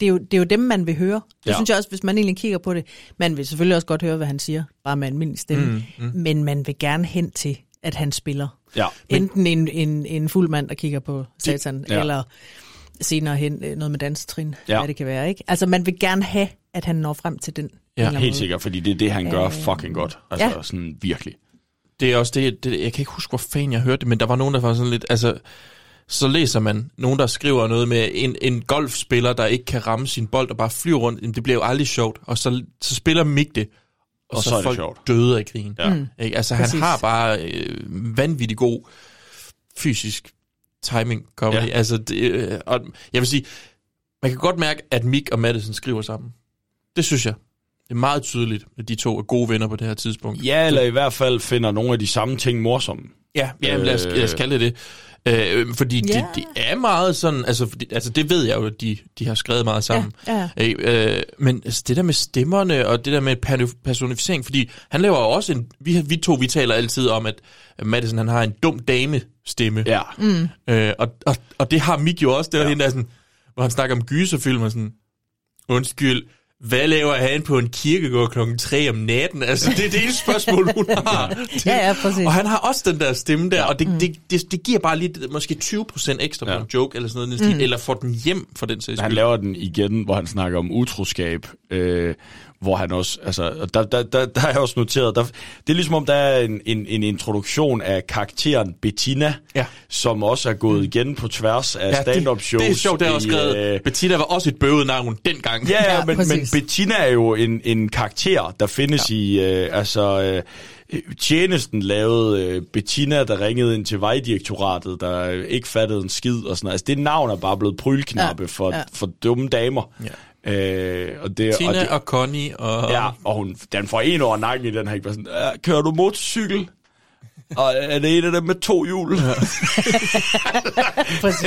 det er, jo, det er jo dem, man vil høre. Det Ja. ja. synes jeg også, hvis man egentlig kigger på det. Man vil selvfølgelig også godt høre, hvad han siger, bare med almindelig stemme. Mm, mm. Men man vil gerne hen til, at han spiller. Ja. Enten en, en, en fuld mand, der kigger på satan, ja. ja. eller senere hen øh, noget med dansetrin, Ja. ja. hvad det kan være. ikke? Altså, man vil gerne have, at han når frem til den. anden Helt måde. sikkert, fordi det er det, han gør Øh, fucking godt. Altså ja. sådan virkelig. det er også det, det, jeg kan ikke huske, hvor fanden jeg hørte det, men der var nogen, der var sådan lidt, altså, så læser man nogen, der skriver noget med en, en golfspiller, der ikke kan ramme sin bold og bare flyver rundt, Jamen, det bliver jo aldrig sjovt, og så, så spiller Mick det, og, Og så, så er det folk sjovt. døde af grin. Ja. Mm. Ikke? Altså, Præcis. han har bare øh, vanvittig god fysisk timing comedy. Ja. Ja. Altså, det, øh, og jeg vil sige, man kan godt mærke, at Mick og Madison skriver sammen. Det synes jeg. Det er meget tydeligt, at de to er gode venner på det her tidspunkt. Ja, eller i hvert fald finder nogle af de samme ting morsomme. Ja, ja lad, os, lad os kalde det. Øh, fordi Ja. det, det er meget sådan, altså, fordi, altså det ved jeg jo, at de, de har skrevet meget sammen. Ja, Øh, øh, men altså, det der med stemmerne, og det der med personificering, fordi han laver jo også en, vi, vi to, vi taler altid om, at Madison, han har en dum dame stemme. Ja. Mm. Øh, og, og, og det har Mick jo også, det er ja. hende, der er sådan, hvor han snakker om gyserfilm og sådan, undskyld, hvad laver han på en kirkegård klokken 3 om natten? Altså, det er det eneste spørgsmål, hun *laughs* har. Ja, ja, præcis. Og han har også den der stemme der, og det, det, det, det giver bare lige måske 20% ekstra ja. på en joke, eller sådan noget, mm. eller får den hjem for den sags Han laver den igen, hvor han snakker om utroskab, øh, hvor han også, altså, der, der, der, der har jeg også noteret, der, det er ligesom om, der er en, en, en introduktion af karakteren Bettina, ja. som også er gået igen på tværs af Ja, stand-up shows. det er sjovt, det er også skrevet. øh. Bettina var også et bøvet navn dengang. Ja, ja, men, men Bettina er jo en, en karakter, der findes ja. i, øh, altså, øh, tjenesten lavede øh, Bettina, der ringede ind til Vejdirektoratet, der øh, ikke fattede en skid og sådan noget. Altså, det navn er bare blevet prylknappe ja. for, Ja. for dumme damer. Ja. Øh, og det, Tina og, det, og Connie og... Ja, og hun, den får en over nakken i den her, ikke? Sådan, "Ja, kører du motorcykel? Og er det en af dem med to hjul? Ja. *laughs*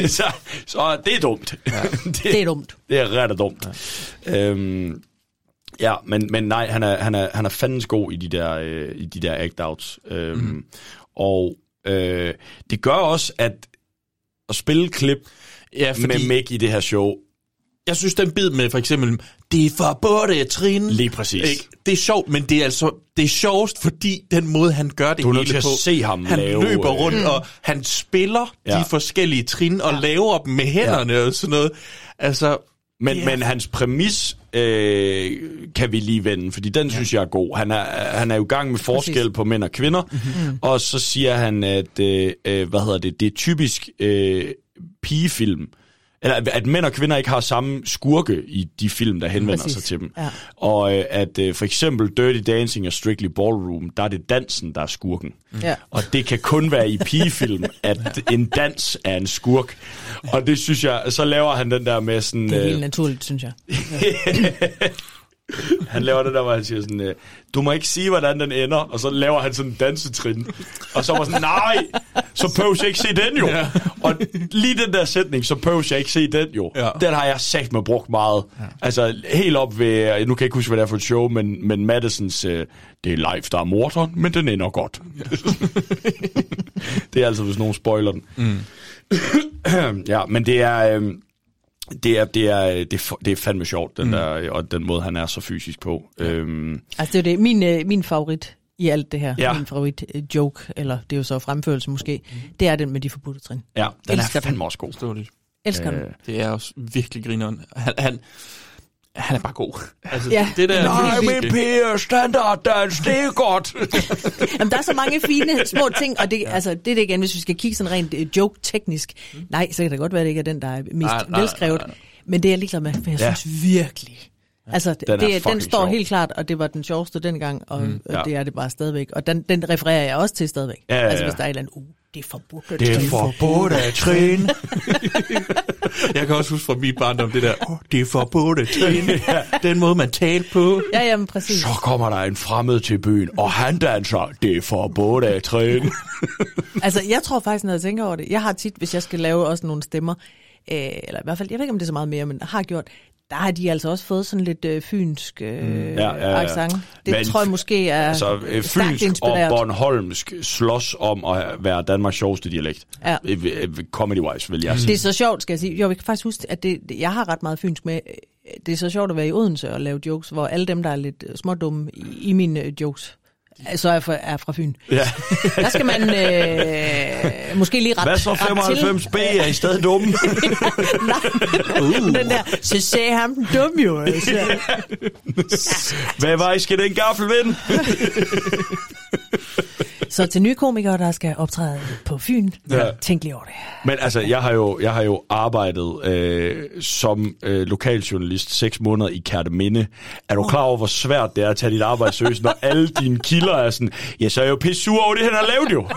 så, så det er dumt. Ja. *laughs* det, Det er dumt. Det er ret dumt. Ja, øhm, ja men, men nej, han er, han, er, han er fandens god i de der, øh, i de der act-outs. Øhm, mm. Og øh, det gør også, at at spille klip Ja, fordi- med Mick i det her show, Jeg synes, den bid med for eksempel, det er forbudte trin. Lige præcis. Ikke? Det er sjovt, men det er altså det er sjovest, fordi den måde, han gør det Du er nødt hele til at på. se ham han lave, løber øh, rundt, Mm. og han spiller Ja. de forskellige trin, og laver dem med hænderne ja. og sådan noget. Altså, Men, det men hans præmis øh, kan vi lige vende, fordi den ja. synes jeg er god. Han er, han er jo i gang med forskel Præcis. på mænd og kvinder, mm-hmm. og så siger han, at øh, øh, hvad hedder det, det er typisk øh, pigefilm, eller at- mænd og kvinder ikke har samme skurke i de film, der henvender Præcis. sig til dem. Ja. Og øh, at øh, for eksempel Dirty Dancing og Strictly Ballroom, der er det dansen, der er skurken. Ja. Og det kan kun være i pigefilm, at en dans er en skurk. Og det synes jeg, så laver han den der med sådan... Det er øh, helt naturligt, synes jeg. *laughs* han laver det der, hvor han siger sådan, øh, du må ikke sige, hvordan den ender, og så laver han sådan en dansetrin. Og så var sådan, nej, så behøver jeg ikke se den jo. Ja. Og lige den der sætning, så behøver jeg ikke se den jo. Ja. Den har jeg sagt med brugt meget. Ja. Altså helt op ved, nu kan jeg ikke huske, hvad det er for et show, men, men Madisons, øh, det er live, der er morderen, men den ender godt. *laughs* det er altså, hvis nogen spoiler den. Mm. *clears throat* ja, men det er... Øh, det er, det er, det er, det er fandme sjovt, den Mm. der, og den måde, han er så fysisk på. Øhm, Altså, det er jo det. Min, øh, min favorit i alt det her, Ja. min favorit øh, joke, eller det er jo så fremførelse måske, det er den med de forbudte trin. ja, den Elsker er fandme også god. Forståeligt. Elsker den. Øh, Det er også virkelig grineren. Han, han, han er bare god. *laughs* Altså, Ja. det der, Nej, min piger, standarddans, det er godt. *laughs* Jamen, der er så mange fine små ting, og det, ja. altså, det er det igen, hvis vi skal kigge sådan rent øh, joke-teknisk. Nej, så kan det godt være, at det ikke er den, der er mest Nej, nej, velskrevet. nej, nej. Men det er jeg ligeglad med, for jeg Ja. synes virkelig... Altså, Den er det, den står sjov. helt klart, og det var den sjoveste dengang, og, mm, ja. og det er det bare stadigvæk. Og den, den refererer jeg også til stadigvæk. Ja, ja, Altså, ja. hvis der er et eller andet, uh, det er forbudt. *laughs* Det er forbudt at træne. Jeg kan også huske fra mit barndom det der, oh, det er forbudt at træne. Den måde, man talte på. Ja, jamen, præcis. Så kommer der en fremmed til byen, og han danser, det er forbudt at træne. *laughs* Altså, jeg tror faktisk, når jeg tænker over det, jeg har tit, hvis jeg skal lave også nogle stemmer, øh, eller i hvert fald, jeg ved ikke, om det er så meget mere, men har gjort, der har de altså også fået sådan lidt øh, fynsk øh, Mm. Ja, ja, ja. accent. Det Men tror jeg måske er Altså, øh, fynsk og inspireret. Bornholmsk slås om at være Danmarks sjoveste dialekt. Ja. Øh, øh, Comedy-wise, vil jeg Det sige. er så sjovt, skal jeg sige. Jo, jeg kan faktisk huske, at det, det- jeg har ret meget fynsk med. Det er så sjovt at være i Odense og lave jokes, hvor alle dem, der er lidt øh, smådumme i, i mine øh, jokes, så er fra, er fra Fyn. Ja. *laughs* Der skal man øh, måske lige ret, Hvad så ret til. 95B? Er I stadig dumme? *laughs* uh. Den der, så sagde ham den dumme jo. Altså. Hvad vej skal den gaffel vende? *laughs* Så til nye komikere, der skal optræde på Fyn, Ja. tænk lige over det. Men altså, jeg har jo, jeg har jo arbejdet øh, som øh, lokaljournalist seks måneder i Kærteminde. Er du klar over, hvor svært det er at tage dit arbejde seriøst, når alle dine kilder er sådan, ja, så er jeg jo pisse sur over det, han har lavet jo.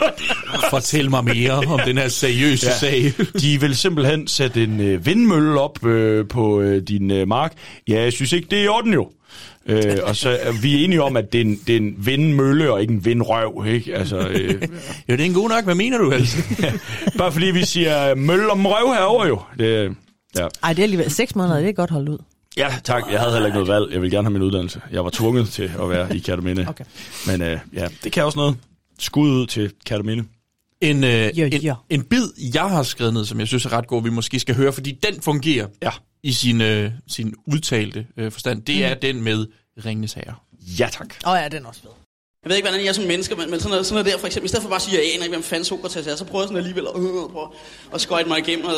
*laughs* Fortæl mig mere om den her seriøse ja. sag. *laughs* De vil simpelthen sætte en øh, vindmølle op øh, på øh, din øh, mark. Ja, jeg synes ikke, det er i orden jo. Øh, og så er vi enige om, at det er en, det er en vindmølle og ikke en vindrøv, ikke? Altså, øh, *laughs* jo, det er en god nok. Hvad mener du altså? bare fordi vi siger mølle om røv herover jo. Det, ja. Ej, det er alligevel seks måneder, det er godt holdt ud. Ja, tak. Jeg havde heller ikke noget valg. Jeg vil gerne have min uddannelse. Jeg var tvunget til at være i Kataminde. Okay. Men øh, ja, det kan også noget. Skud ud til Kataminde. En, øh, Ja, en, ja. en bid, jeg har skrevet ned, som jeg synes er ret god, vi måske skal høre, fordi den fungerer Ja. i sin, øh, sin udtalte øh, forstand. Det er den med Ringnes Herre. Ja, tak. Åh oh, ja, den er også fed. Jeg ved ikke, hvordan jeg er som menneske, men, men sådan, noget, sådan noget der, for eksempel, i stedet for bare at sige, at jeg aner ikke, hvem fanden Sokrates er, så prøver jeg sådan alligevel at, øh, prøve at skøjte mig igennem. Og,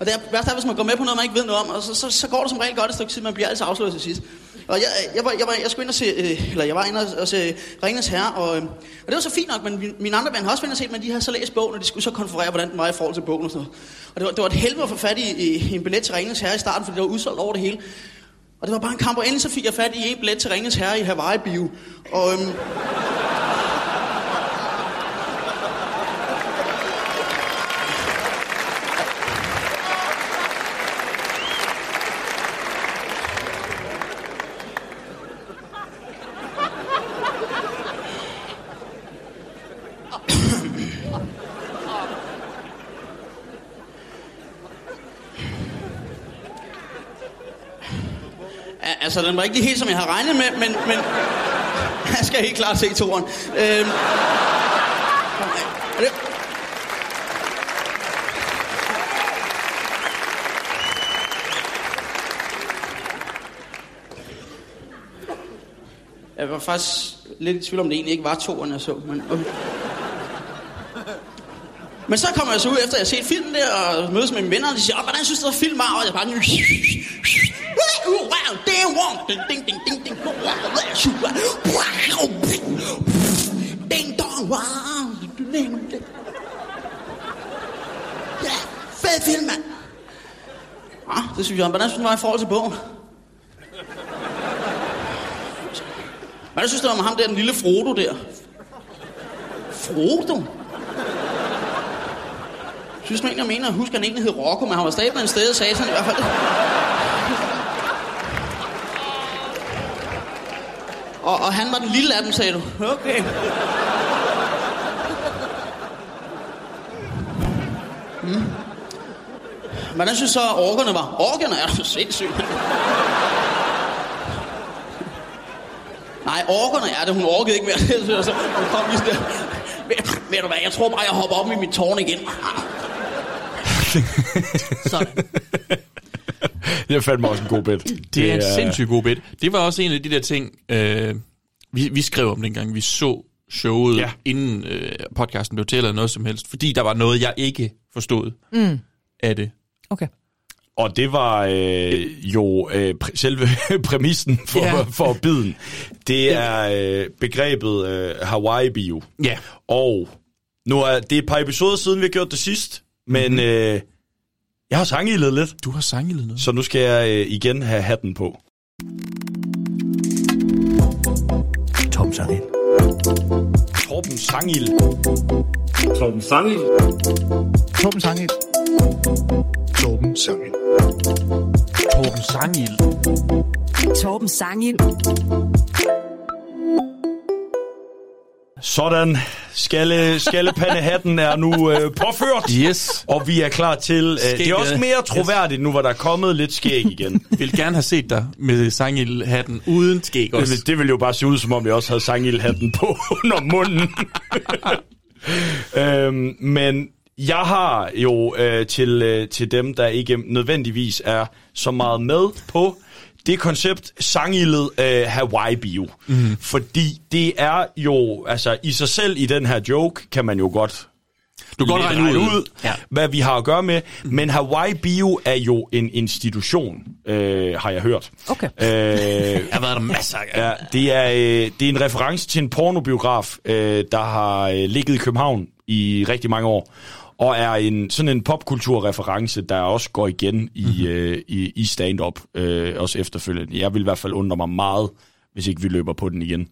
og det er værst er, hvis man går med på noget, man ikke ved noget om, og så, så, så går det som regel godt et stykke tid, man bliver altid afsløret til sidst. Og jeg, jeg, var, jeg, var, jeg skulle ind og se, øh, eller jeg var inde og, og se Ringens Herre, og, øh, og det var så fint nok, men min, mine andre venner har også været og set, men de havde så læst bogen, og de skulle så konferere, hvordan den var i forhold til bogen og sådan noget. Og det var, det var et helvede at få fat i, i, i en billet til Ringens Herre i starten, fordi det var udsolgt over det hele. Og det var bare en kamp, og endelig så fik jeg fat i en billet til Ringens Herre i Hawaii Bio. Og, øhm, Ja, altså, den var ikke helt, som jeg havde regnet med, men, men *laughs* jeg skal helt klart se toren. Øhm, og det, jeg var faktisk lidt i tvivl om, det egentlig ikke var toren, jeg så. Men, okay. men så kommer jeg så ud efter, jeg har set filmen der, og mødes med mine venner, og de siger, "Åh, hvordan synes du, at film var? Og jeg bare... Wow, damn wrong. Ding, ding, ding, ding, ding. Ding dong, wow. Ja, fed film, mand. Ah, det synes jeg. Hvordan synes du, det var i forhold til bogen? Hvordan synes du, om med ham der, den lille Frodo der? Frodo? Synes du egentlig, jeg mener, at huske, at han egentlig hed Rocco, men han var stadig på en sted, sagde han i hvert fald. Og, og han var den lille af dem, sagde du. Okay. Hmm. Hvordan synes du så, at orkerne var? Orkerne er du sindssygt. Nej, orkerne er det. Hun orkede ikke mere. Så hun kom lige sådan der. Ved, ved du hvad, jeg tror bare, jeg hopper op i mit tårn igen. *laughs* Det er fandme også en god bit. Det er en sindssygt god bit. Det var også en af de der ting, øh, vi, vi skrev om dengang, vi så showet, ja. Inden øh, podcasten blev til, eller noget som helst, fordi der var noget, jeg ikke forstod Mm. af det. Okay. Og det var øh, jo øh, pr- selve *laughs* præmissen for, ja. *laughs* for biden. Det er øh, begrebet øh, Hawaii Bio. Ja. Og nu er det er et par episoder siden, vi har gjort det sidst, men mm-hmm. øh, jeg har sangildet lidt. Du har sangildet noget. Så nu skal jeg øh, igen have hatten på. Tom Sangil. Torben Sangild. Torben Sangil. Torben Sangil. Torben Sangil. Torben Sangild. Torben Sangil. Sådan. Skalle, skallepandehatten er nu øh, påført. Yes. Og vi er klar til... Øh, det er også mere troværdigt nu, hvor der er kommet lidt skæg igen. Vil gerne have set dig med Sangil-hatten uden skæg også. Det, det ville jo bare se ud, som om jeg også havde sangildhatten på *laughs* under munden. øhm, men jeg har jo øh, til, øh, til dem, der ikke nødvendigvis er så meget med på det koncept sangildet øh, Hawaii Bio. Mm. Fordi det er jo, altså i sig selv i den her joke, kan man jo godt Du kan godt regne ud. ud Ja. hvad vi har at gøre med. Men Hawaii Bio er jo en institution, øh, har jeg hørt. Okay. Øh, *laughs* Jeg har været der masser af. Ja, det er, øh, det er en reference til en pornobiograf, øh, der har øh, ligget i København i rigtig mange år, og er en sådan en popkulturreference, der også går igen i, mm-hmm. øh, i, i stand-up, øh, også efterfølgende. Jeg vil i hvert fald undre mig meget, hvis ikke vi løber på den igen.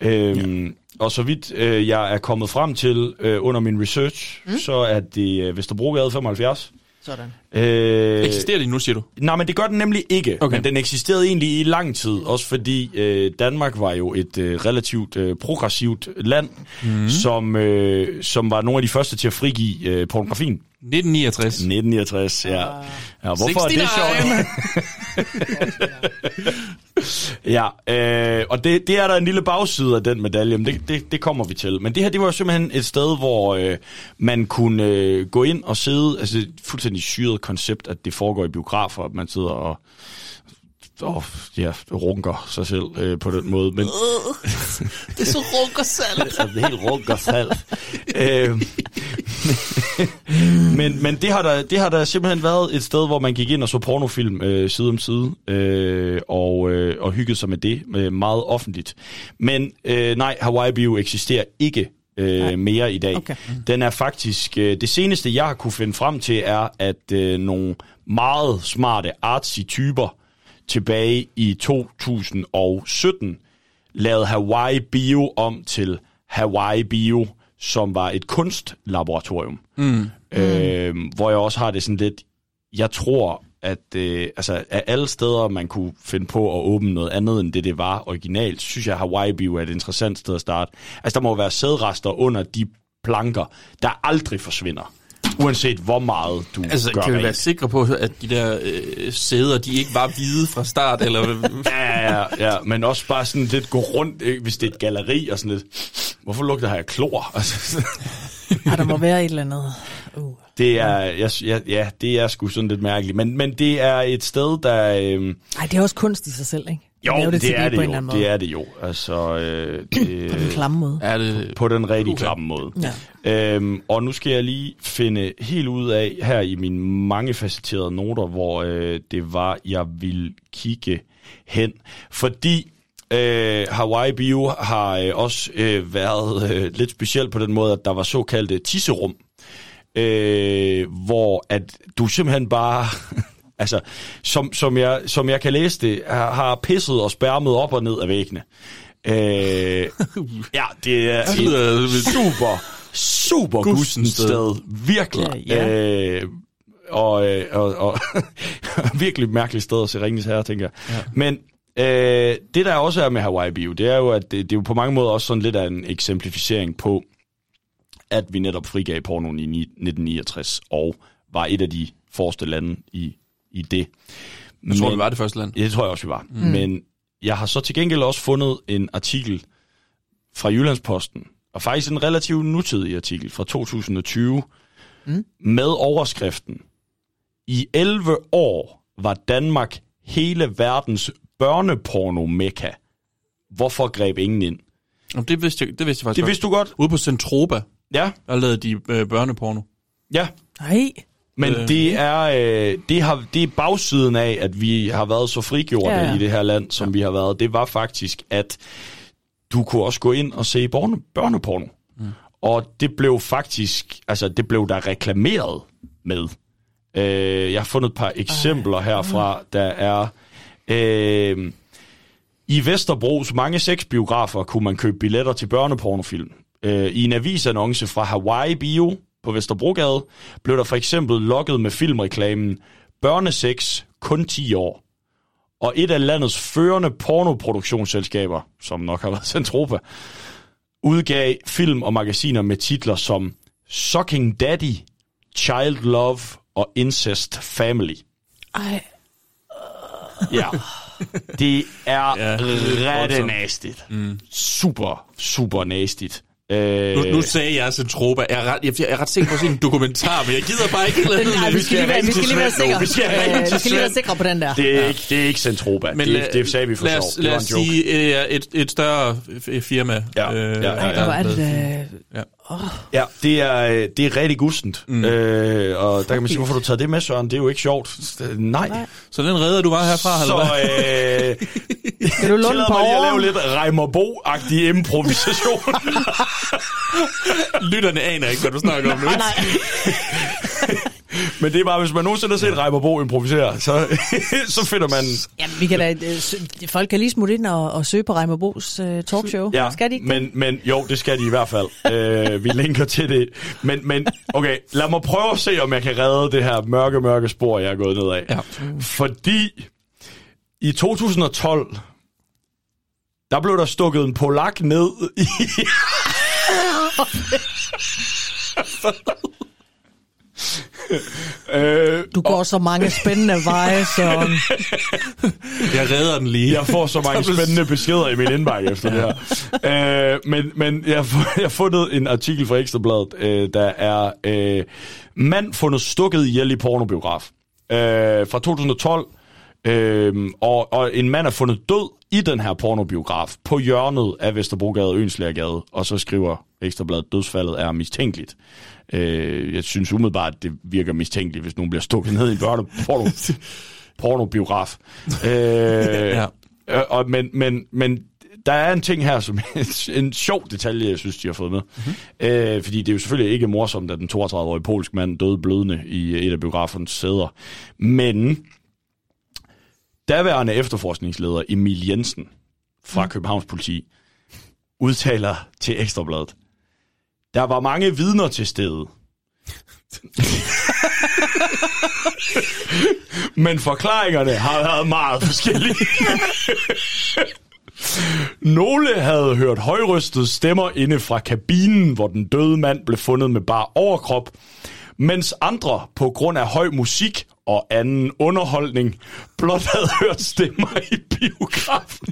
Øhm, ja. Og så vidt øh, jeg er kommet frem til øh, under min research, mm. så er det øh, Vesterbrogade 75, Sådan. Øh, Eksisterer de nu, siger du? Nej, men det gør den nemlig ikke. Okay. Men den eksisterede egentlig i lang tid, også fordi øh, Danmark var jo et øh, relativt øh, progressivt land, mm. som, øh, som var nogle af de første til at frigive øh, pornografien. 1969. 1969, ja. ja hvorfor er det 69. sjovt? *laughs* ja, øh, og det, det er der en lille bagside af den medalje, men det, det, det kommer vi til. Men det her, det var jo simpelthen et sted, hvor øh, man kunne øh, gå ind og sidde, altså fuldstændig syret koncept, at det foregår i biografer, at man sidder og og ja, runker sig selv øh, på den måde. Men, det er så runkersalt. *laughs* det er helt runkersalt. øh, men, men det har, der, det har der simpelthen været et sted, hvor man gik ind og så pornofilm øh, side om side, øh, og, øh, og hyggede sig med det øh, meget offentligt. Men øh, nej, Hawaii Bio eksisterer ikke øh, mere i dag. Okay. Den er faktisk, øh, det seneste jeg har kunne finde frem til, er, at øh, nogle meget smarte artsy typer tilbage i 2017 lavede Hawaii Bio om til Hawaii Bio, som var et kunstlaboratorium. Mm. Øh, hvor jeg også har det sådan lidt, jeg tror, at øh, altså, af alle steder, man kunne finde på at åbne noget andet, end det det var originalt, synes jeg, at Hawaii Bio er et interessant sted at starte. Altså, der må være sædrester under de planker, der aldrig forsvinder. Uanset hvor meget du Altså, gør kan vi rent. være sikre på, at de der øh, sæder, de ikke var hvide fra start? Eller... *laughs* Ja, ja, ja, men også bare sådan lidt gå rundt, ikke? hvis det er et galeri og sådan lidt. Hvorfor lugter her af klor? *laughs* Altså, Ja, der må være et eller andet. Uh. det er, jeg, ja, ja, det er sgu sådan lidt mærkeligt. Men, men det er et sted, der... Øhm, Ej, det er også kunst i sig selv, ikke? jo, det, det er det jo. måde. Det er det jo. Altså, øh, det, *clears throat* På den klamme måde. Er det... på den rigtig klamme måde. Ja. Øhm, og nu skal jeg lige finde helt ud af her i mine mange facetterede noter, hvor øh, det var, jeg ville kigge hen. Fordi øh, Hawaii Bio har øh, også øh, været øh, lidt specielt på den måde, at der var såkaldte tisserum, øh, hvor at du simpelthen bare... *laughs* Altså, som, som, jeg, som jeg kan læse det, har, har pisset og spærmet op og ned af væggene. Øh, *laughs* ja, det er et super, super sted. sted. Virkelig. Ja, ja. Øh, og, øh, og, og *laughs* virkelig mærkeligt sted at se Ringens Herre, tænker jeg. Ja. Men øh, det der også er med Hawaii Bio, det er jo, at det, det er jo på mange måder også sådan lidt af en eksemplificering på, at vi netop frigav pornoen i ni- 1969, og var et af de forreste lande i, i det. Jeg tror, vi var det første land. Ja, det tror jeg også, vi var. Mm. Men jeg har så til gengæld også fundet en artikel fra Jyllandsposten, og faktisk en relativt nutidig artikel fra 2020, mm. med overskriften, i 11 år var Danmark hele verdens børneporno-mekka. Hvorfor greb ingen ind? Jamen, det vidste jeg, det vidste jeg faktisk Det vidste du godt? Ude på Centropa, Ja, der lavede de øh, børneporno. ja. Nej. Men Øh. det er øh, det har det er bagsiden af at vi har været så frigjorte Ja, ja. i det her land som ja. vi har været. Det var faktisk at du kunne også gå ind og se børne, børneporno. Mm. Og det blev faktisk altså det blev der reklameret med. Øh, jeg har fundet et par eksempler herfra, der er øh, i Vesterbros mange sexbiografer kunne man købe billetter til børnepornofilm. Øh, I en avisannonce fra Hawaii Bio på Vesterbrogade blev der for eksempel lokket med filmreklamen Børnesex kun 10 år. Og et af landets førende pornoproduktionsselskaber, som nok har været *laughs* Centropa, udgav film og magasiner med titler som Sucking Daddy, Child Love og Incest Family. Ej. Ja. Det er Ja, ja, ret nastigt. Mm. Super, super nastigt. Øh, Nu, nu sagde jeg Centropa. Jeg er ret, jeg, jeg er ret sikker på at se en dokumentar, men jeg gider bare ikke lade *laughs* Nej, vi skal lige være, vi skal lige være sikre. Vi skal Øh, vi skal lige være sikre på den der. det, er ikke, det er ikke Centropa. Men det, lad- det sagde vi for lad sjov. os, Det lad os sige øh, et, et større firma. Ja, ja, ja, Ej, ja. hvor er det da... Ja. Ja, det er, øh, det er rigtig gustent. Mm. Øh, og der kan man sige, hvorfor du taget det med, Søren? Det er jo ikke sjovt. Nej. Nej. Så den redder du var herfra, eller Så hvad? øh, Kan du låne mig lige at lave lidt Reimer Bo-agtig improvisation. *laughs* Lytterne aner ikke, hvad du snakker om nu. Men det er bare, hvis man nogensinde har set Reimer Bo improvisere, så, *laughs* så finder man... Jamen, vi kan da, øh, folk kan lige smutte ind og, og søge på Reimer Bos uh, talkshow. Ja, Skal de ikke? men, men jo, det skal de i hvert fald. uh, vi linker til det. Men, men okay, lad mig prøve at se, om jeg kan redde det her mørke, mørke spor, jeg er gået ned af. Ja. Fordi i 2012, der blev der stukket en polak ned i... *laughs* *laughs* øh, Du går så mange spændende veje, så... *laughs* Jeg redder den lige. Jeg får så mange spændende beskeder i min indbakke efter det her. Øh, men men jeg, jeg har fundet en artikel fra Ekstrabladet, øh, der er øh, mand fundet stukket ihjel i pornobiograf. Øh, fra 2012. Øh, og, og en mand er fundet død i den her pornobiograf på hjørnet af Vesterbrogade og Ønslægergade. Og så skriver Ekstrabladet, dødsfaldet er mistænkeligt. Øh, jeg synes umiddelbart, at det virker mistænkeligt, hvis nogen bliver stukket ned i en børne porno, *laughs* pornobiograf. Øh, *laughs* ja. og, men, men, men der er en ting her, som *laughs* en sjov detalje, jeg synes, de har fået med. Mm-hmm. Øh, fordi det er jo selvfølgelig ikke morsomt, at den 32-årige polsk mand døde blødende i et af biografernes sæder. Men daværende efterforskningsleder Emil Jensen fra Københavns politi udtaler til Ekstrabladet, der var mange vidner til stede. Men forklaringerne har været meget forskellige. Nogle havde hørt højrystede stemmer inde fra kabinen, hvor den døde mand blev fundet med bare overkrop, mens andre på grund af høj musik og anden underholdning blot havde hørt stemmer i biografen.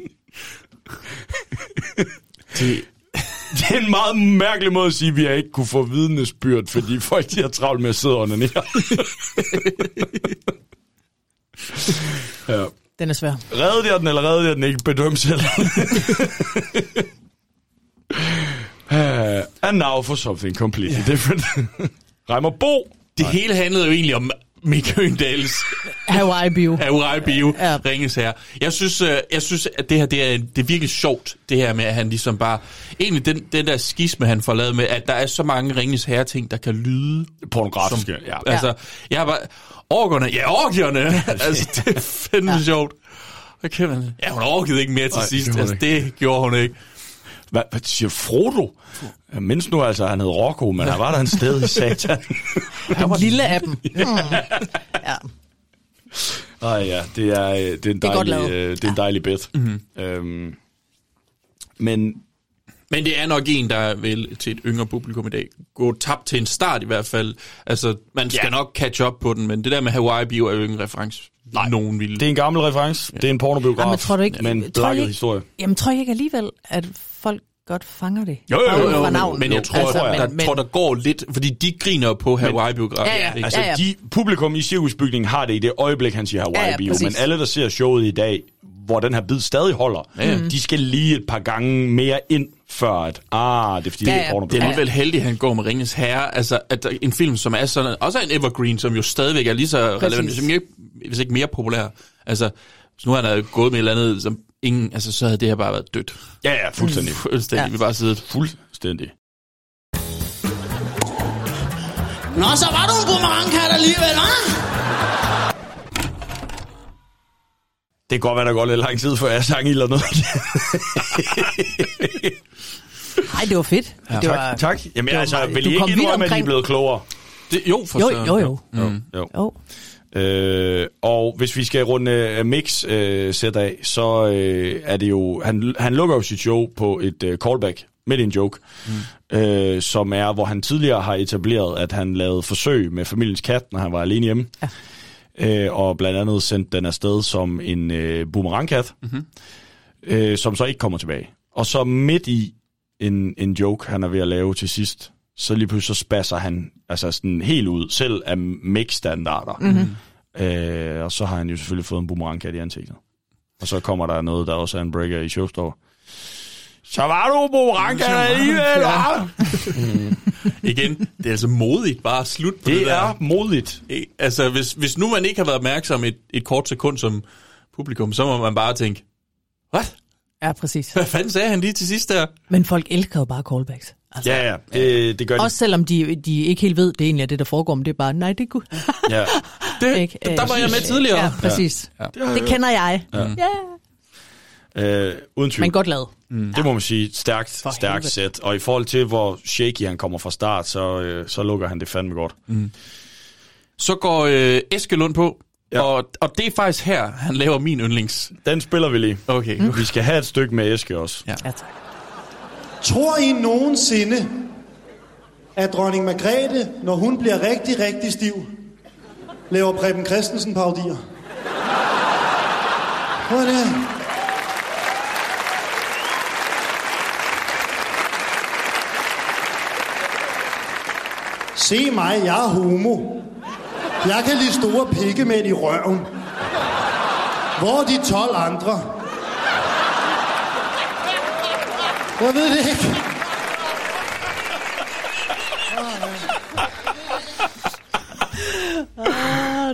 Det, *laughs* det er en meget mærkelig måde at sige, at vi har ikke kunne få vidnesbyrd, fordi folk de har travlt med at sidde under ned. *laughs* ja. Den er svær. Redde jeg den, eller redde jeg den ikke? Bedøm selv. uh, *laughs* and now for something completely different. Reimer Bo. Det hele handlede jo egentlig om Mikke Øndals Hawaii Bio. Hawaii Bio Ja. ringes her. Jeg synes, øh, jeg synes, at det her det er, det er virkelig sjovt, det her med, at han ligesom bare... Egentlig den, den der skisme, han får lavet med, at der er så mange ringes herre ting, der kan lyde... Pornografiske, som, ja. Altså, jeg har bare... Orkerne, ja, orkerne! *laughs* altså, det er fandme ja. sjovt. Hvad kan man? Ja, hun orkede ikke mere til Nej, sidst. det gjorde Altså, hun det gjorde hun ikke. Hvad, hvad siger Frodo? Jeg mindes nu altså, at han hed Rocco, men han var der en sted i *laughs* satan. Den lille af dem. Mm. Ja. Ej ja, det er, øh, det er en Det er dejlig, øh, det er en dejlig bit. Mm-hmm. Øhm, men Men det er nok en, der vil til et yngre publikum i dag gå tabt til en start i hvert fald. Altså, man skal ja. nok catch up på den, men det der med Hawaii Bio er jo ikke en reference. Nej, nogen ville. det er en gammel reference. Ja. Det er en pornobiograf Jamen, tror du ikke- med en tror jeg blakket historie. Jamen, tror jeg ikke alligevel, at folk godt fanger det? Jo, jo, jo, jo, navnet. men jeg tror, Altså, altså, der, men- der, tror, der går lidt, fordi de griner på Hawaii Biograf. Ja, ja. Altså, ja. de, publikum i cirkusbygningen har det i det øjeblik, han siger Hawaii Ja, ja, men alle, der ser showet i dag, hvor den her bid stadig holder, Ja, ja. de skal lige et par gange mere ind, før at, ah, det er fordi, Ja, det ja. er Det er alligevel heldigt, at han går med Ringens Herre. Altså, at der, en film, som er sådan, også er en evergreen, som jo stadigvæk er lige så relevant, hvis ikke mere populær. Altså, hvis nu han havde gået med et eller andet, som ingen, altså, så havde det her bare været dødt. Ja, ja, fuldstændig. Fuldstændig. Ja. Vi bare siddet. Fuldstændig. Nå, så var du en boomerangkat alligevel, hva'? Det kan godt være, der går lidt lang tid, før jeg sang eller noget. Nej, det var fedt. Ja, det var, tak, tak. Jamen det var altså, vil du I ikke vidt indrømme, at I er omkring. blevet klogere? Det, jo, for Jo, jo, jo. Mm. Jo. Jo. Øh, og hvis vi skal runde uh, Mix uh, sæt af, så uh, er det jo... Han, han lukker jo sit show på et uh, callback midt i en joke, mm. uh, som er, hvor han tidligere har etableret, at han lavede forsøg med familiens kat, når han var alene hjemme. Ja. Uh, og blandt andet sendt den afsted som en uh, boomerangkat, mm-hmm. uh, som så ikke kommer tilbage. Og så midt i en, en joke, han er ved at lave til sidst, så lige pludselig så spasser han altså sådan helt ud, selv af mix-standarder. Mm-hmm. Øh, og så har han jo selvfølgelig fået en boomerangkat i ansigtet. Og så kommer der noget, der også er en breaker i showstore. Så var du boomerangkat alligevel, hva'? Igen, det er altså modigt bare at slutte på det, Det der. er modigt. Ikke? Altså, hvis, hvis nu man ikke har været opmærksom et, et kort sekund som publikum, så må man bare tænke, hvad? Ja, præcis. Hvad fanden sagde han lige til sidst der? Men folk elsker jo bare callbacks. Altså, Ja, ja, det, det gør de. Også selvom de, de ikke helt ved, det egentlig er det, der foregår, men det er bare, nej, det godt. Ja. *laughs* Det, Ikke? der var jeg med tidligere. Ja, præcis. Ja. Ja. Det kender jeg. Ja. Ja. Øh, uden tvivl. Men godt lavet. Mm. Det må man sige. Stærkt, stærkt helvede. sæt. Og i forhold til, hvor shaky han kommer fra start, så, øh, så lukker han det fandme godt. Mm. Så går øh, Eskelund på, ja. og, og det er faktisk her, han laver min yndlings. Den spiller vi lige. Okay. Mm. Vi skal have et stykke med Eske også. Ja. Ja, tak. Tror I nogensinde, at dronning Margrethe, når hun bliver rigtig, rigtig stiv, laver Preben Christensen parodier? Prøv det. Se mig, jeg er homo. Jeg kan lide store pikkemænd i røven. Hvor er de 12 andre? Jeg ved det ikke.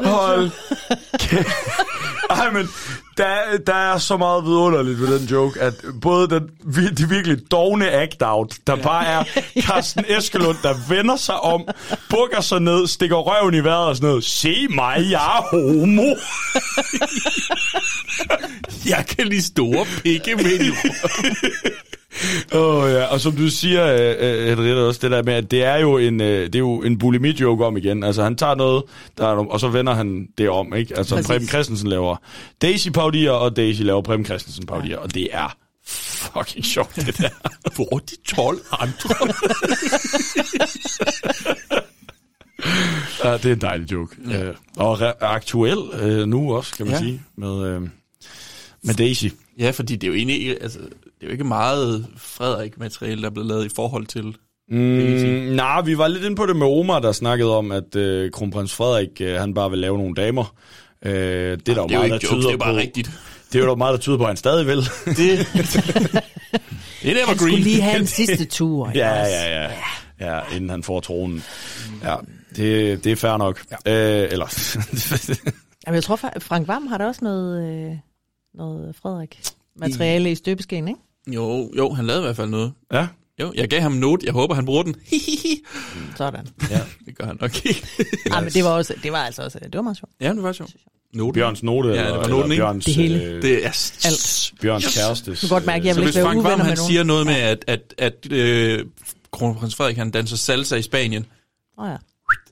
Hold kæft. Ej, men der, der er så meget vidunderligt ved den joke, at både den, vi- de virkelig dogne act-out, der bare er Carsten Eskelund, der vender sig om, bukker sig ned, stikker røven i vejret og sådan noget. Se mig, jeg er homo. Jeg kan lide store pikke med *laughs* oh, ja, og som du siger, uh, Henriette, også det der med, at det er jo en, uh, det er jo en bulimi-joke om igen. Altså han tager noget, der er, og så vender han det om, ikke? Altså Præcis. Preben Christensen laver Daisy-paudier, og Daisy laver Preben Christensen-paudier, og det er fucking sjovt, det der. *laughs* Hvor er de 12 andre? *laughs* ja, det er en dejlig joke. Ja. Uh, og aktuel uh, nu også, kan man ja. Ja. sige, med, uh, med Daisy. ja, fordi det er jo egentlig altså, det er jo ikke meget Frederik-materiale, der er blevet lavet i forhold til... Mm, nej, vi var lidt inde på det med Omar, der snakkede om, at øh, kronprins Frederik, øh, han bare vil lave nogle damer. Øh, det er der jo meget, der det er jo bare på. rigtigt. Det er jo der meget, der tyder på, at han stadig vil. *laughs* Det, det er Han evergreen. skulle lige have en sidste tur. *laughs* ja, ja, ja, ja. Inden han får tronen. Ja, det, det er fair nok. Ja. Øh, eller... *laughs* Jamen, jeg tror, Fra- Frank Vam har da også noget, øh, noget Frederik materiale i støbeskeen, ikke? Jo, jo, han lavede i hvert fald noget. ja. Jo, jeg gav ham en note. Jeg håber, han bruger den. *laughs* Sådan. ja, *laughs* det gør han nok ikke. *laughs* Ja, men det var, også, det var altså også, det var meget sjovt. ja, det var sjovt. Noten. Bjørns note, Ja, eller, det var eller noten, ikke? Bjørns, Det hele. Øh, Det er Alt. Bjørns yes. kærestes. Du kan godt mærke, at jeg vil ikke være uvenner med han nogen. siger noget med, at, at, at øh, kronprins Frederik, han danser salsa i Spanien, Åh ja.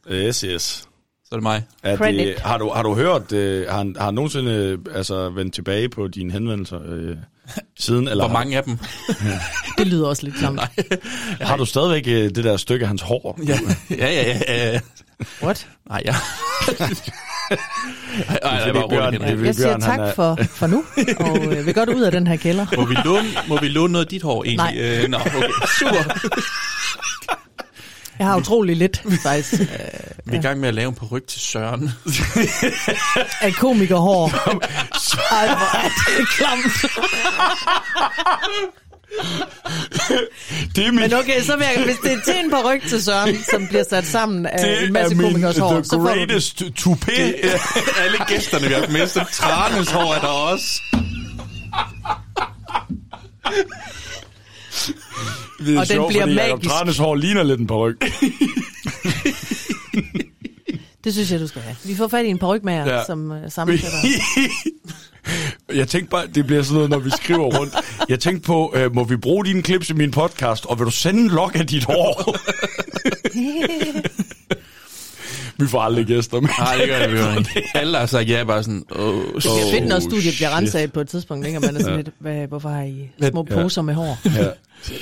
Øh, Yes, yes. så er det mig. Er det, har, du, har du hørt, øh, har, han- har han nogensinde øh, altså, vendt tilbage på dine henvendelser øh, siden? Eller Hvor mange af dem? *laughs* Det lyder også lidt samt. har, *laughs* har du stadigvæk øh, det der stykke af hans hår? Ja, ja, ja. ja, ja. What? Nej, ja. *laughs* Ej, ej, jeg var Bjørn- det er Jeg siger tak er- for, for nu, og øh, vil godt ud af den her kælder. Må vi låne, må vi låne noget af dit hår egentlig? Nej. Øh, nå, okay. Super. Jeg har utrolig lidt, faktisk, øh, *laughs* Vi er i gang med at lave en ryg til Søren. *laughs* af komikerhår. Ej, hvor er det klamt. Det er min, Men okay, så vil jeg, hvis det er til en paryk til Søren, som bliver sat sammen af det en masse er komikers hår, the så får du greatest toupé. *laughs* Alle gæsterne, vi har så Tranes hår er der også. Det er Og den sjovt, bliver fordi Jacob magisk. Tranes hår ligner lidt en paryk. *laughs* Det synes jeg, du skal have. Vi får fat i en parykmager, Ja. som uh, sammensætter. *laughs* Jeg tænkte bare, det bliver sådan noget, når vi skriver rundt. Jeg tænkte på, øh, må vi bruge dine clips i min podcast, og vil du sende en log af dit hår? *laughs* vi får aldrig gæster med. Nej, det gør vi jo *laughs* ikke. Alle har sagt ja, bare sådan, åh, oh, Det bliver fedt, når studiet bliver renset på et tidspunkt, ikke? Og man er sådan lidt, hvad, hvorfor har I små Ja. poser med hår? Ja,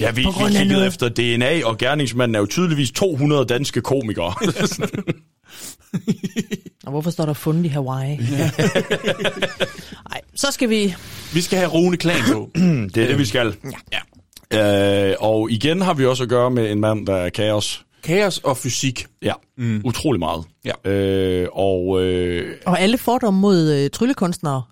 ja vi, vi kiggede noget. efter DNA, og gerningsmanden er jo tydeligvis 200 danske komikere. *laughs* Og hvorfor står der fundet i Hawaii? Nej, *laughs* så skal vi... Vi skal have Rune Klan på. *clears throat* det er det, vi skal. Ja. Øh, og igen har vi også at gøre med en mand, der er kaos. Kaos og fysik. Ja, mm. utrolig meget. Ja. Øh, og øh, Og alle fordomme mod øh, tryllekunstnere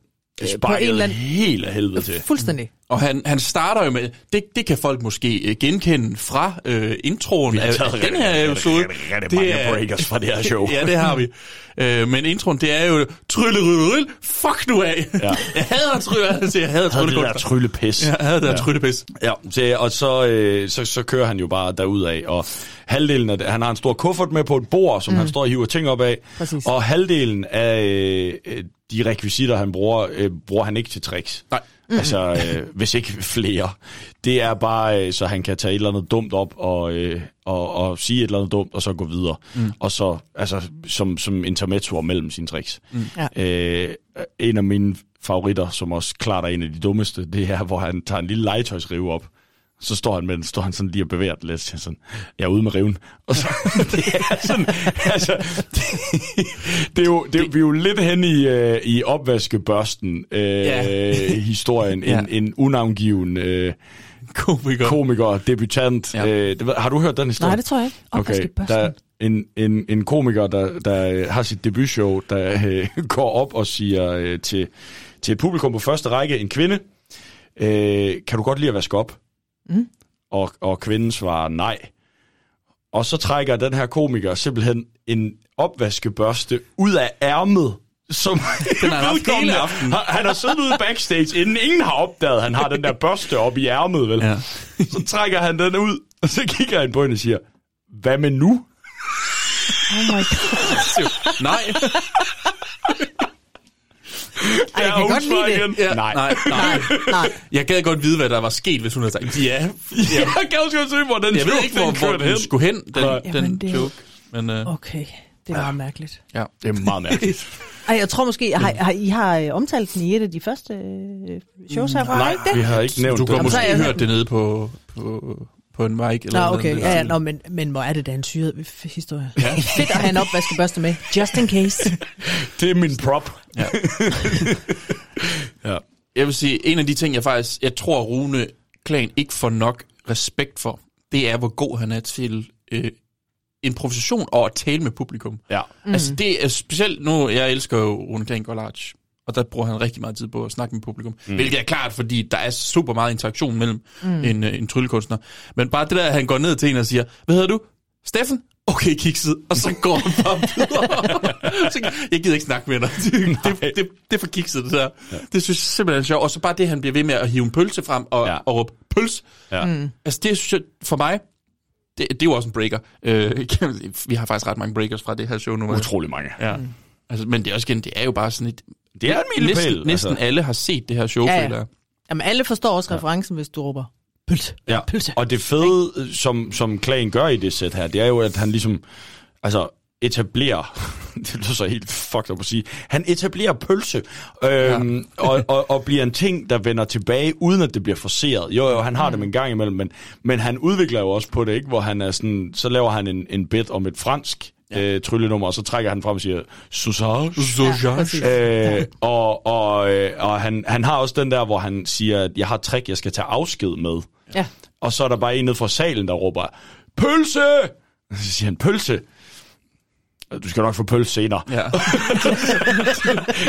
øh, på en sparket eller anden... helt af helvede til. Fuldstændig. Og han, han starter jo med, det, det kan folk måske øh, genkende fra øh, introen af, den her episode. rigtig, rigtig mange breakers fra det her show. *laughs* ja, det har vi. Øh, men introen, det er jo trylle, rylle, rylle, fuck nu af. Ja. *laughs* jeg hader trylle, jeg hader havde det trylle. der tryllepis. Ja, jeg havde det der tryllepis. Ja, så, og så, øh, så, så kører han jo bare derudad, og halvdelen af det, han har en stor kuffert med på et bord, som mm. han står og hiver ting op af, Præcis. og halvdelen af øh, de rekvisitter, han bruger, øh, bruger han ikke til tricks. Nej. Mhm. Altså, øh, hvis ikke flere. Det er bare, øh, så han kan tage et eller andet dumt op og, øh, og, og sige et eller andet dumt, og så gå videre. Mm. Og så, altså, som, som intermezzo mellem sine tricks. Mm. Ja. Øh, en af mine favoritter, som også klart er en af de dummeste, det er, hvor han tager en lille legetøjsrive op. Så står han med den, står han sådan lige og bevæger den lidt. Sådan, jeg er ude med riven. Og så, *laughs* det er sådan, altså, det, *laughs* det er jo, det, det, vi er jo lidt hen i, øh, i opvaskebørsten øh, Ja. historien. En, Ja. en unavngiven øh, komiker, komiker debutant. Ja. Øh, det, har du hørt den historie? Nej, det tror jeg ikke. Okay, Opvaskebørsten. der er en, en, en komiker, der, der øh, har sit debutshow, der øh, *laughs* går op og siger øh, til, til et publikum på første række, en kvinde, øh, kan du godt lide at vaske op? Mm. Og, og kvinden svarer nej. Og så trækker den her komiker simpelthen en opvaskebørste ud af ærmet, som *laughs* Den har han haft hele aftenen. Han, han har siddet ude backstage, inden ingen har opdaget, at han har den der børste op i ærmet, vel? Ja. *laughs* Så trækker han den ud, og så kigger han på hende og siger, hvad med nu? Oh my god. *laughs* Nej. *laughs* Ej, jeg kan hun godt lide det. igen. Ja, Nej. *laughs* nej, nej. Nej. Jeg gad godt vide, hvad der var sket, hvis hun havde sagt ja. *laughs* Jeg kan også godt se, hvor den Jeg ved joke, ikke, hvor, den hvor den skulle hen, den, Nej. den Jamen, det- joke. Men øh, Okay, det var mærkeligt. ja. Det er meget mærkeligt. Ej, jeg tror måske, har, har, I har øh, omtalt den i et af de første øh, shows herfra, Nej, ikke det? vi har ikke nævnt Du det. har Jamen, så måske jeg- hørt det nede på, på, på en mic. Eller Nå, noget okay. andet. Ja, ja, nå, men, men hvor er det da en syret historie. Ja. *laughs* Fedt at have en opvaskebørste med. Just in case. *laughs* Det er min prop. Ja. *laughs* Ja. Jeg vil sige, en af de ting, jeg faktisk, jeg tror, Rune Klan ikke får nok respekt for, det er, hvor god han er til øh, improvisation og at tale med publikum. Ja. Mm. Altså det er specielt nu, jeg elsker jo Rune Klan Large, og der bruger han rigtig meget tid på at snakke med publikum. Mm. Hvilket er klart, fordi der er super meget interaktion mellem mm. en, øh, en tryllekunstner. Men bare det der, at han går ned til en og siger, hvad hedder du? Steffen? Okay, kikset. Og så går han bare *laughs* videre. jeg gider ikke snakke med dig. Det, det, det, det er for kikset, det der. Ja. Det synes jeg simpelthen er sjovt. Og så bare det, han bliver ved med at hive en pølse frem og, Ja. ja. og råbe pøls. Ja. Mm. Altså det synes jeg, for mig, det, det er jo også en breaker. Øh, *laughs* vi har faktisk ret mange breakers fra det her show nu. Utrolig mange. Ja. Mm. Altså, men det er også igen, det er jo bare sådan et... Det er en milepæl, Næsten, næsten altså. alle har set det her show, Ja, ja. Jamen, alle forstår også referencen, hvis du råber pølse. Ja. Pølse. Og det fede, som, som Klagen gør i det sæt her, det er jo, at han ligesom altså, etablerer, *laughs* det lyder så helt fucked up at sige, han etablerer pølse, øhm, ja. *laughs* og, og, og bliver en ting, der vender tilbage, uden at det bliver forceret. Jo, jo, han har det med en gang imellem, men, men han udvikler jo også på det, ikke? hvor han er sådan, så laver han en, en bit om et fransk ja. øh, tryllenummer, og så trækker han frem og siger, sausage. Sausage. Øh, og og, øh, og han, han har også den der, hvor han siger, at jeg har et trick, jeg skal tage afsked med. Ja. Og så er der bare en nede fra salen, der råber, pølse! Så siger han, pølse? Du skal nok få pølse senere. Ja. *laughs*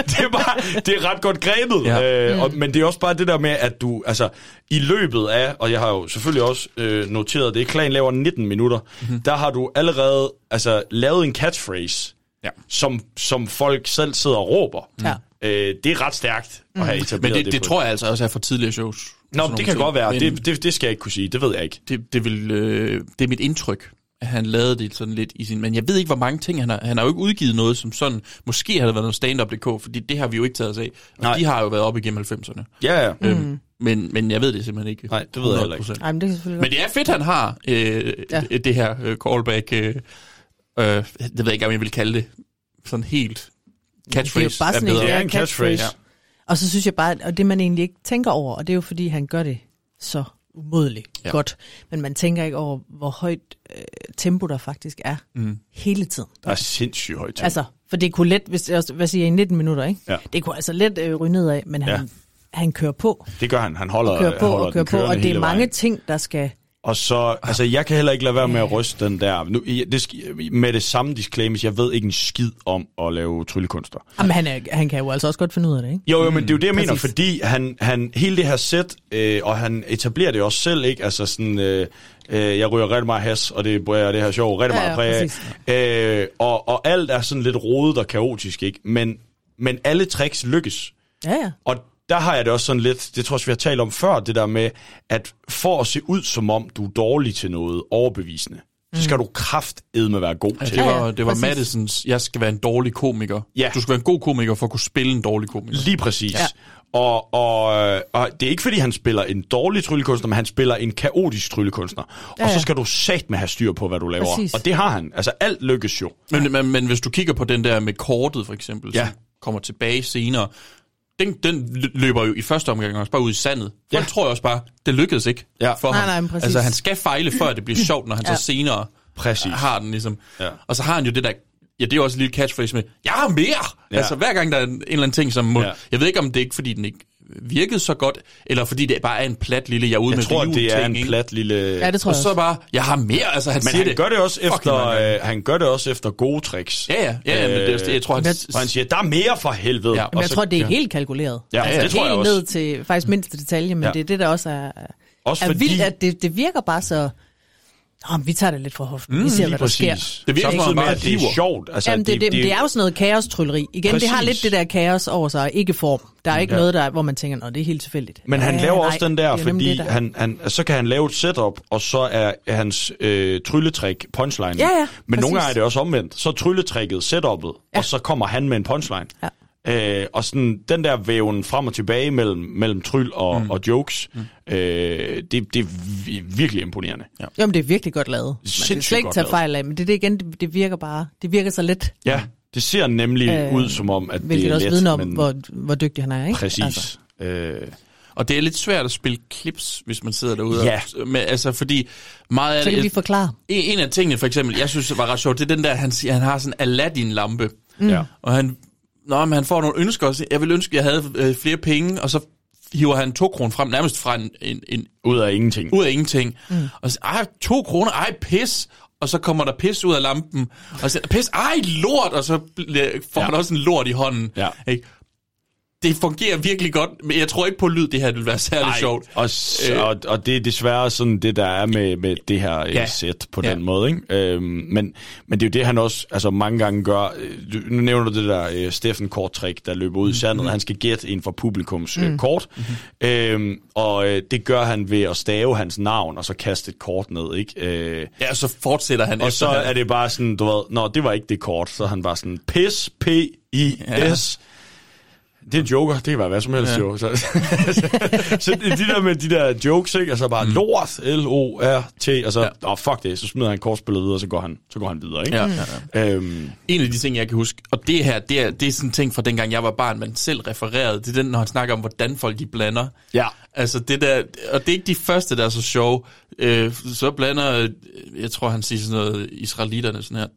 det, er bare, det er ret godt grebet. Ja. Øh, og, men det er også bare det der med, at du, altså, i løbet af, og jeg har jo selvfølgelig også øh, noteret det, Klan laver 19 minutter, mm-hmm. der har du allerede altså, lavet en catchphrase, Ja. som, som folk selv sidder og råber. Ja. Øh, det er ret stærkt at have etableret Men det, det. det tror jeg altså også er fra tidligere shows. Nå, det kan ting. godt være. Men Det, det, det skal jeg ikke kunne sige. Det ved jeg ikke. det, det, vil, øh, det er mit indtryk, han lavede det sådan lidt i sin... Men jeg ved ikke, hvor mange ting han har... Han har jo ikke udgivet noget som sådan... Måske har det været noget stand-up.dk, fordi det har vi jo ikke taget os af. Og Nej. de har jo været op igennem 90'erne. Ja, ja. Øhm, men, men jeg ved det simpelthen ikke. Nej, det ved jeg heller ikke. 100%. Ej, men det Men det er fedt, han har øh, Ja. ja. det her øh, callback. Øh, øh, det ved jeg ikke, om jeg vil kalde det. Sådan helt catchphrase. Det er jo bare sådan en- er Ja, en catchphrase. catchphrase. Og så synes jeg bare, og det man egentlig ikke tænker over, og det er jo fordi, han gør det så umådeligt ja. Godt, men man tænker ikke over, hvor højt øh, tempo der faktisk er Mm. hele tiden. Der er sindssygt højt tempo. Altså, for det kunne let, hvis hvad siger jeg, i 19 minutter, ikke? Ja. Det kunne altså let øh, ryge ned af, men han, Ja. han kører på, Det gør han. Han holder, kører på han holder og kører på, og det er mange vejen. ting, der skal Og så, altså jeg kan heller ikke lade være med at ryste den der. Nu, det, med det samme disclaimer, jeg ved ikke en skid om at lave tryllekunster. Jamen, han, er, han kan jo altså også godt finde ud af det, ikke? Jo, jo, men det er jo det, jeg mener, Præcis. fordi han, han, hele det her sæt, øh, og han etablerer det også selv, ikke? Altså sådan, øh, øh, jeg ryger rigtig meget has, og det er det her sjov, rigtig Ja, meget ja, præg af. øh, og, og alt er sådan lidt rodet og kaotisk, ikke? Men, men alle tricks lykkes. Ja, ja. Og der har jeg det også sådan lidt, det tror jeg vi har talt om før, det der med, at for at se ud som om, du er dårlig til noget overbevisende, så skal du kraftedme være god Ja, til det var, det var Madisons, jeg skal være en dårlig komiker. Ja. Du skal være en god komiker for at kunne spille en dårlig komiker. Lige præcis. Ja. Og, og, og det er ikke, fordi han spiller en dårlig tryllekunstner, men han spiller en kaotisk tryllekunstner. Ja, Og så skal du sat med have styr på, hvad du laver. Præcis. Og det har han. Altså, alt lykkes jo. Men, men, men hvis du kigger på den der med kortet, for eksempel, ja. som kommer tilbage senere, den, den lø- løber jo i første omgang også bare ud i sandet. Folk tror jo også bare, det lykkedes ikke ja. for Nej, ham. nej, præcis. altså, han skal fejle, før det bliver *clears throat* sjovt, når han Ja. så senere præcis. har den ligesom. Ja. Og så har han jo det der, ja, det er jo også en lille catchphrase med, jeg har mere! Ja. Ja. Altså, hver gang der er en, en eller anden ting, som må, Ja. ja. jeg ved ikke, om det er ikke, fordi den ikke virkede så godt, eller fordi det bare er en plat lille, jeg er ude Jeg med tror, det er en plat lille... Ja, det tror og jeg så også. bare, jeg har mere, altså han Men siger han det. gør det også efter, øh, han gør det også efter gode tricks. Ja, ja, ja, ja, men det jeg tror, han- Og han siger, der er mere for helvede. Ja. Og Men jeg så- tror, det er ja. helt kalkuleret. Ja, altså, det tror jeg helt også. ned til faktisk mindste detalje, men Ja. ja. det er det, der også er, Også er fordi- vildt, at det, det virker bare så... Nå, vi tager det lidt fra hoften. Mm, vi ser, hvad der sker. præcis. Det virker som om, at det er sjovt. Altså, Jamen, det, det, det, det, er jo sådan noget kaos-trylleri. Igen, det har Præcis. lidt det der kaos over sig, ikke form. Der er ikke Ja. noget, der, hvor man tænker, nå, det er helt tilfældigt. Men han Ja, laver nej, også den der, er fordi det, der- han, han, så kan han lave et setup, og så er hans øh, trylletrik punchline. Ja, ja, Men præcis. nogle gange er det også omvendt. Så er trylletrækket setupet, ja. og så kommer han med en punchline. Ja. Øh, og sådan den der væven frem og tilbage mellem, mellem tryl og, mm. og jokes, mm. øh, det, det er vi- virkelig imponerende. Ja. Jamen, det er virkelig godt lavet. Man kan Sindssygt slet ikke tage fejl af, men det det igen, det, det virker bare, det virker så let. ja, det ser nemlig Øh, ud som om, at det er også let, vidner om, men hvor, hvor dygtig han er, ikke? præcis. Altså. Øh, Og det er lidt svært at spille clips, hvis man sidder derude. Ja. Og, med, altså, fordi meget af Så kan det... vi forklare. En, en af tingene, for eksempel, jeg synes var ret sjovt, det er den der, han, siger, han har sådan en Aladdin-lampe. Mm. Ja. Og han, nå, men han får nogle ønsker også. Jeg vil ønske, at jeg havde øh, flere penge, og så hiver han to kroner frem, nærmest fra en, en, en ud af ingenting. ud af ingenting. Mm. Og så, ej, to kroner, ej, pis. Og så kommer der pis ud af lampen. Og så pis, ej, lort. Og så bliver- får ja. han også en lort i hånden. Ja. Ikke? Det fungerer virkelig godt, men jeg tror ikke på lyd, det her vil være særlig Nej, sjovt. Og, s- Øh. og, og det er desværre sådan det, der er med, med det her Ja. ja. sæt på Ja. den måde. Ikke? Øhm, men, men det er jo det, han også altså, mange gange gør. Øh, du- Nu nævner du det der øh, Steffen kort-trick, der løber ud i sandet. Mhm. Han skal gætte en fra publikums øh, Mm. kort. Øhm, og øh, det gør han ved at stave hans navn, og så kaste et kort ned. Ikke? Øh, Ja, så fortsætter han og efter så det. er det bare sådan, du ved, nå, det var ikke det kort. Så han bare sådan, pis, P-I-S. Det er en joker, det kan være hvad som helst Ja. jo. Så, *laughs* så de der med de der jokes, ikke? Altså bare mm. lort, L-O-R-T, og så, ja. oh, fuck det, så smider han kortspillet videre, og så går han, så går han videre, ikke? Ja, ja, Øhm, En af de ting, jeg kan huske, og det her, det er, det er sådan en ting fra dengang jeg var barn, man selv refererede, det er den, når han snakker om, hvordan folk de blander. Ja. Altså det der, og det er ikke de første, der er så sjove. Øh, så blander, jeg tror han siger sådan noget, israelitterne sådan her.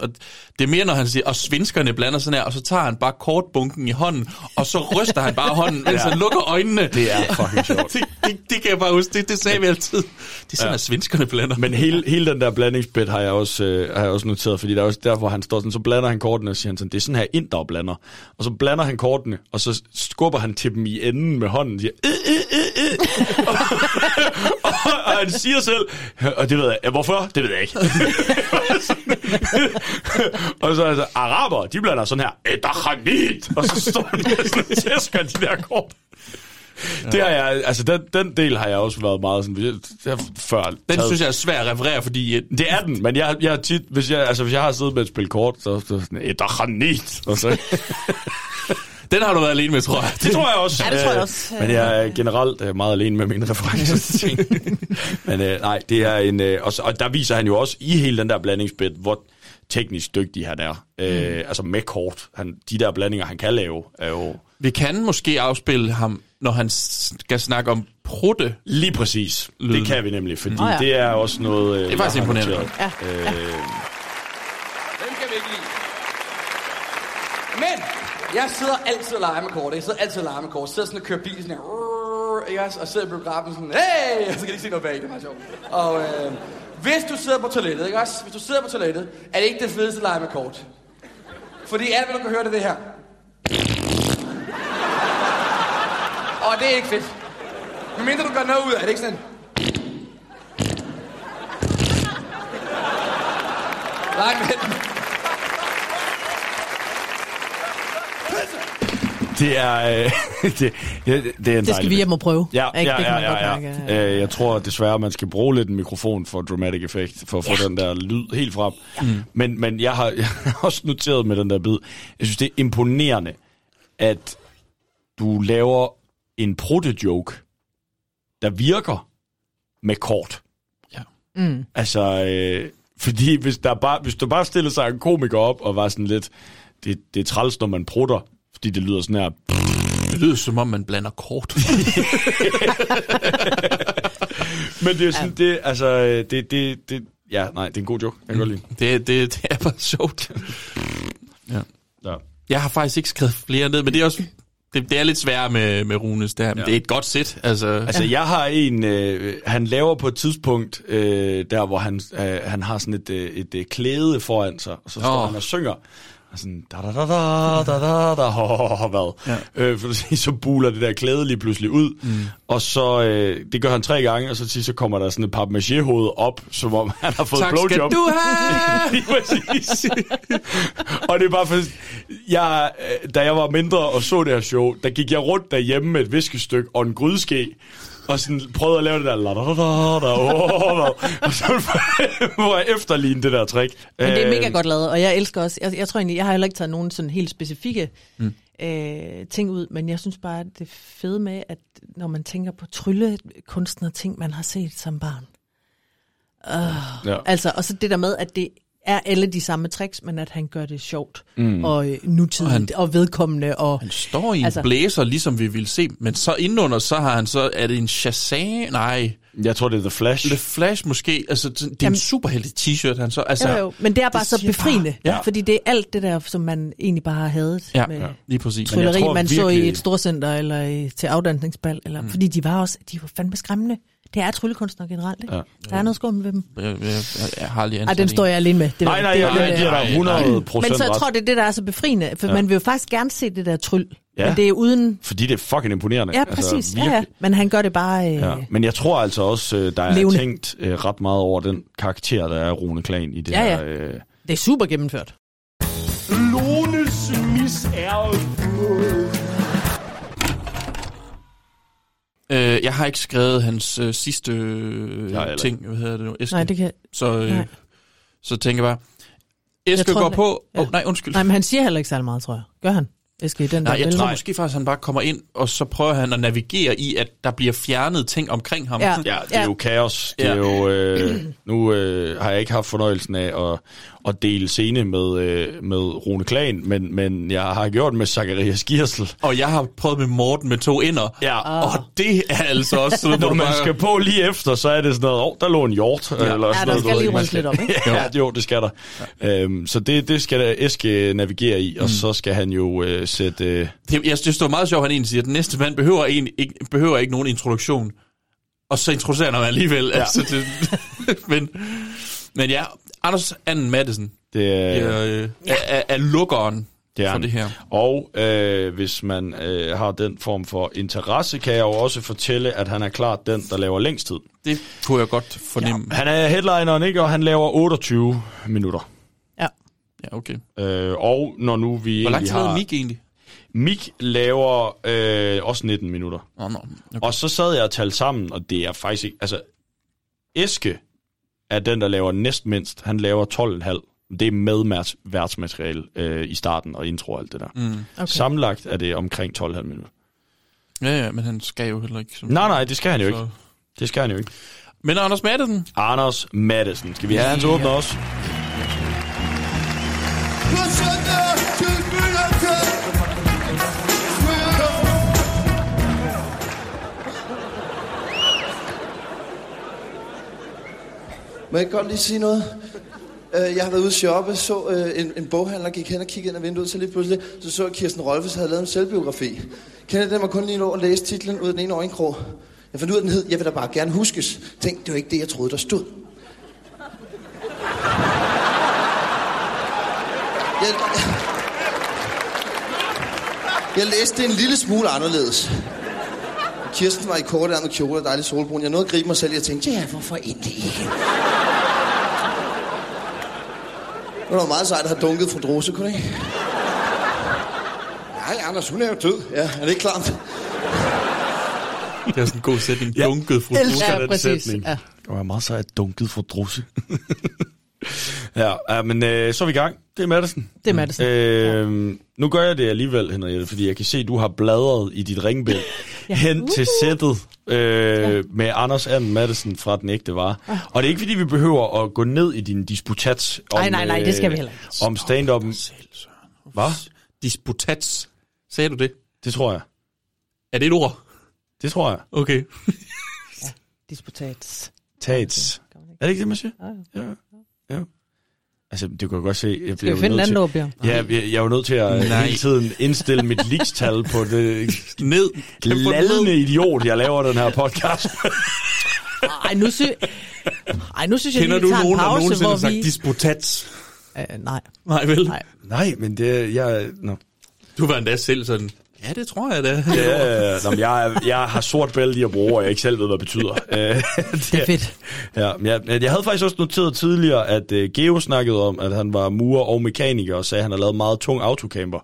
Og det er mere, når han siger, og svenskerne blander sådan her, og så tager han bare kortbunken i hånden, og så ryster han bare hånden, *laughs* mens Ja. han lukker øjnene. Det er fucking sjovt. *laughs* det, det, det, kan jeg bare huske, det, det sagde vi altid. Det er sådan, ja. at svenskerne blander. men hele, hele den der blandingsbit har jeg også, øh, har jeg også noteret, fordi der er også der, hvor han står sådan, så blander han kortene, og siger han sådan, det er sådan her ind, der blander. Og så blander han kortene, og så skubber han til dem i enden med hånden, og siger, øh, øh, øh, øh. og, og han siger selv, og det ved jeg, hvorfor? Det ved jeg ikke. *laughs* og så er altså, araber, de blander sådan her, etachanit, og så står de og sådan tæsker de der kort. Det har jeg, altså den, den del har jeg også været meget sådan, jeg, jeg, før Den taget- synes jeg er svær at referere, fordi... øh, det er den, men jeg, jeg har tit, hvis jeg, altså, hvis jeg har siddet med et spil kort, så, så sådan, et og så, Den har du været alene med, tror jeg. det tror jeg også. Ja, det tror jeg Øh, også. Men jeg er generelt øh, meget alene med mine referencer til *laughs* ting. men øh, nej, det er en, øh, og, og der viser han jo også i hele den der blandingsbit, hvor teknisk dygtig han er. Øh, altså med kort. Han, de der blandinger, han kan lave, er jo... Vi kan måske afspille ham, når han skal snakke om prutte. Lige præcis. Lyden. Det kan vi nemlig, fordi ja. det er også noget... Øh, Det er faktisk imponerende. Ja, Øh, Hvem kan vi ikke lide? Men jeg sidder altid og leger med kort. Jeg sidder altid og leger med kort. Jeg sidder sådan og kører bil sådan her. ikke også? Og sidder i biografen sådan, hey! Og så kan de ikke se noget bag, det er meget sjovt. Og øh, hvis du sidder på toilettet, ikke også? Hvis du sidder på toilettet, er det ikke det fedeste lege med kort. Fordi alt, hvad du kan høre, det er det her. Og det er ikke fedt. Men mindre du gør noget ud af det, ikke sådan? Nej, men... Det er, øh, *laughs* det, det, det er en Det skal vi hjem og prøve. Ja, Ikke? ja, Det kan ja, ja, mærke, ja. Øh, Jeg tror desværre, man skal bruge lidt en mikrofon for dramatic effect, for at få den der lyd helt frem. Mm. Men, men jeg, har, *laughs* jeg har også noteret med den der bid, jeg synes, det er imponerende, at du laver en proto-joke, der virker med kort. Mm. Altså, øh, fordi hvis, der bare, hvis du bare stiller sig en komiker op og var sådan lidt, det, det er træls, når man prutter, fordi det lyder sådan her. Det lyder som om, man blander kort. *laughs* Men det er sådan, det, altså, det, det, det, ja, nej, det er en god joke. Jeg kan godt lide. Det, det, det er bare sjovt. ja. Ja. Jeg har faktisk ikke skrevet flere ned, men det er også... Det, det er lidt sværere med, med Runes der, men Ja. det er et godt sæt. Altså, Altså, jeg har en, øh, han laver på et tidspunkt, øh, der hvor han, øh, han har sådan et, øh, et øh, klæde foran sig, og så står Åh. han og synger. Og sådan, da da da da da da da, *laughs* hvad? Ja. Øh, for så buler det der klæde lige pludselig ud, mm. og så, øh, det gør han tre gange, og så til så kommer der sådan et papmaché hoved op, som om han har fået tak skal blowjob. du have! *laughs* Lige præcis. og det er bare for, jeg, øh, da jeg var mindre og så det her show, der gik jeg rundt derhjemme med et viskestykke og en grydeske, og sådan prøvede at lave det der, la da da da oh, og så *laughs* må jeg efterligne det der trick. Men det er mega godt lavet, og jeg elsker også, jeg, jeg tror egentlig, jeg har heller ikke taget nogen sådan helt specifikke mm. øh, ting ud, men jeg synes bare, at det er fede med, at når man tænker på tryllekunstner ting, man har set som barn. Uh, ja. Altså, og så det der med, at det er alle de samme tricks, men at han gør det sjovt Mm. og øh, nutidigt Og han- og vedkommende. Og, Han står i en Altså- blæser, ligesom vi ville se, men så indenunder, så har han så, er det en Shazam? Nej. Jeg tror, det er The Flash. The Flash måske, altså det er en Jamen- superheldig t-shirt, han så, altså. jo, jo, men det er bare det så befriende, bare- ja. fordi det er alt det der, som man egentlig bare har hadet Ja, med ja, lige præcis. Trylleri, tror man så virkelig- i et storcenter eller i, til afdansningsbal, eller, mm. fordi de var også, de var fandme skræmmende. Det er tryllekunstnere generelt, ikke? Ja. Der er noget skummelt ved dem. Jeg, jeg, jeg, jeg har lige Ej, den står jeg alene med. Det Nej, der- nej, det er jeg, jeg giver dig 100 procent Men så jeg tror, det er det, der er så befriende, for Ja. man vil jo faktisk gerne se det der tryl. Ja. Men det er uden... Fordi det er fucking imponerende. Ja, præcis. Altså, ja, ja. Men han gør det bare... Øh, Ja, men jeg tror altså også, øh, der er Levende. tænkt øh, ret meget over den karakter, der er Rune Klan i det Ja, her. Øh, Det er super gennemført. Lones Øh, jeg har ikke skrevet hans øh, sidste øh, Jeg heller ting, hvad hedder det nu? Eske. Nej, det kan... Så, øh, Nej. så tænker jeg bare, Eske tror, går det- på... ja. Oh, nej, undskyld. Nej, men han siger heller ikke særlig meget, tror jeg. Gør han? Eske, i den der Nej, jeg billede? tror måske faktisk, han bare kommer ind, og så prøver han at navigere i, at der bliver fjernet ting omkring ham. Ja. Ja, det er Ja. jo kaos. Det er Ja. jo, øh, nu øh, har jeg ikke haft fornøjelsen af at, at dele scene med, øh, med Rune Klan, men, men jeg har gjort med Zacharias Giersel. Og jeg har prøvet med Morten med to ender. Ja. Og det er altså også sådan, *laughs* hvor Når man bare- skal på lige efter, så er det sådan noget, oh, der lå en hjort. Ja. Eller sådan Ja, der noget, skal lige rundt lidt op, ikke? *laughs* ja, jo, det skal der. Ja. Øhm, så det, det skal der Eske navigere i, og Mm. så skal han jo øh, sætte... Øh, Det, jeg synes, det var meget sjovt, at han egentlig siger, at den næste mand behøver, en, ikke, behøver ikke nogen introduktion. Og så introducerer han ham alligevel. Ja. Altså, det, *laughs* men, men ja, Anders Anden Madsen det, er, øh, øh, er, er, er lukkeren Det er for det her. Og øh, hvis man øh, har den form for interesse, kan jeg jo også fortælle, at han er klart den, der laver længst tid. Det kunne jeg godt fornemme. Han er headlineren, ikke? Og han laver 28 minutter. Ja. Ja, okay. Øh, og når nu vi Hvor lang tid har... Mik egentlig? Mik laver øh, også 19 minutter. Nå, nå. Okay. Og så sad jeg og talte sammen, og det er faktisk ikke... Altså, Eske er den, der laver næstmindst. Han laver 12,5. Det er med værtsmateriale øh, i starten og intro og alt det der. Mm. Okay. Sammenlagt er det omkring 12,5 minutter. Ja, ja, men han skal jo heller ikke. Som Nej, nej, det skal han jo Så- ikke. Det skal han jo ikke. Men Anders Madsen, Anders Madsen. Skal vi have hans åbner også? På Må jeg godt lige sige noget? Øh, jeg har været ude at shoppe, så øh, en, en boghandler gik hen og kiggede ind ad vinduet, så lige pludselig så så jeg, at Kirsten Rolfes havde lavet en selvbiografi. Kender den var kun lige nå at læse titlen ud af den ene øjenkrog. Jeg fandt ud af, den hed, jeg vil da bare gerne huskes. Tænk, det var ikke det, jeg troede, der stod. Jeg, jeg læste det en lille smule anderledes. Kirsten var i kortærmet kjole og dejlig solbrun. Jeg nåede at gribe mig selv, og jeg tænkte, ja, hvorfor egentlig ikke? Det var meget sejt at have dunket fra Drose, kunne det ikke? Nej, Anders, hun er jo død. Ja, er det ikke klart? Det er sådan en god sætning. Ja. Dunket fra elsker Drusse. den sætning. Ja. Det var meget sejt dunket for drusse. *laughs* ja, ja, men øh, så er vi i gang. Det er Madison. Det er Madison. Øh, nu gør jeg det alligevel, Henriette, fordi jeg kan se, at du har bladret i dit ringbæl *laughs* ja. hen til sættet øh, ja. med Anders Anden Madison fra Den Ægte Var. Ah. Og det er ikke, fordi vi behøver at gå ned i din disputats om, Nej, nej, nej, det skal vi heller ikke. øh, om stand-up'en. Hvad? Disputats. Sagde du det? Det tror jeg. Er det et ord? Det tror jeg. Okay. *laughs* Disputats. Tats. Er det ikke det, man siger? Ja. ja. Altså, det kunne jeg godt se. Jeg Skal vi finde en nødt anden til-? Ja, jeg, jeg er jo nødt til at Nej. hele tiden indstille mit likstal på det *laughs* ned. lallende idiot, jeg laver den her podcast. *laughs* Ej, nu, sy- Ej, nu synes jeg Kender lige, vi du nogen, en der nogensinde hvor har sagt vi... disputats? Uh, nej. Nej, vel? Nej. Nej, men det jeg... Nå. Du var endda selv sådan, ja, det tror jeg da. Ja, nå, men jeg, jeg har sort bælte i at bruge, og jeg ikke selv ved, hvad det betyder. *laughs* Det er fedt. Ja, jeg, jeg havde faktisk også noteret tidligere, at uh, Geo snakkede om, at han var murer og mekaniker, og sagde, at han har lavet meget tung autocamper.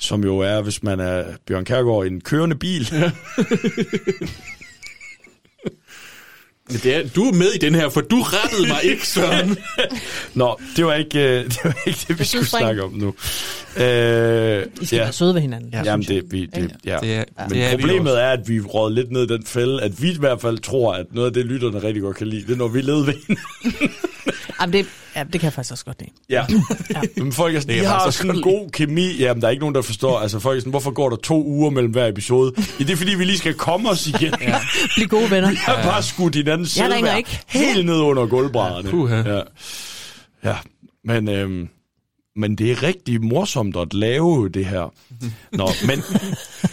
Som jo er, hvis man er Bjørn Kærgaard, en kørende bil. Ja. *laughs* Det er, du er med i den her, for du rettede mig ikke, Søren. *laughs* Nå, det var ikke, øh, det, var ikke det, vi skulle snakke om nu. Øh, I skal være søde ved hinanden. Ja, Jamen, det, vi, det, ja. Det er- Men det er vi problemet også. er, at vi råd lidt ned i den fælde, at vi i hvert fald tror, at noget af det, lytterne rigtig godt kan lide, det er, når vi leder ved hinanden. *laughs* Jamen, det, ja, det kan jeg faktisk også godt lide. Ja. *laughs* Men folk er sådan, Det de har sådan en god kemi. Jamen, der er ikke nogen, der forstår. Altså, folk er sådan, hvorfor går der to uger mellem hver episode? Ja, det er fordi, vi lige skal komme os igen. Ja. Bliv gode venner. *laughs* Vi har bare skudt hinanden Jeg ringer selvværd ikke. helt ned under gulvbrædderne. puha. Ja. ja. Men, øhm, men det er rigtig morsomt at lave det her. Nå, men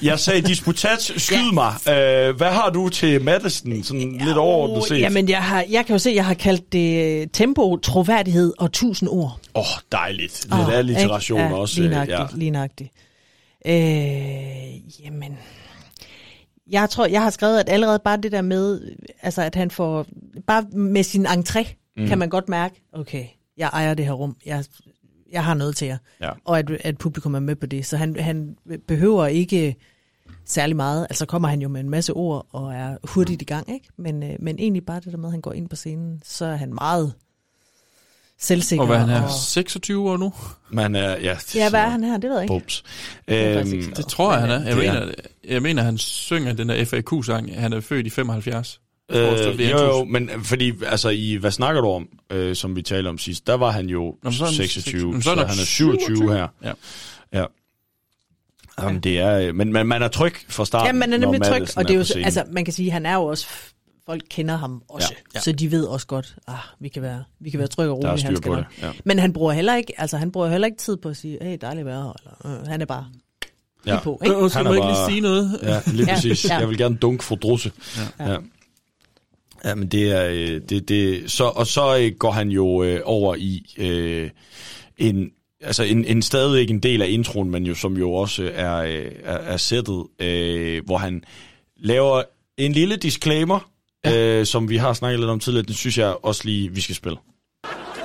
jeg sagde disputat, skyd mig. Øh, hvad har du til Madison, sådan lidt overordnet set? Jamen, jeg, har, jeg kan jo se, jeg har kaldt det øh, tempo, troværdighed og tusind ord. Åh, oh, dejligt. Lidt oh, alliteration ja, også. Lige øh, ja. lige nøjagtigt. Øh, jamen, jeg tror, jeg har skrevet, at allerede bare det der med, altså at han får, bare med sin entré, mm. kan man godt mærke, okay, jeg ejer det her rum, jeg, jeg har noget til jer. Ja. Og at, at publikum er med på det. Så han, han behøver ikke særlig meget. Altså kommer han jo med en masse ord og er hurtigt i gang, ikke? Men, øh, men egentlig bare det der med, at han går ind på scenen, så er han meget selvsikker. Og hvad han er, og, 26 år nu? Man er, ja, det, Ja, hvad er han her? Det ved jeg ikke. Bums. Øhm, Det tror jeg, han er. Jeg, Det er mener, jeg mener, han synger den der FAQ-sang. Han er født i 75. Øh, jo, jo, men fordi, altså, i, hvad snakker du om, øh, som vi talte om sidst, der var han jo Nå, så er han 26, seks- så, så er han er 27 her. Ja. Ja. Jamen, det er, øh, men, men man er tryg fra starten, Ja, man er nemlig tryg, og det er jo, scenen. altså, man kan sige, han er jo også, folk kender ham også, Ja, ja, ja. ja. så de ved også godt, ah, vi kan være, vi kan være trygge og er rolige, han skal det, ja. Men han bruger heller ikke, altså han bruger heller ikke tid på at sige, hey, dejligt her, eller, øh, han er bare ja. på, ikke? Øh, skal Han man er ikke lige bare- sige noget? Ja, lige *laughs* Ja, præcis. ja. Jeg vil gerne dunk for drusse. Ja. ja. Ja, men det er, øh, det, det, så, og så øh, går han jo øh, over i øh, en, altså en, en stadigvæk en del af introen, men jo som jo også er, øh, er, er sættet, øh, hvor han laver en lille disclaimer, ja. øh, som vi har snakket lidt om tidligere, den synes jeg også lige, vi skal spille.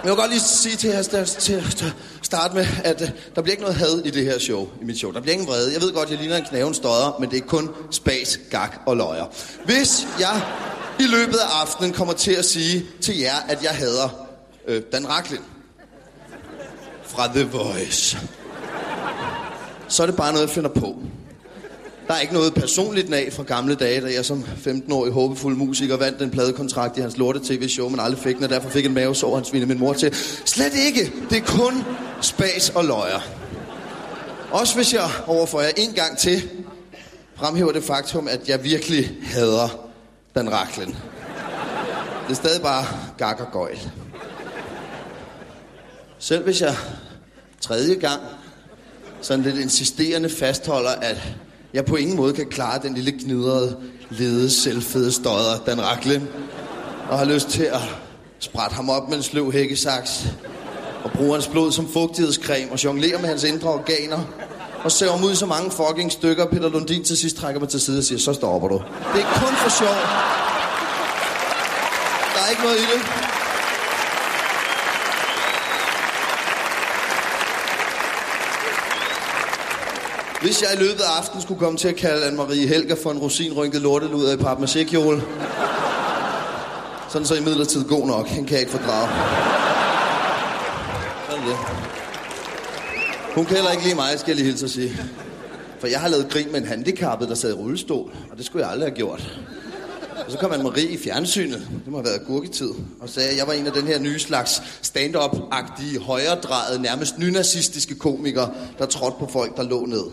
Jeg vil godt lige sige til jer til, til, til starte med, at uh, der bliver ikke noget had i det her show, i mit show. Der bliver ingen vrede. Jeg ved godt, jeg ligner en knaven stodder, men det er kun spas, gak og løjer. Hvis jeg i løbet af aftenen kommer til at sige til jer, at jeg hader øh, Dan Raklin fra The Voice, så er det bare noget, jeg finder på. Der er ikke noget personligt af fra gamle dage, da jeg som 15-årig håbefuld musiker vandt en pladekontrakt i hans lorte tv-show, men aldrig fik den, og derfor fik en mavesår, han svinede min mor til. Slet ikke. Det er kun spas og løjer. Også hvis jeg overfor jer en gang til fremhæver det faktum, at jeg virkelig hader den Raklen. Det er stadig bare gak og gøjl. Selv hvis jeg tredje gang sådan lidt insisterende fastholder, at jeg på ingen måde kan klare den lille gnidrede, lede, selvfede stodder, den Rakle, og har lyst til at sprætte ham op med en sløv hækkesaks, og bruge hans blod som fugtighedscreme, og jonglere med hans indre organer, og saver ham ud i så mange fucking stykker, Peter Lundin til sidst trækker mig til side og siger, så stopper du. Det er kun for sjov. Der er ikke noget i det. Hvis jeg i løbet af aftenen skulle komme til at kalde Anne-Marie Helger for en rosinrynket lorteluder i papmaché-kjole, sådan så i midlertid god nok. Han kan jeg ikke fordrage. Sådan det. Hun kan heller ikke lige mig, skal jeg lige hilse at sige. For jeg har lavet grin med en handicappet, der sad i rullestol, og det skulle jeg aldrig have gjort. Og så kom Anne-Marie i fjernsynet, det må have været gurketid, og sagde, at jeg var en af den her nye slags stand-up-agtige, højredrejede, nærmest nynazistiske komikere, der trådte på folk, der lå ned.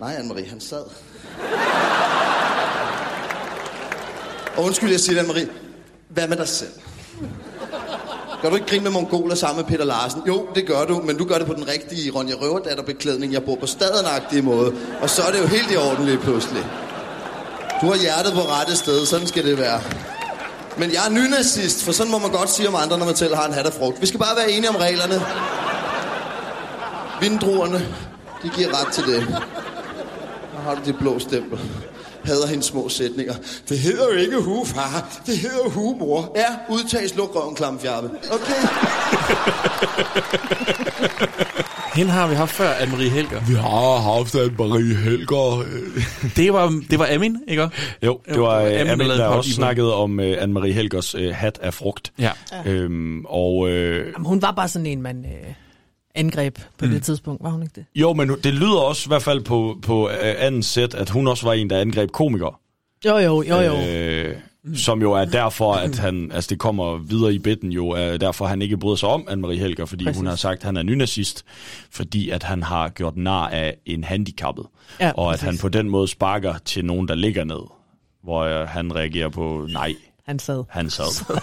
Nej, Anne-Marie, han sad. Og undskyld, jeg siger det, Anne-Marie. Hvad med dig selv? Gør du ikke grine med mongoler sammen med Peter Larsen? Jo, det gør du, men du gør det på den rigtige Ronja Røverdatter-beklædning. Jeg bor på stadenagtige måde, og så er det jo helt i orden lige pludselig. Du har hjertet på rette sted, sådan skal det være. Men jeg er nynazist, for sådan må man godt sige om andre, når man selv har en hat af frugt. Vi skal bare være enige om reglerne. Vindruerne, de giver ret til det. Der har du det blå stempel. Hader hendes små sætninger. Det hedder jo ikke hu, far. Det hedder hu, mor. Ja, udtages luk røven, klamfjarpe. Okay. *laughs* Hende har vi haft før, Anne-Marie Helger. Vi har haft Anne-Marie Helger. *laughs* Det var, det var Amin, ikke? Jo, det var Amin, øh, der Amin, lavede der en også snakket om øh, Anne-Marie Helgers øh, hat af frugt. Ja. Øhm, og øh, Jamen, hun var bare sådan en, man øh, angreb på mm. det tidspunkt, var hun ikke det? jo, men det lyder også i hvert fald på, på øh, anden sæt, at hun også var en, der angreb komikere. Jo, jo, jo, jo. Øh, som jo er derfor, at han, altså det kommer videre i bitten jo, er derfor han ikke bryder sig om Anne-Marie Helger, fordi Præcis. Hun har sagt, at han er nynazist, fordi at han har gjort nar af en handicappet. Ja, og at præcis. han på den måde sparker til nogen, der ligger ned. Hvor øh, han reagerer på, nej, Han sad. han sad. *laughs*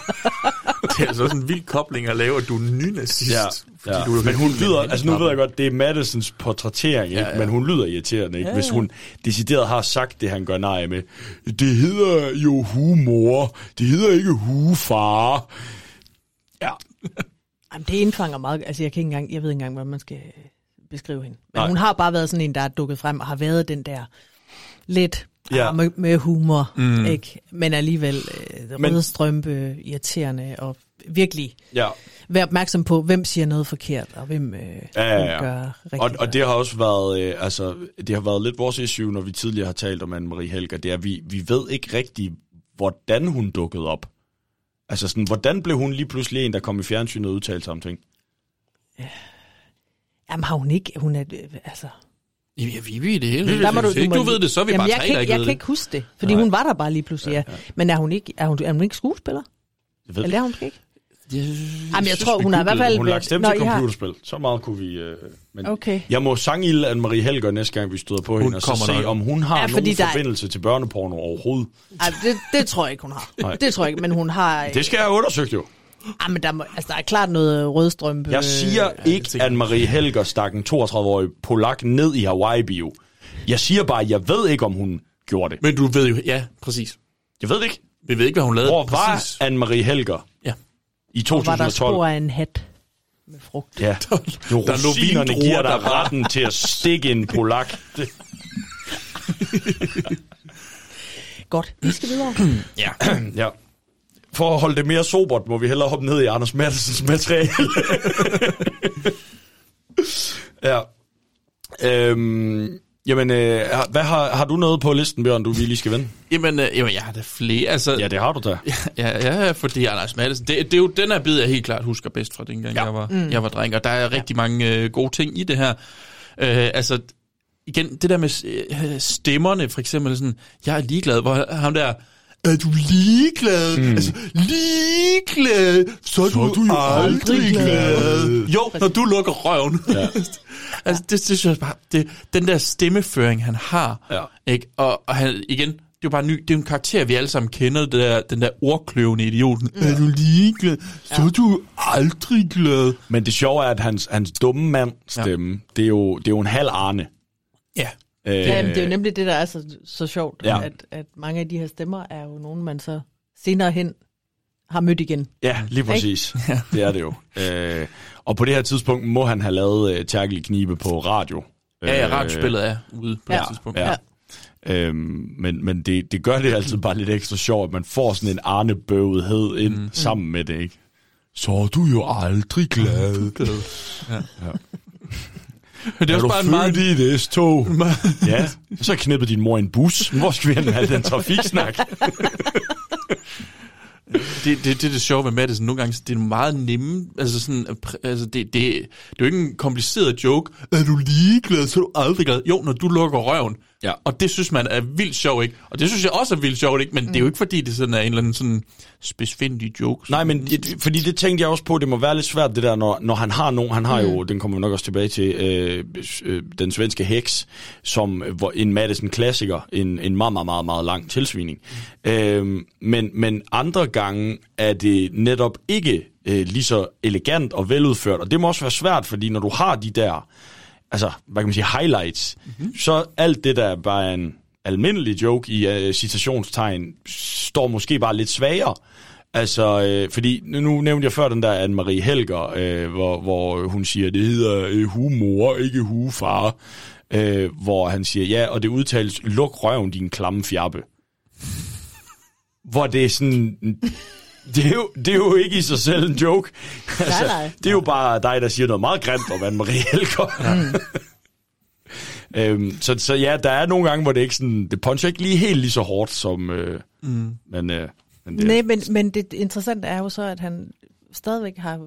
Det er altså også en vild kobling at lave, at du er nynazist. Ja, fordi ja. du men hun lyder, altså nu ved jeg godt, det er Madisons portrættering, ikke? Ja, ja. men hun lyder irriterende, ikke? Ja, hvis ja. hun decideret har sagt det, han gør nej med. Det hedder jo humor, det hedder ikke hufar. Ja, Jamen, det indfanger meget. Altså, jeg, kan ikke engang, jeg ved ikke engang, hvordan man skal øh, beskrive hende. Men. Nej. hun har bare været sådan en, der er dukket frem og har været den der lidt Ja. ja. med, med humor, Mm. ikke? Men alligevel øh, Men- røde strømpe, irriterende og virkelig ja. være opmærksom på, hvem siger noget forkert, og hvem, øh, Ja, ja, ja. gør rigtigt. Og, og det har også været, øh, altså, det har været lidt vores issue, når vi tidligere har talt om Anne-Marie Helger, det er, at vi, vi ved ikke rigtig, hvordan hun dukkede op. Altså sådan, hvordan blev hun lige pludselig en, der kom i fjernsynet og udtalte sig om ting? Jamen har hun ikke, hun er, øh, altså... Ja, vi ved det hele. Der må Hvis ikke du ved det, så er vi Jamen, bare jeg tre, kan, der ikke, jeg kan det. ikke huske det, fordi Nej. hun var der bare lige pludselig, ja. Men er hun ikke, er hun, er hun ikke skuespiller? Jeg ved Eller er hun ikke? Jeg, Jamen, jeg tror, hun har i hvert fald... Hun har lagt stemme til I har- computerspil. Så meget kunne vi... Øh, men Okay. Jeg må sangilde Anne-Marie Helger næste gang, vi støder på hende, og så kommer se, nok. om hun har Ja, ja, nogen der er- forbindelse til børneporno overhovedet. Ej, det, det tror jeg ikke, hun har. Nej. Det tror jeg ikke, men hun har... Det skal jeg have undersøgt jo. Ej, men der, må, altså, der er klart noget rødstrømpe... Jeg siger ikke, at Marie Helger stak en 32-årig polak ned i Hawaii-bio. Jeg siger bare, at jeg ved ikke, om hun gjorde det. Men du ved jo, ja, præcis. Jeg ved det ikke. Vi ved ikke, hvad hun lavede Hvor præcis. var Anne-Marie Helger Ja. i Og var der 2012? spor af en hat med frugt. Ja, *laughs* nu rosinerne giver der dig retten til at stikke en polak. Godt, vi skal videre. *clears throat* Ja. *clears throat* ja. For at holde det mere sobert, må vi hellere hoppe ned i Anders Mattesens materiale. *laughs* ja. Øhm, jamen, øh, har- hvad har, har du noget på listen, Bjørn, du vi lige skal vende? Jamen, øh, jamen, jeg har da flere. Altså, Ja, det har du da. *laughs* Ja, ja, fordi Anders Madsen, det, det er jo den her bid, jeg helt klart husker bedst fra dengang, ja. jeg, var, mm. jeg var dreng, og der er rigtig mange øh, gode ting i det her. Øh, altså, igen, det der med øh, stemmerne, for eksempel sådan, jeg er ligeglad, hvor ham der, er du ligeglad? Mm. Altså, ligeglad, så er så du, du aldrig glad. Jo, når du lukker røven. Ja. *laughs* altså, det, det synes jeg bare, det, den der stemmeføring, han har, Ja. ikke? Og, og han, igen, jo bare ny. Det er jo en karakter, vi alle sammen kender, det der, den der ordkløvende idioten. Mm. Er du ligeglad? Så er du aldrig glad. Men det sjove er, at hans, hans dumme mand stemme, ja. det, er jo, det er jo en halv Arne. Ja. Øh, Ja, det er jo nemlig det, der er så, så sjovt, Ja. at, at mange af de her stemmer er jo nogen, man så senere hen har mødt igen. Ja, lige præcis. *laughs* Ja. Det er det jo. Øh, og på det her tidspunkt må han have lavet uh, Tærkel Knibe på radio. Ja, ja, Øh, radiospillet er ude på ja, det tidspunkt. Ja. Øhm, men men det, det gør det altid bare lidt ekstra sjovt, at man får sådan en arnebøvethed ind mm. sammen med det, ikke? Så er du jo aldrig *laughs* glad. Ja. ja. Men *laughs* det er, er også du bare en meget... i et S-tog? ja, så knippede din mor en bus. Hvor skal vi al den trafiksnak? *laughs* Det, det, det er det sjove med Madison. Nogle gange, det er meget nemme. Altså sådan, altså det, det, det er jo ikke en kompliceret joke. Er du ligeglad, så er du aldrig glad. Jo, når du lukker røven. Ja. Og det synes man er vildt sjovt, ikke? Og det synes jeg også er vildt sjovt, ikke? Men mm. det er jo ikke fordi, det sådan er en eller anden sådan spidsfindig joke. Nej, men det, fordi det tænkte jeg også på, det må være lidt svært det der, når, når han har nogen, han har mm. jo, den kommer vi nok også tilbage til, øh, øh, den svenske heks, som hvor, en Madison-klassiker, en, en meget, meget, meget, meget lang tilsvining. Mm. Øh, men, men andre gange er det netop ikke øh, lige så elegant og veludført, og det må også være svært, fordi når du har de der, altså, hvad kan man sige, highlights, mm-hmm. så alt det der bare er en almindelig joke i uh, citationstegn, står måske bare lidt svagere. Altså, øh, fordi nu nævnte jeg før den der Anne-Marie Helger, øh, hvor, hvor hun siger, det hedder øh, humor, ikke hufar. Øh, hvor han siger, ja, og det udtales, luk røven, din klamme fjappe. Hvor det er sådan... Det er, jo, det er jo ikke i sig selv en joke. *laughs* Altså, nej. det er jo bare dig, der siger noget meget grimt om Anne-Marie Helger. Mm. *laughs* øhm, så, så ja, der er nogle gange, hvor det ikke sådan, det puncher ikke lige helt lige så hårdt som... Øh, Mm. men, øh, men det, Nej, men, men det interessante er jo så, at han stadigvæk har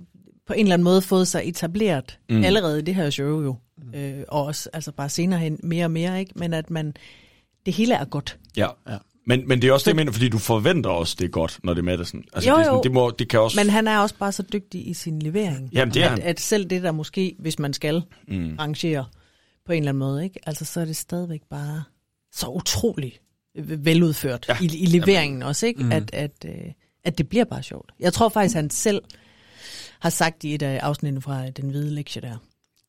på en eller anden måde fået sig etableret Mm. mm. allerede i det her show jo. Mm. Øh, og også altså bare senere hen mere og mere, ikke? Men at man, det hele er godt. Ja. ja. Men, men det er også det, jeg mener, fordi du forventer også, det er godt, når det er Madison. Altså, Jo, det, er sådan, jo. det, må, det kan også... Men han er også bare så dygtig i sin levering. Jamen, det er at, han. At selv det der måske, hvis man skal Mm. arrangere på en eller anden måde, ikke? Altså så er det stadigvæk bare så utroligt veludført Ja. i, i leveringen Jamen. også, ikke? Mm. At, at, øh, at det bliver bare sjovt. Jeg tror faktisk, han selv har sagt i et af afsnittene fra Den Hvide Lektie der,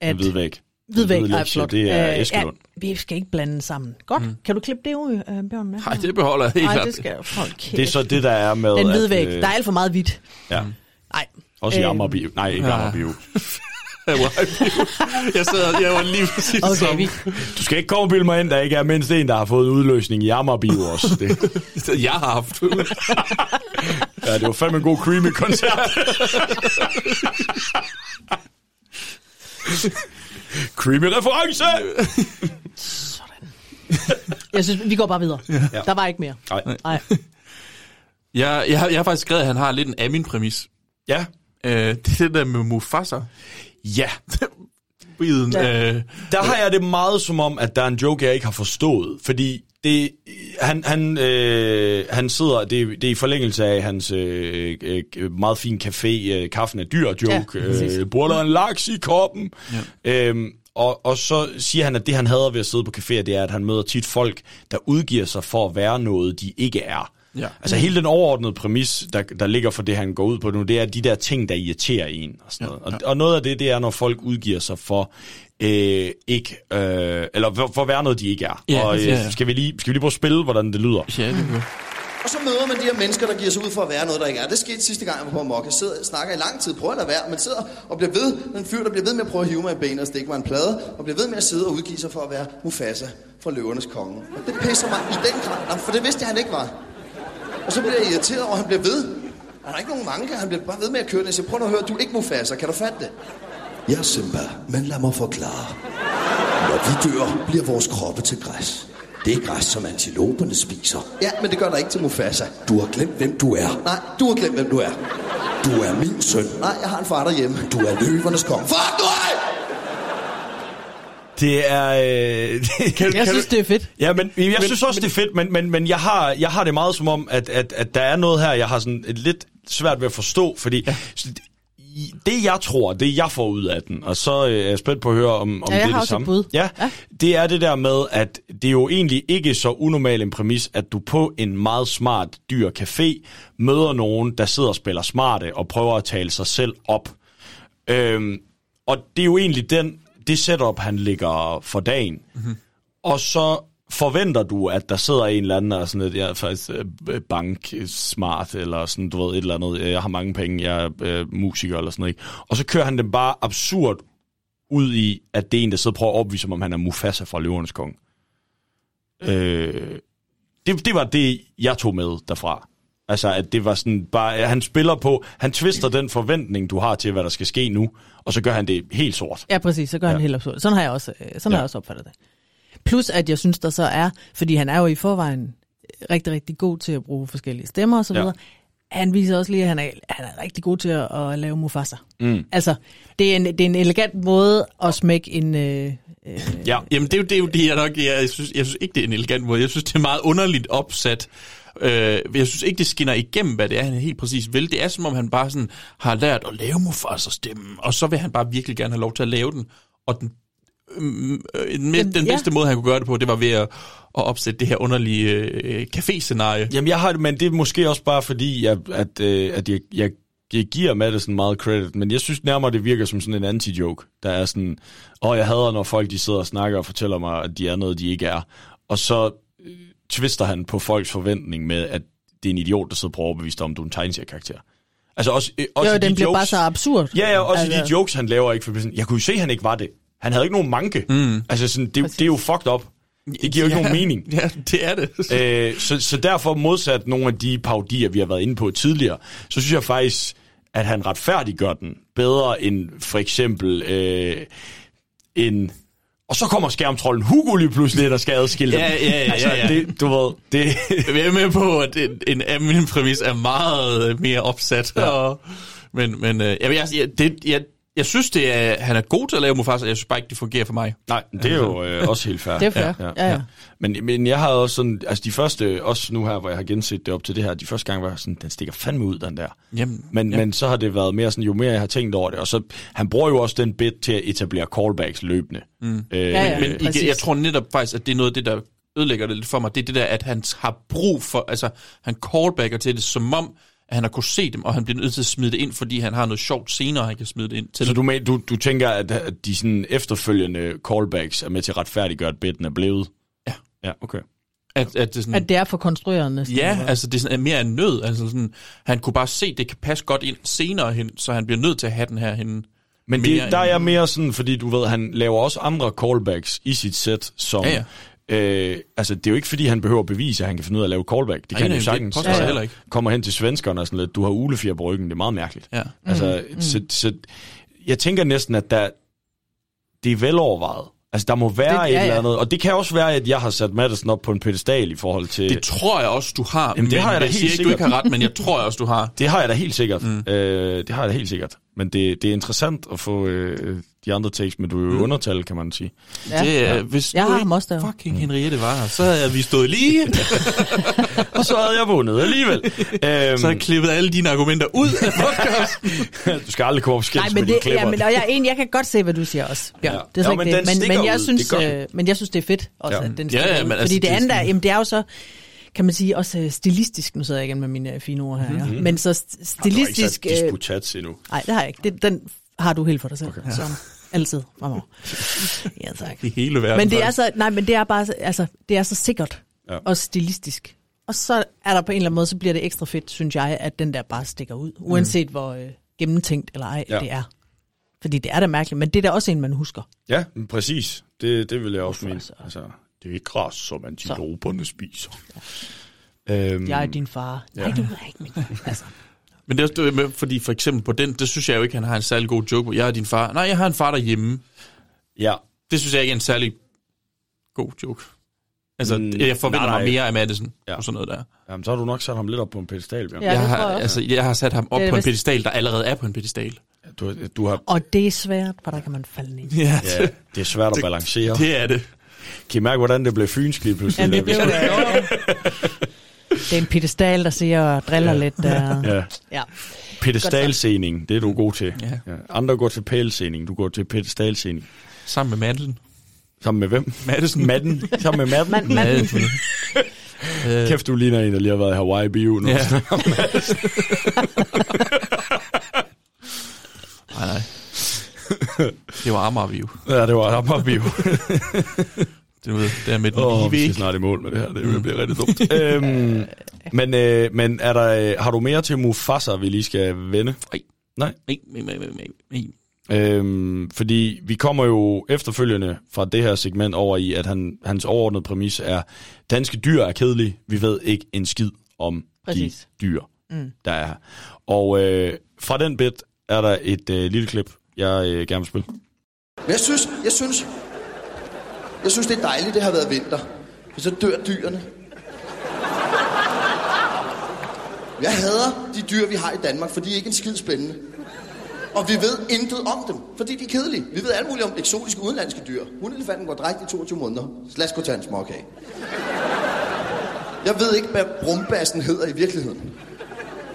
At, Hvidvæg. Hvidvæg, Den hvide nej, flot. Det er Øh, Eskelund. Ja, vi skal ikke blande sammen. Godt. Mm. Kan du klippe det ud, øh, Bjørn? Nej, det beholder jeg helt Nej, det skal kæft. Det er så det, der er med... Den at, hvide væg. øh, Der er alt for meget hvidt. Ja. Nej. Også i Øhm. Amager Bio. Nej, ikke Ja. Amager Bio. *laughs* jeg sad, jeg var lige præcis Okay, som... vi, Du skal ikke komme og bilde mig ind, der ikke er mindst en, der har fået udløsning i Amager Bio også. Det, *laughs* Jeg har haft ja, det var fandme en god creamy-koncert. *laughs* creamy reference! jeg synes, vi går bare videre. Ja. Der var ikke mere. Nej. Nej. Jeg, jeg, har- jeg har faktisk skrevet, at han har lidt en Amin-præmis. Ja. Øh, det er det der med Mufasa. Ja. Biden, Ja. øh, Der har jeg det meget som om, at der er en joke, jeg ikke har forstået. Fordi det, han, han, øh, han sidder, det, det er i forlængelse af hans øh, øh, meget fin café, øh, kaffen er dyr joke. Ja, præcis. øh, Bor der en laks i koppen? Ja. Øhm, og, og så siger han, at det han hader ved at sidde på caféer, det er, at han møder tit folk, der udgiver sig for at være noget, de ikke er. Ja. Altså hele den overordnede præmis, der, der ligger for det, han går ud på nu, det er de der ting, der irriterer en. Og, sådan noget. Og, og noget af det, det er, når folk udgiver sig for øh, ikke, øh, eller for, for at være noget, de ikke er. Ja, og øh, ja, ja. Skal, vi lige, skal vi lige prøve at spille, hvordan det lyder? Ja, det er Og så møder man de her mennesker, der giver sig ud for at være noget, der ikke er. Det skete sidste gang, jeg var på Amok. Jeg sidder og snakker i lang tid, prøver at lade være, men sidder og bliver ved. En fyr, der bliver ved med at prøve at hive mig i benet og stikke mig en plade, og bliver ved med at sidde og udgive sig for at være Mufasa fra Løvernes Konge. Og det pisser mig i den grad, Nå, for det vidste jeg, han ikke var. Og så bliver jeg irriteret over, at han bliver ved. Han har ikke nogen mange, han bliver bare ved med at køre den. Jeg siger, prøv at høre, du er ikke Mufasa, kan du fatte det? Ja, Simba, men lad mig forklare. Når vi dør, bliver vores kroppe til græs. Det er græs, som antiloperne spiser. Ja, men det gør der ikke til Mufasa. Du har glemt, hvem du er. Nej, du har glemt, hvem du er. Du er min søn. Nej, jeg har en far derhjemme. Du er løvernes konge. Fuck dig! Det er... Øh, *laughs* kan, Jeg synes, det er fedt. Ja, men jeg Men- synes også, det er fedt, men, men, men jeg, har, jeg har det meget som om, at, at, at der er noget her, jeg har sådan et lidt svært ved at forstå, fordi ja. Det jeg tror, det jeg får ud af den, og så øh, er jeg spændt på at høre, om, om Ja, jeg det er det samme. bud. Ja, ja, det er det der med, at det er jo egentlig ikke så unormal en præmis, at du på en meget smart, dyr café møder nogen, der sidder og spiller smarte og prøver at tale sig selv op. Øhm, og det er jo egentlig den, det setup, han ligger for dagen. Mm-hmm. Og så forventer du, at der sidder en eller anden, der er sådan lidt, jeg er faktisk øh, bank smart, eller sådan, du ved, et eller andet, jeg har mange penge, jeg er øh, musiker, eller sådan noget. Ikke? Og så kører han det bare absurd ud i, at det er en, der sidder og prøver at opvise, som om han er Mufasa fra Løvernes Konge. Øh, det, det var det, jeg tog med derfra. Altså, at det var sådan bare, han spiller på, han twister den forventning, du har til, hvad der skal ske nu, og så gør han det helt sort. Ja, præcis, så gør ja. han helt absurd. Sådan har jeg også, øh, sådan ja. har jeg også opfattet det. Plus, at jeg synes, der så er, fordi han er jo i forvejen rigtig, rigtig god til at bruge forskellige stemmer og så Ja. videre. Han viser også lige, at han er, han er rigtig god til at, at lave Mufasa. Mm. Altså, det er, en, det er en elegant måde at smække en... Øh, øh, Ja, jamen det er jo det, er jo det jeg nok, jeg, jeg, synes, jeg synes ikke, det er en elegant måde. Jeg synes, det er meget underligt opsat. Øh, jeg synes ikke, det skinner igennem, hvad det er, han helt præcis vil. Det er, som om han bare sådan har lært at lave Mufasa stemmen, og så vil han bare virkelig gerne have lov til at lave den. Og den, den, Jamen, den ja. bedste måde, han kunne gøre det på, det var ved at, at opsætte det her underlige øh, café-scenarie. Jamen, jeg har det, men det er måske også bare fordi, at, at, øh, at jeg, jeg, jeg giver Madison meget credit, men jeg synes nærmere, det virker som sådan en anti-joke, der er sådan, åh, jeg hader, når folk de sidder og snakker og fortæller mig, at de er noget, de ikke er. Og så øh, twister han på folks forventning med, at det er en idiot, der sidder på overbevist om, du er en tegneseriekarakter. Altså også, øh, også jo, de den bliver jokes, bare så absurd. Ja, ja, også Altså- de jokes, han laver, ikke? For sådan, jeg kunne jo se, at han ikke var det. Han havde ikke nogen manke. Mm. Altså, sådan, det, det er jo fucked up. Det giver jo ikke Ja, nogen mening. *laughs* Ja, det er det. øh, så, så derfor modsat nogle af de parodier, vi har været inde på tidligere, så synes jeg faktisk, at han retfærdiggør den bedre end for eksempel øh, en... Og så kommer skærmtrollen Hugo lige pludselig, der skal adskille dem. Ja, ja, ja, altså, ja, ja. Det, du ved, det... *laughs* Jeg er med på, at en, en af mine præmis er meget mere opsat. Ja. Og, men men øh, jeg, jeg, jeg, det, jeg, jeg synes, det er, han er god til at lave Mufasa, jeg synes bare ikke, det fungerer for mig. Nej, det er jo øh, også helt fair. Det er fair, ja, ja. Men, men jeg har også sådan, altså de første, også nu her, hvor jeg har genset det op til det her, de første gange var sådan, den stikker fandme ud, den der. Jamen, men, ja. men så har det været mere sådan, jo mere jeg har tænkt over det, og så, han bruger jo også den bit til at etablere callbacks løbende. Mm. Øh, Ja, ja, men igen, jeg tror netop faktisk, at det er noget af det, der ødelægger det lidt for mig. Det er det der, at han har brug for, altså han callbacker til det, som om, at han har kunne se dem, og han bliver nødt til at smide det ind, fordi han har noget sjovt senere, han kan smide det ind til. Så du, men, du, du tænker, at, de sådan efterfølgende callbacks er med til at retfærdiggøre, at bitten er blevet? Ja. Ja, okay. At, at, det er sådan, At det er for konstrueret næsten. Ja, eller? altså det er sådan, mere en nød. Altså sådan, han kunne bare se, at det kan passe godt ind senere hen, så han bliver nødt til at have den her hen. Men det, der er jeg mere sådan, fordi du ved, han laver også andre callbacks i sit sæt, som... Ja, ja. Øh, altså, det er jo ikke, fordi han behøver at bevise, at han kan finde ud af at lave callback. Det Nej, kan han jo det sagtens. påstår jeg heller ikke. Kommer hen til svenskerne og sådan lidt, du har ulefjer på ryggen, det er meget mærkeligt. Ja. Altså, Mm, mm. Så, så, jeg tænker næsten, at der, det er velovervejet. Altså, der må være Det- det, et ja, eller ja. andet. Og det kan også være, at jeg har sat Madison op på en pedestal i forhold til... Det tror jeg også, du har. Jamen, det men har jeg da jeg helt siger ikke, du sikkert. ikke har ret, men jeg tror også, du har. Det har jeg da helt sikkert. Mm. Øh, det har jeg da helt sikkert. Men det, det er interessant at få øh, de andre takes, men du er jo mm. undertal, kan man sige. Ja. Det, Ja. hvis Jeg nu har ham også der. fucking Henriette var her, så havde vi stået lige. *laughs* og så havde jeg vundet alligevel. øhm, så havde jeg klippet alle dine argumenter ud af podcasten. *laughs* du skal aldrig komme op skændes Nej, med men dine det, klipper. ja, men, og jeg, enig, jeg kan godt se, hvad du siger også, Bjørn. Ja. Det er Jo, slet men det. Men, men, jeg ud. synes, øh, men jeg synes, det er fedt også, Ja. at den Ja, stikker ja, ud. men Fordi altså, det, det andet er, jamen, det er jo så, kan man sige, også øh, stilistisk, nu sidder jeg igen med mine øh, fine ord her, ja. Mhm. men så st- stilistisk... Du har ikke sat øh, disputats endnu. Nej, det har jeg ikke. Det, den har du helt for dig selv, okay. som altid fremover. *laughs* ja, tak. I hele verden. Men det er så, nej, men det er bare, så- altså, det er så sikkert Ja. ja. og stilistisk. Og så er der på en eller anden måde, så bliver det ekstra fedt, synes jeg, at den der bare stikker ud. Uanset mm. hvor øh, gennemtænkt eller ej Ja. ja. det er. Fordi det er da mærkeligt, men det er da også en, man husker. Ja, men præcis. Det, det vil jeg også mene. Altså, det er ikke græs, som antiloperne spiser. Øhm, Jeg er din far. ja. Nej, du er ikke min. Altså, Men det er også det med, fordi for eksempel på den, det synes jeg jo ikke, han har en særlig god joke på. Jeg er din far. Nej, jeg har en far derhjemme. Ja. Det synes jeg ikke er en særlig god joke. Altså, Mm, jeg forventer nej, nej. mig mere af Madison Ja. ja. og sådan noget der. Jamen, så har du nok sat ham lidt op på en pedestal, Bjørn. Ja, det jeg, har, jeg altså, jeg har sat ham op Det på en pedestal, der allerede er på en pedestal. Du, du har, og det er svært, for der kan man falde ned. Ja, ja, det er svært at balancere. det er det. Kan I mærke, hvordan det blev fynsk lige pludselig? Jamen, det blev det. *laughs* det er en pedestal, der siger og driller ja. lidt. Der. Ja. ja. Pedestalsening, det er du god til. Ja. Ja. Andre går til pælsening, du går til pedestalsening. Sammen med Madsen. Sammen med hvem? Madsen. Madden. Sammen med Madden. Man- Madden. Øh, Kæft, du ligner en, der lige har været i Hawaii Bio nu. Ja. *laughs* Nej, nej. Det var Amagerview. ja, det var Amager Bio. *laughs* Det var der med den Åh, lige vi skal snart i mål med det her. Det bliver rigtig dumt. *laughs* øhm, men øh, men er der, øh, har du mere til Mufasa, vi lige skal vende? Nej. Nej? Nej, nej, nej, nej, nej. Øhm, fordi vi kommer jo efterfølgende fra det her segment over i, at han, hans overordnede præmis er, danske dyr er kedelige. Vi ved ikke en skid om Præcis. de dyr, Mm. der er her. Og øh, fra den bit er der et øh, lille klip, jeg øh, gerne vil spille. Jeg synes, jeg synes, jeg synes, det er dejligt, det har været vinter. For så dør dyrene. Jeg hader de dyr, vi har i Danmark, for de er ikke en skid spændende. Og vi ved intet om dem, fordi de er kedelige. Vi ved alt muligt om eksotiske udenlandske dyr. Hundelefanten går drægt i 22 måneder. Så lad os gå til en småkage. Jeg ved ikke, hvad brumbassen hedder i virkeligheden.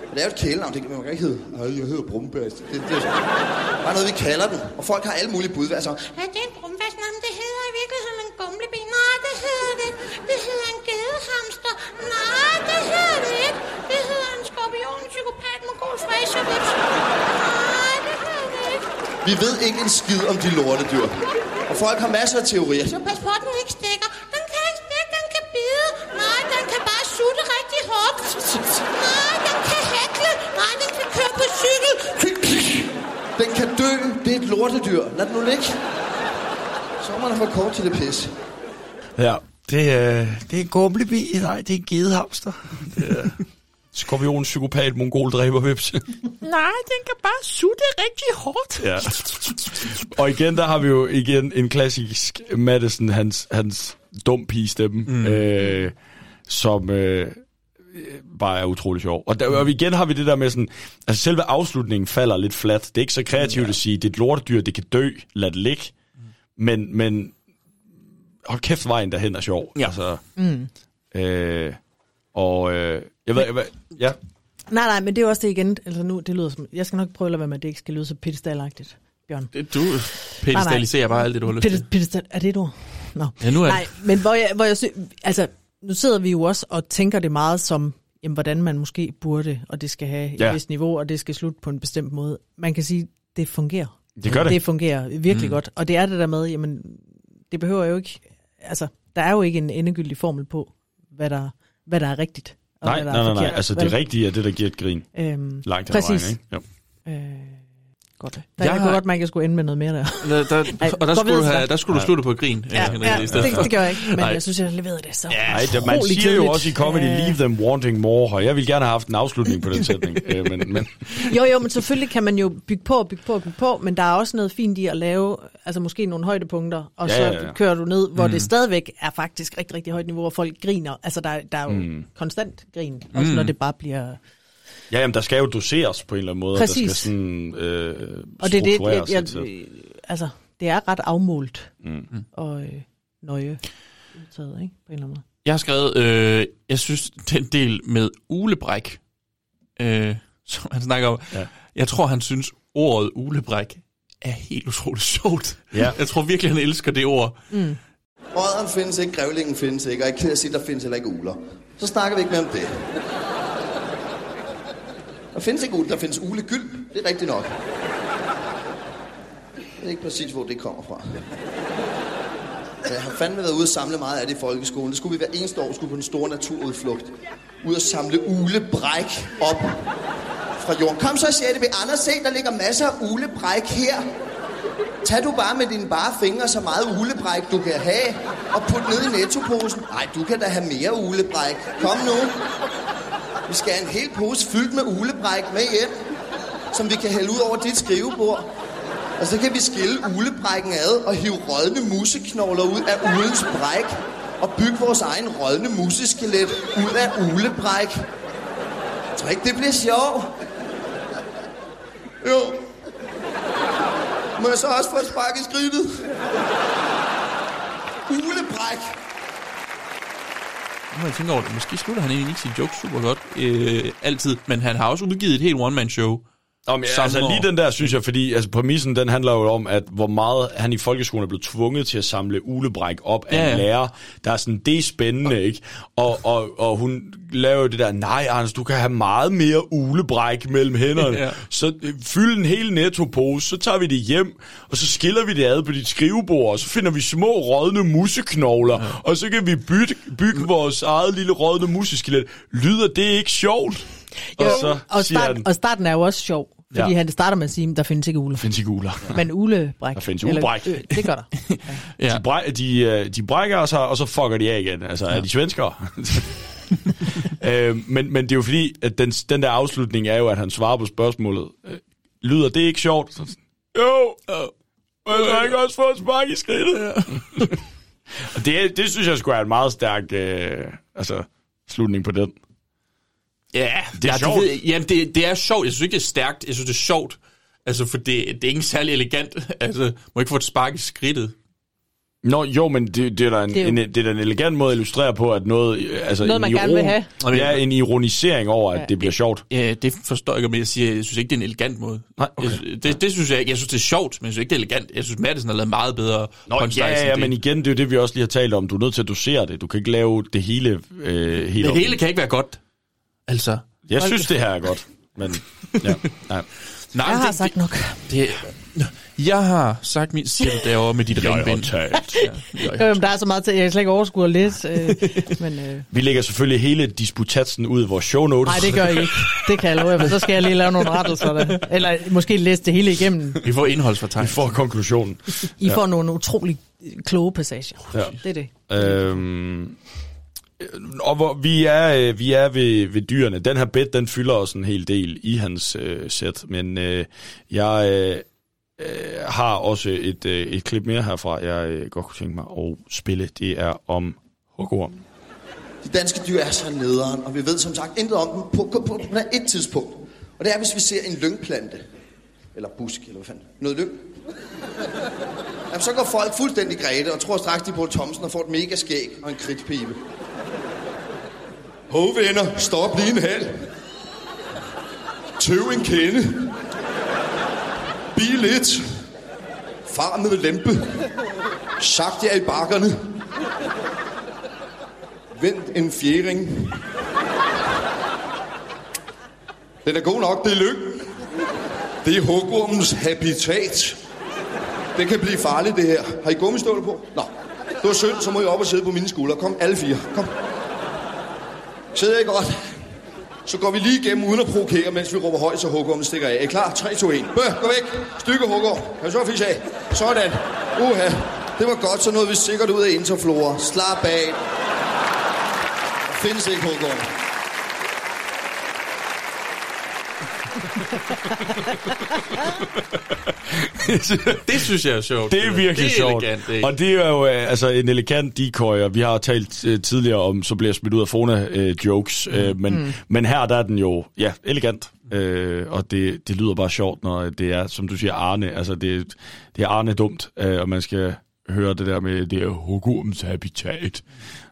Men det er jo et kælenavn, det kan man ikke hedde. Nej, jeg hedder brumbass. Det, det er bare noget, vi kalder den. Og folk har alle mulige bud. Altså, Ja, det er en brumbass. Nej, men det hedder i virkeligheden en gumleben. Nej, det hedder det. Det hedder en gedehamster. Nej, det hedder det ikke. Det hedder en skorpion, Nej, det hedder det ikke. vi ved ikke en skid om de lortedyr. Og folk har masser af teorier. Så pas på, at den ikke stikker. Den kan ikke stikke, den kan bide. Nej, den kan bare sutte rigtig hårdt. Nej, den kan hækle. Nej, den kan køre på cykel. Den kan dø. Det er et lortedyr. Lad den nu ligge. Sommeren er for kort til det pis. Ja, det, øh, det er en gumlebi. Nej, det er en gedehamster. Det *laughs* er skorpion, psykopat, mongol, dræber, vips. Nej, den kan bare sutte rigtig hårdt. Ja. Og igen, der har vi jo igen en klassisk Madison, hans, hans dum pige stemme, mm. øh, som øh, bare er utrolig sjov. Og, der, og igen har vi det der med sådan, altså selve afslutningen falder lidt flat. Det er ikke så kreativt ja. at sige, det er et lortedyr, det kan dø, lad det ligge. Men, men hold kæft, vejen derhen er sjov. Ja. Altså, Mm. øh, og øh, jeg ved, jeg ved, ja, Nej, nej, men det er jo også det igen. Altså nu, det lyder som, jeg skal nok prøve at lade være med, at det ikke skal lyde så pedestalagtigt, Bjørn. Det, du pedestaliserer bare alt det, du har lyst til. Pedestal, er det et ord? Nå. Ja, nu er Nej, det. men hvor jeg, hvor jeg altså, nu sidder vi jo også og tænker det meget som, jamen, hvordan man måske burde, og det skal have Ja. et vist niveau, og det skal slutte på en bestemt måde. Man kan sige, det fungerer. Det gør det. Det fungerer virkelig mm. godt. Og det er det der med, jamen, det behøver jo ikke, altså, der er jo ikke en endegyldig formel på, hvad der, hvad der er rigtigt. Og nej, hvad der nej, er nej, nej, altså det rigtige er det, der giver et grin. Øhm, Langt præcis. vejen, ikke? Jo. Øh, godt. Der, Jeg jeg, kunne godt mærke, at jeg skulle ende med noget mere der. Der, der, *laughs* Ej, og der skulle, du have, der skulle du slutte på et grin. Ja, Henrik, ja i stedet det, det gør jeg ikke, men Nej. jeg synes, jeg leverede det så Nej, det, man siger jo kedeligt. også i comedy, leave them wanting more, og jeg vil gerne have haft en afslutning på den sætning. *laughs* øh, men, men, Jo, jo, men selvfølgelig kan man jo bygge på bygge på bygge på, men der er også noget fint i at lave, altså måske nogle højdepunkter, og Ja, så ja, ja. kører du ned, hvor Mm. det stadigvæk er faktisk rigtig, rigtig højt niveau, og folk griner. Altså, der, der er jo Mm. konstant grin, også Mm. når det bare bliver... ja, jamen, der skal jo doseres på en eller anden måde. Præcis. Der skal sådan øh, Og det er det, jeg, jeg, altså, det er ret afmålt Mm. og øh, nøje udtaget, ikke? På en eller anden måde. Jeg har skrevet, øh, jeg synes, den del med ulebræk, øh, som han snakker om, ja. jeg tror, han synes, ordet ulebræk er helt utroligt sjovt. Ja. *laughs* Jeg tror virkelig, han elsker det ord. Mm. Odderen findes ikke, grævlingen findes ikke, og jeg at sige, der findes heller ikke uler. Så snakker vi ikke mere om det. Der findes ikke ule, der findes ulegyld. Det er rigtigt nok. Jeg ved ikke præcis, hvor det kommer fra. Så jeg har fandme været ude og samle meget af det i folkeskolen. Det skulle vi hver eneste år skulle på den store naturudflugt. Ud og samle ulebræk op fra jorden. Kom så, siger det ved Anders, se, der ligger masser af ulebræk her. Tag du bare med dine bare fingre så meget ulebræk, du kan have, og put ned i nettoposen. Nej, du kan da have mere ulebræk. Kom nu. Vi skal have en hel pose fyldt med ulebræk med hjem, som vi kan hælde ud over dit skrivebord. Og så kan vi skille ulebrækken ad og hive rådne museknogler ud af ulens bræk. Og bygge vores egen rådne museskelet ud af ulebræk. Jeg tror ikke, det bliver sjovt. Jo. Må jeg så også få et spark i skridtet? Ulebræk. Nu må jeg tænke over det. Måske slutter han egentlig ikke sin jokes super godt. Øh, altid. Men han har også udgivet et helt one-man-show. Ja, Samme altså år. lige den der, synes jeg, fordi altså, præmissen, den handler jo om, at hvor meget han i folkeskolen er blevet tvunget til at samle ulebræk op af Ja, ja, en lærer. Der er sådan, det er spændende, ikke? Og, og, og hun laver jo det der, nej, Anders, du kan have meget mere ulebræk mellem hænderne. *laughs* Ja. Så øh, fyld en hel nettopose, så tager vi det hjem, og så skiller vi det ad på dit skrivebord, og så finder vi små rådne museknogler, ja. og så kan vi bygge, bygge vores eget lille rådne museskelet. Lyder det ikke sjovt? Jo, og så og, start, han, og starten er jo også sjov, fordi Ja. han starter med at sige, at der findes ikke uler. findes ikke uler. *laughs* Men ulebræk. Der findes eller- ulebræk. øh, Det gør der. *laughs* Ja. De, bræ, de, øh, de brækker sig, og så fucker de af igen. Altså, ja. er de svenskere? *laughs* øh, men, men det er jo fordi, at den, den der afslutning er jo, at han svarer på spørgsmålet. Øh, lyder det ikke sjovt? Så, sådan, jo, men så har ikke også fået et spark i skridtet. Ja. og det, det synes jeg skulle være en meget stærk øh, altså, slutning på den. Ja, Det er ja, sjovt. Det, jamen, det, det er sjovt. Jeg synes ikke, det er stærkt. Jeg synes, det er sjovt. Altså, for det, det er ikke særlig elegant. Altså, må ikke få et spark i skridtet. Nå, jo, men det, det, er da en, Det er jo- en, det er da en elegant måde at illustrere på, at noget... øh, Altså, Noget, en man gerne vil have. Ja, en ironisering over, at Ja. det bliver sjovt. Ja, det forstår jeg ikke, men jeg siger, jeg synes ikke, det er en elegant måde. Nej, okay. jeg, det, det, synes jeg ikke. Jeg synes, det er sjovt, men jeg synes ikke, det er elegant. Jeg synes, Madison har lavet meget bedre Nå, ja, ja, det. men igen, det er jo det, vi også lige har talt om. Du er nødt til at dosere det. Du kan ikke lave det hele øh, helt Det op. hele kan ikke være godt. Altså. Jeg synes, det her er godt. Men, ja, *laughs* nej. Nej, Jeg har det, sagt nok. Det, jeg har sagt min selv derovre med dit Jeg har ringbind. talt. *laughs* Ja, der er så meget til, jeg kan slet ikke overskue at læse. Øh, *laughs* men, øh, Vi lægger selvfølgelig hele disputatsen ud i vores show notes. nej, det gør jeg ikke. Det kan jeg love jer, for så skal jeg lige lave nogle rettelser. Der. Eller måske læse det hele igennem. Vi får Vi indholdsfortegnelse. får konklusionen. I får nogle utrolig kloge passager. Ja. Det er det. Øhm, Øh, og hvor vi er, øh, vi er ved, ved dyrene. Den her bed, den fylder også en hel del i hans øh, sæt, men øh, jeg øh, øh har også et, øh, et klip mere herfra, jeg øh, godt kunne tænke mig at spille. Det er om hukkorm. De danske dyr er så nederen, og vi ved som sagt intet om dem på, på, på, på et tidspunkt. Og det er, hvis vi ser en lyngplante. Eller busk, eller hvad fanden. Noget lyng. Jamen, så går folk fuldstændig græde og tror straks, de på Thomsen og får et mega skæg og en kridtpibe. Hov, venner, stop lige en halv. Tøv en kende. Bil lidt. Farmen vil lempe. Sagt jer i bakkerne. Vent en fjering. Den er god nok, det er lyng. Det er hugormens habitat. Det kan blive farligt, det her. Har I gummistøvler på? Nå, det var synd, så må I op og sidde på mine skuldre. Kom, alle fire. Kom. Sidder I godt? Så går vi lige igennem uden at provokere, mens vi råber højt, så hugormen stikker af. Er I klar? 3, 2, 1. Bøh, gå væk. Stykke hukker. Kan du så fisk af? Sådan. Uha. Det var godt, så nåede vi sikkert ud af interflora. Slap af. Der findes ikke hugorm. *laughs* Det synes jeg er sjovt. Det er virkelig det er sjovt. Elegant, ikke? og det er jo øh, altså en elegant decoy, og vi har talt øh, tidligere om, så bliver smidt ud af Fona øh, jokes, øh, men, Mm. men her der er den jo, ja, elegant, øh, og det, det lyder bare sjovt, når det er, som du siger, Arne, altså det, det er Arne dumt, øh, og man skal høre det der med, det er hugormens habitat,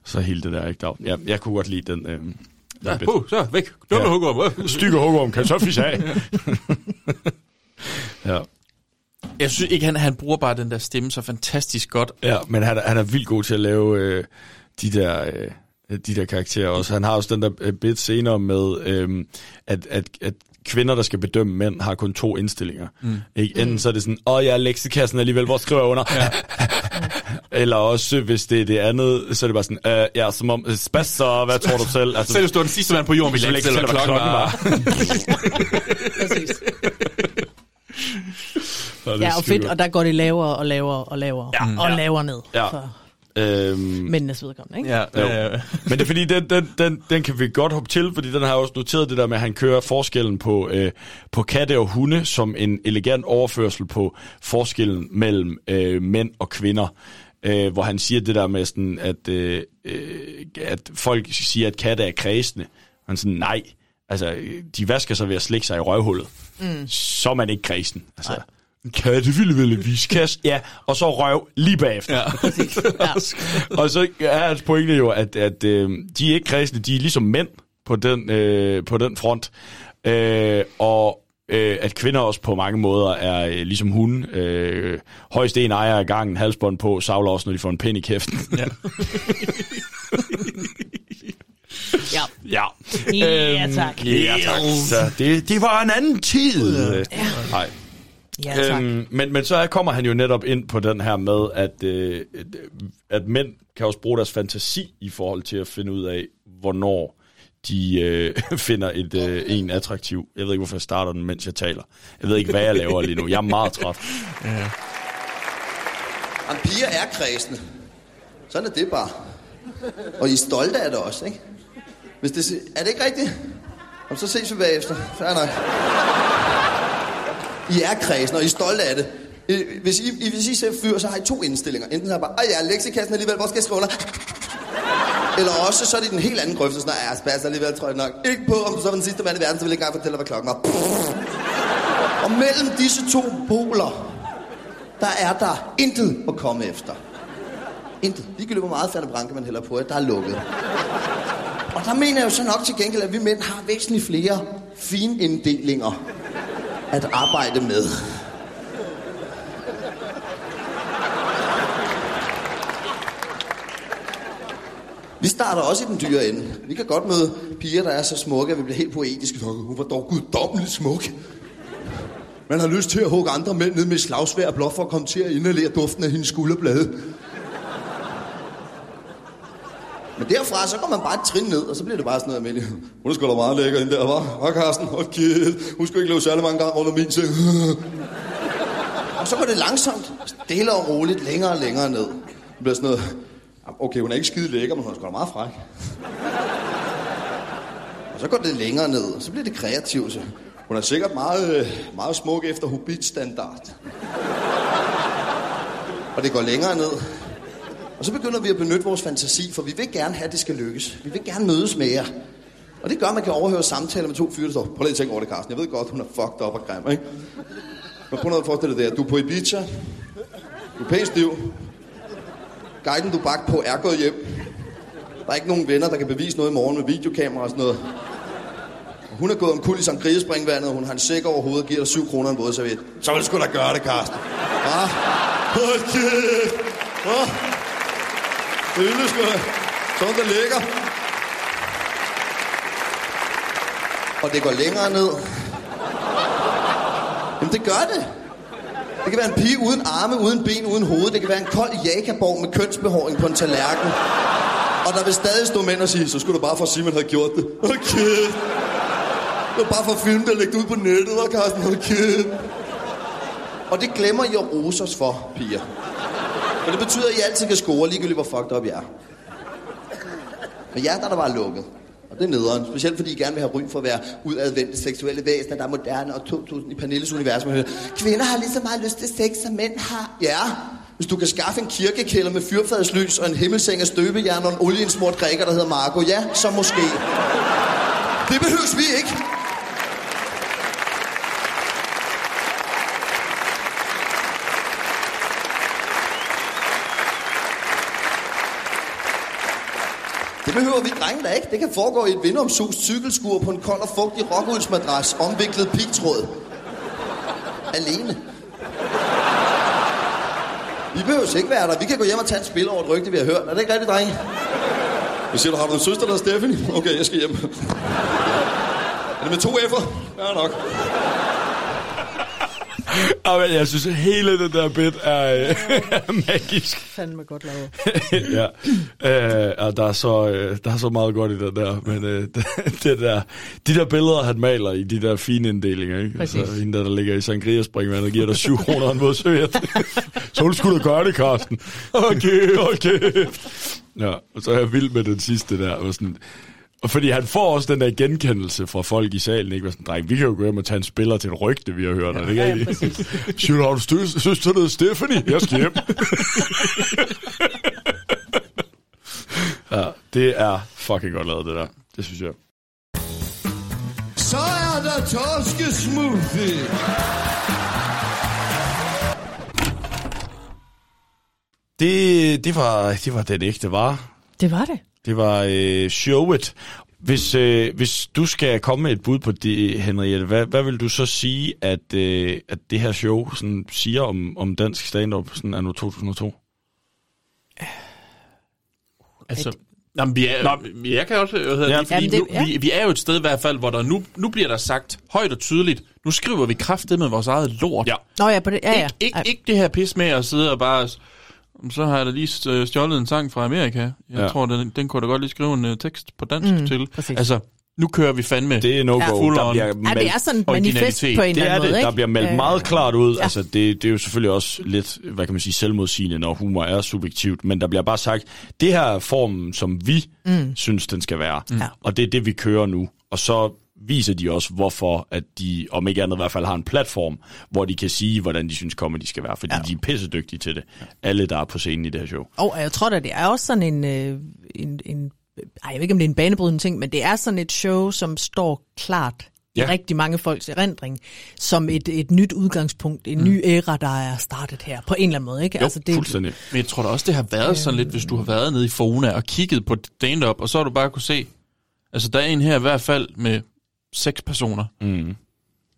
så hele det der, ikke der. Ja, jeg kunne godt lide den. Øh, Ja, uh, så væk. Dumme ja. hugorm. Stykke hugorm, kan så fisk af. *laughs* ja. Jeg synes ikke, han, han bruger bare den der stemme så fantastisk godt. Ja, men han, er- han er vildt god til at lave øh, de der... Øh, de der karakterer også. Han har også den der øh, bit senere med, øh, at, at, at kvinder, der skal bedømme mænd, har kun to indstillinger. Mm. Mm. Ikke? Enten så er det sådan, åh, jeg er leksikassen alligevel, hvor skriver jeg under? Ja. *laughs* Eller også, hvis det er det andet, så er det bare sådan, øh, ja, som om, spas, så hvad tror du selv? Altså, Selv hvis du er den sidste mand på jorden, vil jeg ikke selv, hvad klokken var. *laughs* Præcis. Er Ja, og fedt, og der går det lavere og lavere og lavere. Ja. og Ja. lavere ned. Ja. For Øhm, mændenes vedkommende, ikke? Ja, ja, ja. Men det er fordi, den, den, den, den kan vi godt hoppe til, fordi den har også noteret det der med, at han kører forskellen på, øh, på katte og hunde som en elegant overførsel på forskellen mellem øh, mænd og kvinder. Øh, hvor han siger det der med, sådan, at, øh, øh, at folk siger, at katte er kredsende. Han sådan, nej, altså, de vasker sig ved at slikke sig i røvhullet. Mm. Så er man ikke kredsen. Altså, Katte ville vel en viskas. Ja, og så røv lige bagefter. Ja. *laughs* Ja. og så er hans pointe jo, at, at øh, de er ikke kredsende, de er ligesom mænd på den, øh, på den front. Øh, og øh, at kvinder også på mange måder er øh, ligesom hunde. Øh, højst en ejer af gangen, halsbånd på, savler også, når de får en pind i kæften. Ja. *laughs* Ja. ja. Ja, Øhm, tak. Ja, tak. Så det, det var en anden tid. Ja. Nej. Ja, tak. Øhm, men, men så kommer han jo netop ind på den her med, at, øh, at mænd kan også bruge deres fantasi i forhold til at finde ud af, hvornår de øh, *laughs* finder et, øh, en attraktiv. Jeg ved ikke, hvorfor jeg starter den, mens jeg taler. Jeg ved ikke, hvad jeg laver lige nu. Jeg er meget træt. *laughs* Ja. Jamen, piger er kredsende. Sådan er det bare. Og I er stolte af det også, ikke? Hvis det, er det ikke rigtigt? Jamen, så ses vi bagefter. Fair nok. I er kredsende, og I er stolte af det. Hvis I, hvis I ser fyr, så har I to indstillinger. Enten så er bare, ej ja, leksikassen alligevel, hvor skal jeg skrive under? Eller også, så er det den helt anden grøft, så sådan, ja, spas alligevel, tror jeg nok. Ikke på, om du så var den sidste mand i verden, så vil jeg ikke engang fortælle hvad klokken var. *laughs* Og mellem disse to poler, der er der intet at komme efter. Intet. Ligegyldigt hvor meget færdig Branke man hælder på, at der er lukket. Og der mener jeg jo så nok til gengæld, at vi mænd har væsentligt flere fine inddelinger at arbejde med. Vi starter også i den dyre ende. Vi kan godt møde piger, der er så smukke, at vi bliver helt poetiske. Hun var dog guddommeligt smuk. Man har lyst til at hugge andre mænd ned med slagsvær slagsvær, blot for at komme til at inhalere duften af hendes skulderblade. Men derfra, så går man bare et trin ned, og så bliver det bare sådan noget med Hun er sgu da meget lækker, hende der, var. Og Carsten? og kæft. Hun skulle ikke leve særlig mange gange under min seng. og så går det langsomt, stille og roligt, længere og længere ned. Det bliver sådan noget, okay, hun er ikke skide lækker, men hun er sgu da meget fræk. og så går det længere ned, og så bliver det kreativt. Så. Hun er sikkert meget, øh, meget smuk efter Hobbit-standard. og det går længere ned. Og så begynder vi at benytte vores fantasi, for vi vil gerne have, at det skal lykkes. Vi vil gerne mødes med jer. Og det gør, at man kan overhøre samtaler med to fyre, der står, prøv lige at tænke over det, Carsten. Jeg ved godt, hun er fucked up og grim, ikke? Men prøv noget at forestille dig det her. Du er på Ibiza. Du er pænt stiv. Guiden, du er bagt på, er gået hjem. Der er ikke nogen venner, der kan bevise noget i morgen med videokamera og sådan noget. Og hun er gået omkuld i Sankt springvandet, og hun har en sæk over hovedet og giver dig 7 kroner en vådserviet. Så vil du sgu da gøre det, Carsten. Ah, hold kæft. Ah. Det er sgu da. Sådan der ligger. Og det går længere ned. Jamen det gør det. Det kan være en pige uden arme, uden ben, uden hoved. Det kan være en kold jakaborg med kønsbehåring på en tallerken. Og der vil stadig stå mænd og sige, så skulle du bare for at sige, at man havde gjort det. Okay. Det var bare for at filme det og lægge det ud på nettet, og Carsten, okay. Og det glemmer I at rose os for, piger. Men det betyder, at I altid kan score, ligegyldigt hvor fucked up I er. Men ja, der er der bare lukket. Og det er nederen. Specielt fordi I gerne vil have ry for at være udadvendte seksuelle væsener, der er moderne og 2000 i Pernilles univers. Man hører, Kvinder har lige så meget lyst til sex, som mænd har. Ja, hvis du kan skaffe en kirkekælder med fyrfadslys og en himmelseng af støbejern og en olieinsmurt græker, der hedder Marco, ja, så måske. Det behøves vi ikke. Behøver vi drenge da ikke. Det kan foregå i et vindomsust cykelskur på en kold og fugtig rockuldsmadras, omviklet pigtråd. Alene. Vi behøver ikke være der. Vi kan gå hjem og tage et spil over et rygte, vi har hørt. Er det ikke rigtigt, drenge? Hvad siger du, har du en søster, der er Stephanie? Okay, jeg skal hjem. *laughs* Er det med to F'er? Ja, nok. Og men jeg synes, hele den der bit er, øh, er magisk. *laughs* Fandme godt lavet. *laughs* ja. Øh, og der er, så, øh, der er så meget godt i det der. Men øh, det, *laughs* det der, de der billeder, han maler i de der fine inddelinger, ikke? Præcis. Altså, hende der, der ligger i Sangria springvand og giver dig 7 kroner en måde søget. så sgu da gøre det, Karsten. Okay, okay. Ja, og så er jeg vild med den sidste der. Og sådan, og fordi han får også den der genkendelse fra folk i salen, ikke? Sådan, dreng, vi kan jo gå hjem og tage en spiller til et rygte, vi har hørt. Ja, ikke? ja, præcis. *laughs* Siger du, har du stø- Stephanie? Jeg skal hjem. *laughs* ja, det er fucking godt lavet, det der. Det synes jeg. Så er der torske smoothie. Det, det, var, det var den ægte var. Det var det. Det var øh, showet. Hvis, øh, hvis du skal komme med et bud på det, Henriette, hvad, hvad vil du så sige, at, øh, at det her show sådan, siger om, om dansk stand-up sådan anno 2002? Altså, jamen, vi er, Nå, jeg kan også høre Ja. fordi Jamen, det- nu, ja. vi, vi er jo et sted i hvert fald, hvor der nu, nu bliver der sagt højt og tydeligt, nu skriver vi kraftet med vores eget lort. Ja. Nå ja, på det, ja, ja. Ikke, ikke, ikke det her pis med at sidde og bare... Så har jeg da lige øh, stjålet en sang fra Amerika. Jeg Ja. tror, den, den kunne da godt lige skrive en uh, tekst på dansk Mm, mm, til. præcis. Altså, nu kører vi fandme Det er no-go. Ja. Full Der on Ja, det er sådan et manifest på en Det eller er anden det. måde, ikke? Der bliver meldt Øh, meget klart ud. ja. Altså, det, det er jo selvfølgelig også lidt, hvad kan man sige, selvmodsigende, når humor er subjektivt. Men der bliver bare sagt, det her er formen, som vi mm. synes, den skal være. Ja. Og det er det, vi kører nu. Og så viser de også, hvorfor at de, om ikke andet i hvert fald, har en platform, hvor de kan sige, hvordan de synes, comedy skal være. Fordi ja. de er pissedygtige til det. Alle, der er på scenen i det her show. Og jeg tror da, det er også sådan en, øh, en, en ej, jeg ved ikke, om det er en banebrydende ting, men det er sådan et show, som står klart ja. I rigtig mange folks erindring, som et, et nyt udgangspunkt, en mm. ny æra, der er startet her, på en eller anden måde. Ikke? Jo, altså, det, fuldstændig. Men jeg tror da også, det har været sådan lidt, hvis du har været nede i Fona og kigget på stand-up, og så har du bare kunne se, altså der er en her i hvert fald med seks personer. Mm.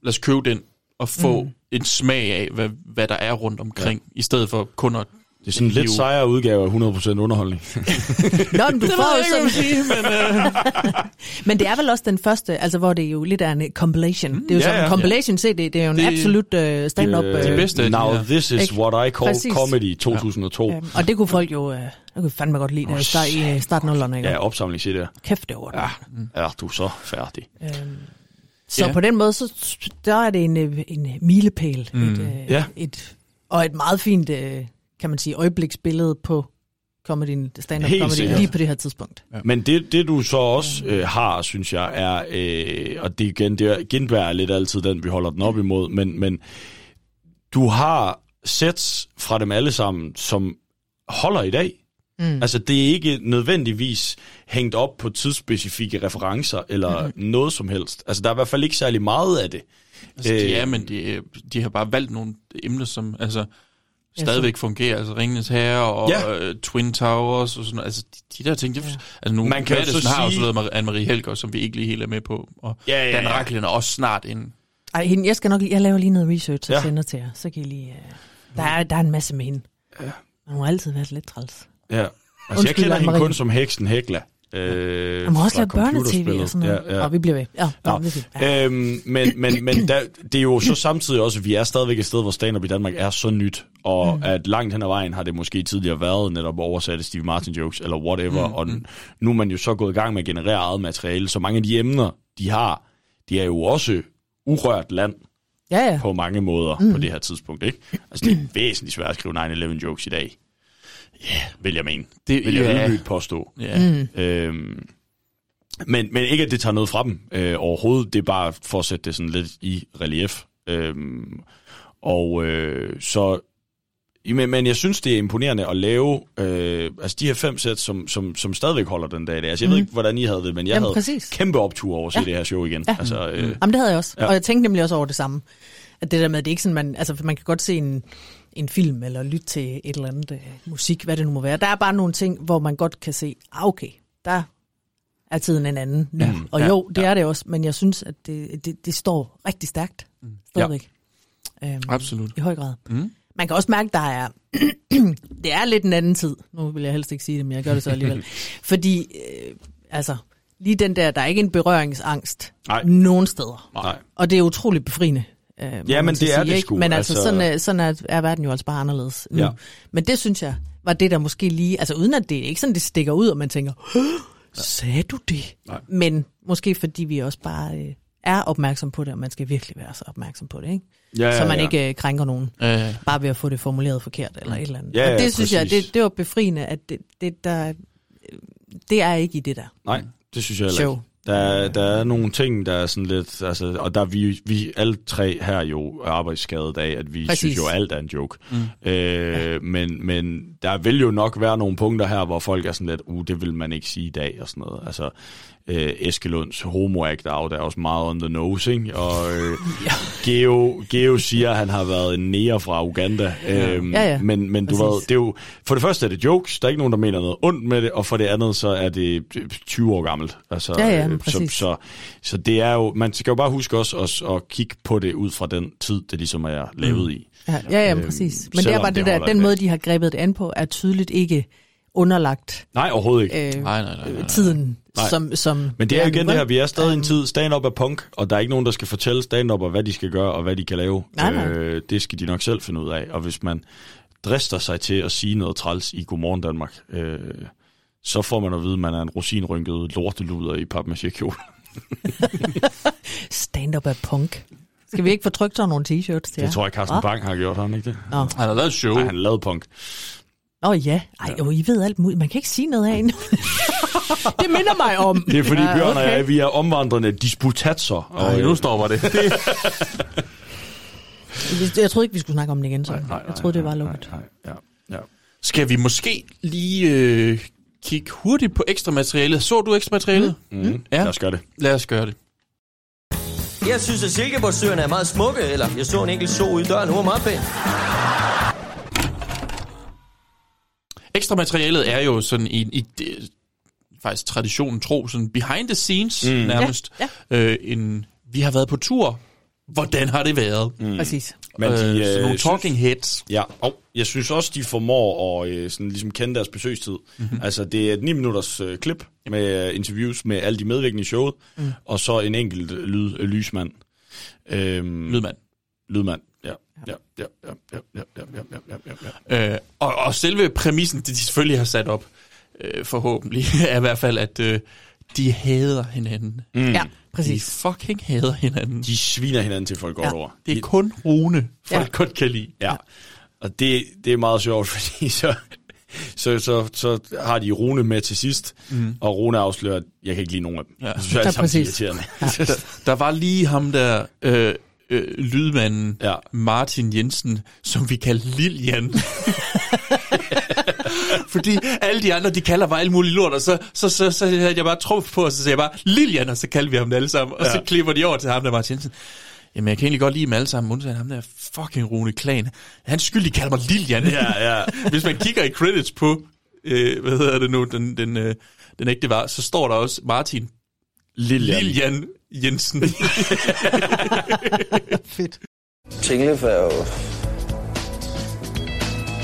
Lad os købe den og få Mm. en smag af, hvad, hvad der er rundt omkring, ja. i stedet for kun at Det er sådan en lidt hive- sejere udgave af 100% underholdning. *laughs* Nå, men du Det får jo sådan, sige, men... Øh... *laughs* men det er vel også den første, altså hvor det jo lidt er en compilation. Det er jo Ja, sådan en ja. compilation CD, det er jo en Det- absolut uh, stand-up. Øh, øh, bedste af de Now her. this is what I call Præcis. comedy 2002. øhm, og det kunne folk jo, uh, det kunne fandme godt lide, der i start, i start 0'erne. Ikke? Ja, opsamlingscd'er. Kæft, det var det. Ja, er du så færdig. Øhm, så Ja. på den måde, så der er det en, en milepæl. Mm. Et, øh, Ja. et, og et meget fint, øh, kan man sige, øjebliksbillede på comedy, stand-up Helt comedy, sikkert. lige på det her tidspunkt. Ja. Men det, det du så også øh, har, synes jeg, er, øh, og det igen, det er, Gindberg er lidt altid den, vi holder den op imod, men, men du har sets fra dem alle sammen, som holder i dag. Mm. Altså, det er ikke nødvendigvis hængt op på tidsspecifikke referencer, eller mm. noget som helst. Altså, der er i hvert fald ikke særlig meget af det. Altså, de Øh, er, men de, de har bare valgt nogle emner, som altså, stadigvæk fungerer. Altså Ringenes Herre og Ja. ja. uh, Twin Towers og sådan noget. Altså, de, de der ting, det, altså nu, Man kan jo så Madison har sige- også lavet Anne-Marie Helger, som vi ikke lige helt er med på. Og Ja, ja, Dan ja. Racklin er også snart en... Ej, hende, jeg skal nok lige, jeg laver lige noget research og Ja. ja. sender til jer, så kan I lige... Øh, der, er, der er en masse med hende. Ja. Hun har altid været lidt træls. Ja. Altså, jeg Undskyld, kender hende kun som heksen Hekla. Øh, Hun har også fra lavet børnetv og sådan noget. Ja, ja. Og vi bliver ved. Ja, fint. Ja. øhm, men men, men der, det er jo så samtidig også, at vi er stadigvæk et sted, hvor stand-up i Danmark er så nyt, og mm. at langt hen ad vejen har det måske tidligere været netop at oversætte Steve Martin jokes, eller whatever, mm. og nu er man jo så gået i gang med at generere eget materiale, så mange af de emner, de har, de er jo også urørt land Ja, ja. på mange måder mm. på det her tidspunkt, ikke? Altså, det er *clears throat* væsentligt svært at skrive 9-11 jokes i dag. Ja, yeah, vil jeg mene. Det vil jeg ja. ydmygt påstå. Ja. Mm. Øhm, men, men ikke, at det tager noget fra dem øh, overhovedet. Det er bare for at sætte det sådan lidt i relief. Øhm, og øh, så... Men, men jeg synes, det er imponerende at lave øh, altså de her fem sæt, som, som, som stadigvæk holder den dag i dag. Altså, jeg ved Mhm. ikke, hvordan I havde det, men jeg Jamen, havde præcis. kæmpe optur over at se Ja. det her show igen. Ja. Altså, øh, Jamen, det havde jeg også. Ja. Og jeg tænkte nemlig også over det samme. At det der med, at det ikke sådan, man, altså man kan godt se en, en film, eller lytte til et eller andet øh, musik, hvad det nu må være. Der er bare nogle ting, hvor man godt kan se, ah, okay, der er tiden en anden nu. Ja. Og Ja. jo, det er det også, men jeg synes, at det, det, det står rigtig stærkt. Stadigvæk. Øhm, Absolut. I høj grad. Mm. Man kan også mærke, der er, *clears throat* det er lidt en anden tid. Nu vil jeg helst ikke sige det, men jeg gør det så alligevel. *laughs* Fordi, øh, altså, lige den der, der er ikke en berøringsangst Nej. nogen steder. nej. Og det er utroligt befriende. Øh, Ja, men det er sige, det ikke? sgu, Men altså, altså- sådan, er, sådan er, er verden jo altså bare anderledes nu. Ja. Ja. Men det synes jeg var det, der måske lige... Altså uden at det ikke sådan, det stikker ud, og man tænker, "Åh, sagde du det? Nej. Men måske fordi vi også bare øh, er opmærksom på det, og man skal virkelig være så opmærksom på det, ikke? Ja, ja, så man ja. ikke øh, krænker nogen, Ja, ja. bare ved at få det formuleret forkert eller et eller andet. Ja, og det ja, synes jeg, præcis. det, det var befriende, at det, det, der, øh, det er ikke i det der Nej, det synes jeg heller show. Der, der er nogle ting, der er sådan lidt, altså, og der er vi, vi alle tre her jo er arbejdsskadet af, at vi Præcis. synes jo, alt er en joke. Mm. Mm. Øh, men, men der vil jo nok være nogle punkter her, hvor folk er sådan lidt, uh, det vil man ikke sige i dag, og sådan noget. Altså, øh, Eskelunds homo act out er også meget on the nose, ikke? Og øh, *laughs* ja. Geo, Geo siger, at han har været en nære fra Uganda. Øhm, Ja, ja. Men, men du Præcis. ved, det er jo, for det første er det jokes, der er ikke nogen, der mener noget ondt med det, og for det andet, så er det 20 år gammelt. Altså, Ja, ja, øh, så, præcis. så, så det er jo, man skal jo bare huske også at, at kigge på det ud fra den tid, det ligesom er lavet i. Ja, ja, ja Øhm, præcis. Men det er bare det, der, den måde, de har grebet det an på, er tydeligt ikke underlagt Nej, overhovedet ikke. øh, Nej, nej, nej, nej. tiden, Nej. som, som Men det er jo igen det her, vi er stadig i en tid, stand-up er punk, og der er ikke nogen, der skal fortælle stand-up, hvad de skal gøre, og hvad de kan lave. Nej, nej. Øh, det skal de nok selv finde ud af. Og hvis man drister sig til at sige noget træls i Godmorgen Danmark, øh, så får man at vide, at man er en rosinrynket lorteluder i papmaché-kjole. *laughs* Stand-up er punk. Skal vi ikke få trykt sådan nogle t-shirts til Det jer? tror jeg, Carsten Hva? Bang har gjort, har han ikke det? Nå. Han har lavet et show. Nej, han lavet punk. Åh oh, ja. Ej, jo, I ved alt muligt. Man kan ikke sige noget herinde. *laughs* det minder mig om. Det er fordi Ja, Bjørn og okay. jeg, vi er omvandrende disputatser. Ej, nu stopper det. *laughs* Jeg troede ikke, vi skulle snakke om det igen, så. Jeg troede, det var lukket. Ja, ja. Skal vi måske lige øh, kigge hurtigt på ekstra materialet? Så du ekstra materialet? Mm. Ja. Lad os gøre det. Lad os gøre det. Jeg synes, at Silkeborgsøerne er meget smukke, eller jeg så en enkelt so ude i døren, hun var meget pæn. Ekstra materialet er jo sådan i, i faktisk traditionen tro, sådan behind the scenes Mm. nærmest. Ja, Øh, en, vi har været på tur. Hvordan har det været? Mm. Præcis. Men de, øh, sådan øh, nogle synes- talking heads. Ja, og jeg synes også, de formår at øh, sådan, ligesom kende deres besøgstid. Mm-hmm. Altså, det er et 9 minutters øh, klip med øh, interviews med alle de medvirkende i showet, mm. og så en enkelt lyd, øh, lysmand. Øhm, Lydmand. Lydmand, ja. Ja, ja, ja, ja, ja, ja, ja, ja, ja, ja. Øh, og, og selve præmissen, det de selvfølgelig har sat op, øh, forhåbentlig, *laughs* er i hvert fald, at øh, de hader hinanden. Mm. Ja, De præcis. fucking hader hinanden. De sviner hinanden til folk godt Ja. over. Det er kun Rune, folk Ja. ja. godt kan lide. Ja. Og det, det er meget sjovt, *laughs* fordi så, så, så, så har de Rune med til sidst, mm. og Rune afslører, at jeg kan ikke lide nogen af dem. Ja. Jeg er Ja, sammen præcis. irriterende. der, der var lige ham der, øh, øh, lydmanden, Ja. Martin Jensen, som vi kalder Lilian. *laughs* Fordi alle de andre, de kalder bare alt muligt lort, og så, så, så, så havde jeg bare truffet på, og så sagde jeg bare Lilian, og så kaldte vi ham alle sammen. Og ja. så klipper de over til ham der, Martin Jensen. Jamen, jeg kan egentlig godt lide dem alle sammen, undtagen ham der fucking Rune Klan. Han skyld, de kalder mig Lilian. Ja, ja. Hvis man kigger i credits på, øh, hvad hedder det nu, den, den, øh, den ægte var, så står der også Martin Lilian. Lilian Jensen. *laughs* Fedt. Tinglef er jo...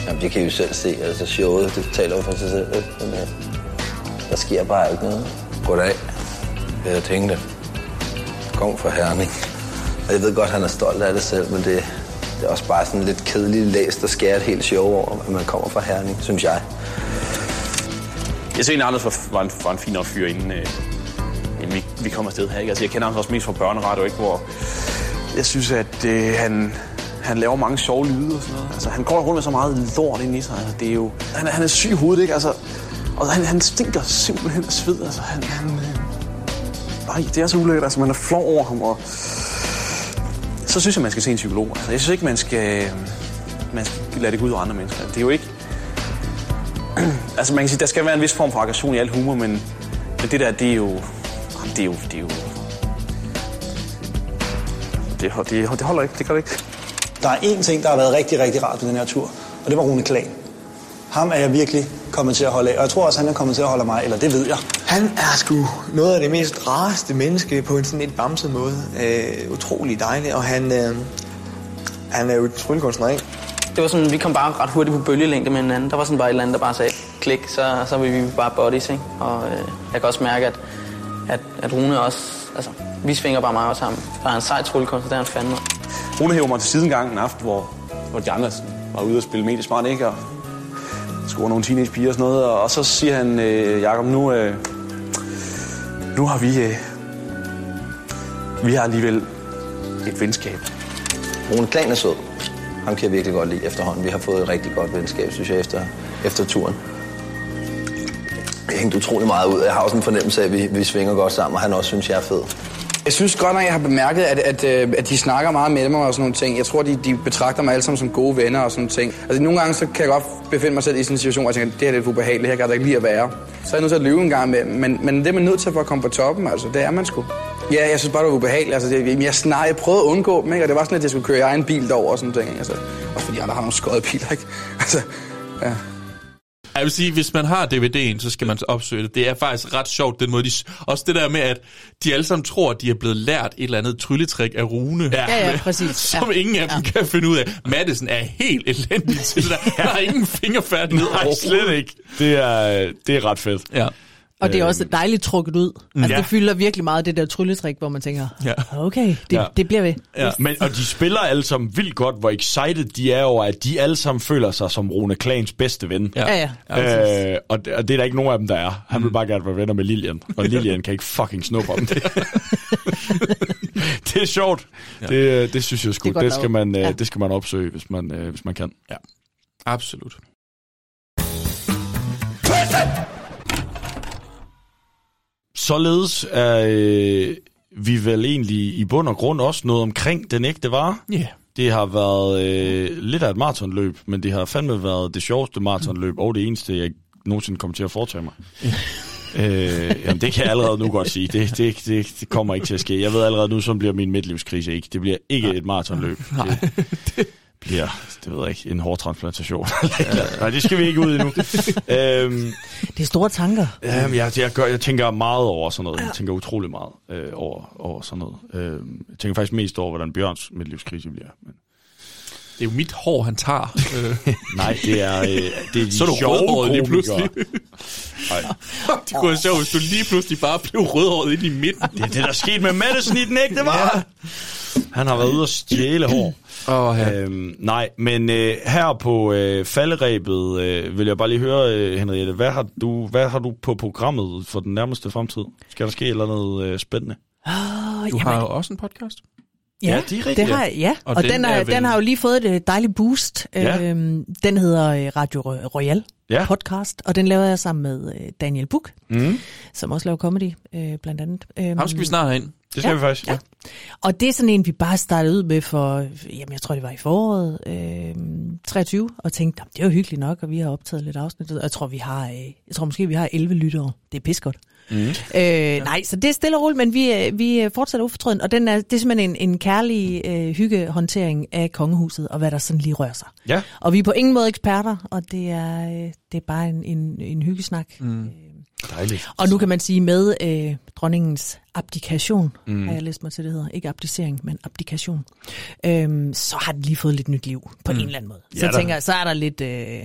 Jamen, det kan I jo selv se. Altså, showet, det taler jo for sig selv. ikke? Men, øh, der sker bare ikke noget. Goddag. Jeg tænkte, kom fra Herning. Og jeg ved godt, han er stolt af det selv, men det, det er også bare sådan lidt kedeligt læst og skære et helt show over, at man kommer fra Herning, synes jeg. Jeg ser egentlig Anders var, var, en, var en fin fyr, inden, øh, inden vi, vi kommer afsted her. Ikke? Altså, jeg kender ham også mest fra børneradio, ikke? hvor jeg synes, at øh, han, han laver mange sjove lyde og sådan noget. Altså, han går rundt med så meget lort ind i sig. Altså, det er jo, han, han er syg i hovedet, ikke? Altså, og han, han stinker simpelthen af sved. Altså, han, han, øh, nej, det er så ulækkert. Altså, man er flov over ham, og så synes jeg, man skal se en psykolog. Altså, jeg synes ikke, man skal, øh, man skal lade det gå ud over andre mennesker. Det er jo ikke, *clears throat* altså man kan sige, der skal være en vis form for aggression i al humor, men, men det der, det er jo, det er jo, det er jo, det, det, det holder ikke, det gør det ikke. Der er én ting, der har været rigtig, rigtig rart på den her tur, og det var Rune Klan. Ham er jeg virkelig kommet til at holde af, og jeg tror også, han er kommet til at holde af mig, eller det ved jeg. Han er sgu noget af det mest rareste menneske på en sådan lidt bamset måde. Øh, utrolig dejlig, og han, øh, han er jo et tryllekunstner, ikke? Det var sådan, vi kom bare ret hurtigt på bølgelængde med hinanden. Der var sådan bare et eller andet, der bare sagde klik, så, så var vi bare buddies, ikke? Og øh, jeg kan også mærke, at, at, at Rune også, altså, vi svinger bare meget sammen. Der er en sej tryllekunstner, der er han fandme. Rune hæver mig til siden en gang en aften, hvor, hvor de andre var ude og spille mediesmart, ikke? Og score nogle teenagepiger og sådan noget. Og, og så siger han, øh, Jacob, nu, øh, nu har vi, øh, vi har alligevel et venskab. Rune Klan er sød. Ham kan jeg virkelig godt lide efterhånden. Vi har fået et rigtig godt venskab, synes jeg, efter, efter turen hængt utrolig meget ud. Jeg har også en fornemmelse af, at vi, vi svinger godt sammen, og han også synes, jeg er fed. Jeg synes godt nok, jeg har bemærket, at, at, øh, at de snakker meget med mig og sådan nogle ting. Jeg tror, de, de betragter mig alle sammen som gode venner og sådan nogle ting. Altså nogle gange så kan jeg godt befinde mig selv i sådan en situation, hvor jeg tænker, det her er lidt ubehageligt, her kan jeg da ikke lide at være. Så er jeg nødt til at lyve en gang med, men, men det er man nødt til for at komme på toppen, altså det er man sgu. Ja, jeg synes bare, det var ubehageligt. Altså, jeg, jeg, snar, jeg prøvede at undgå dem, ikke? og det var sådan, at jeg skulle køre i egen bil derover og sådan noget. Altså, også fordi andre har nogle skøde biler, ikke? *laughs* Altså, ja. Jeg vil sige, hvis man har DVD'en, så skal man opsøge det. Det er faktisk ret sjovt, den måde, de... Også det der med, at de alle sammen tror, at de er blevet lært et eller andet trylletrik af Rune. Ja, ja, præcis. *laughs* Som Ja. ingen af dem kan finde ud af. Madison er helt elendig til det der. Han har ingen fingerfærdighed Nej, slet ikke. Det er, det er ret fedt. Ja. Og det er også dejligt trukket ud. Altså, Ja. det fylder virkelig meget det der trylletrik, hvor man tænker, Ja. okay, det, Ja. det bliver ved. Ja. Men, og de spiller alle sammen vildt godt, hvor excited de er over, at de alle sammen føler sig som Rune Klans bedste ven. Ja, ja. ja Øh, og, det, og det er der ikke nogen af dem, der er. Han vil bare gerne være venner med Lilian, og *laughs* Lilian kan ikke fucking snuppe om det. *laughs* det er sjovt. Ja. Det, det synes jeg sgu. Det Det, godt det, skal man, ja. Ja. det skal man opsøge, hvis man, øh, hvis man kan. Ja. Absolut. Således er øh, vi vel egentlig i bund og grund også noget omkring den ægte vare. Ja. Det har været øh, lidt af et maratonløb, men det har fandme været det sjoveste maratonløb, og det eneste, jeg nogensinde kommer til at foretage mig. *laughs* øh, jamen, det kan jeg allerede nu godt sige. Det, det, det, det kommer ikke til at ske. Jeg ved allerede nu, så bliver min midtlivskrise ikke. Det bliver ikke et maratonløb. Det *laughs* bliver, det ved jeg ikke, en hårtransplantation. *laughs* Nej, det skal vi ikke ud endnu. *laughs* øhm, Det er store tanker. Jamen, jeg, jeg, gør, jeg tænker meget over sådan noget. Jeg tænker utrolig meget øh, over, over sådan noget. Øh, jeg tænker faktisk mest over, hvordan Bjørns midtlivskrise bliver. Men... Det er jo mit hår, han tager. *laughs* Nej, det er, øh, det er de så er du rødhåret lige pludselig. Nej. det kunne være sjovt, hvis du lige pludselig bare blev rødhåret ind i midten. Det er det, der skete med Madison i den ægte var. Han har været ude og stjæle hår. Oh, ja. øhm, nej, men øh, her på øh, falderæbet øh, vil jeg bare lige høre, øh, Henriette, hvad har, du, hvad har du på programmet for den nærmeste fremtid? Skal der ske et eller andet øh, spændende? Oh, Du har jo også en podcast. Ja, Ja, det er rigtigt, Det ja. har, ja. Og og, den den, er har, vel- den har jo lige fået et øh, dejligt boost. Ja. Øhm, den hedder øh, Radio Ro- Royal Ja. podcast, og den laver jeg sammen med øh, Daniel Buk, Mm. som også laver comedy, øh, blandt andet. Øhm, Ham skal vi snart have ind. Det skal Ja, vi faktisk. ja. Og det er sådan en, vi bare startede ud med for, jamen jeg tror det var i foråret øh, 23, og tænkte, "Jamen, det er jo hyggeligt nok, og vi har optaget lidt afsnit. Og jeg tror, vi har, øh, jeg tror måske, vi har 11 lyttere. Det er pis godt. Mm. Øh, nej, så det er stille og roligt, men vi, øh, vi øh, fortsætter ufortrøden, og den er, det er simpelthen en, en kærlig øh, hyggehåndtering af kongehuset, og hvad der sådan lige rører sig. Ja. Og vi er på ingen måde eksperter, og det er, det er bare en, en, en hyggesnak. Mm. Dejligt. Og nu kan man sige med øh, dronningens abdikation, Mm. har jeg læst mig til, det hedder. Ikke abdicering, men abdikation. Øhm, så har den lige fået lidt nyt liv, på mm. en eller anden måde. Så Ja, jeg der- tænker, så er der lidt... Øh,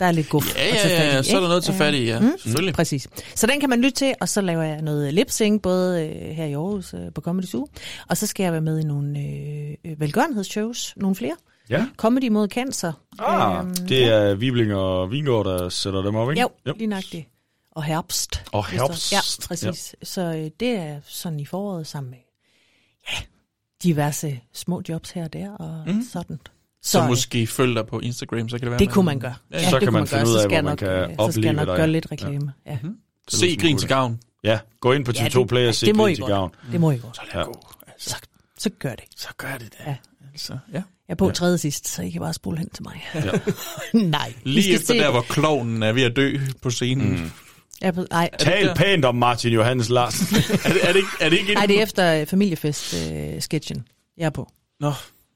der er lidt guf Ja, at ja, fat ja, i, så er der noget at tage fat i, ja. Mm, Selvfølgelig. Præcis. Så den kan man lytte til, og så laver jeg noget lip-sync, både øh, her i Aarhus øh, på Comedy Zoo, og så skal jeg være med i nogle øh, øh, velgørenhedsshows, nogle flere. Ja. Comedy mod cancer. Ah, Øhm, det er Vibling og Vingård, der sætter dem op, ikke? Jo, yep. lige nøjagtigt. Og herbst. Og herbst. Ja, præcis. Ja. Så øh, det er sådan i foråret sammen med ja, diverse små jobs her og der og mm. sådan. Så, så øh, måske følg dig på Instagram, så kan det være... Det kunne man gøre. Ja, Ja, så det kan kunne man man finde gøre. ud Så af, skal hvor man nok, kan øh, så skal jeg opleve nok dig. gøre lidt reklame. Ja. Ja. Mm-hmm. Se Grin til gavn. Ja, gå ind på Ja, TV2 det- Play og se Grin til gavn. Det må I godt. Så lad Ja. gå. Altså, Så, så gør det. så gør det da. Ja. Altså, ja. Jeg er på Ja. ja. tredje sidst, så I kan bare spole hen til mig. Ja. *laughs* Nej. Lige efter se der, hvor klovnen er ved at dø på scenen. Mm. Er på, nej, Tal pænt om Martin Johannes Larsen. *laughs* er, det, er, det ikke, er det ikke nej, det er efter øh, familiefest-sketchen, jeg er på. Nå.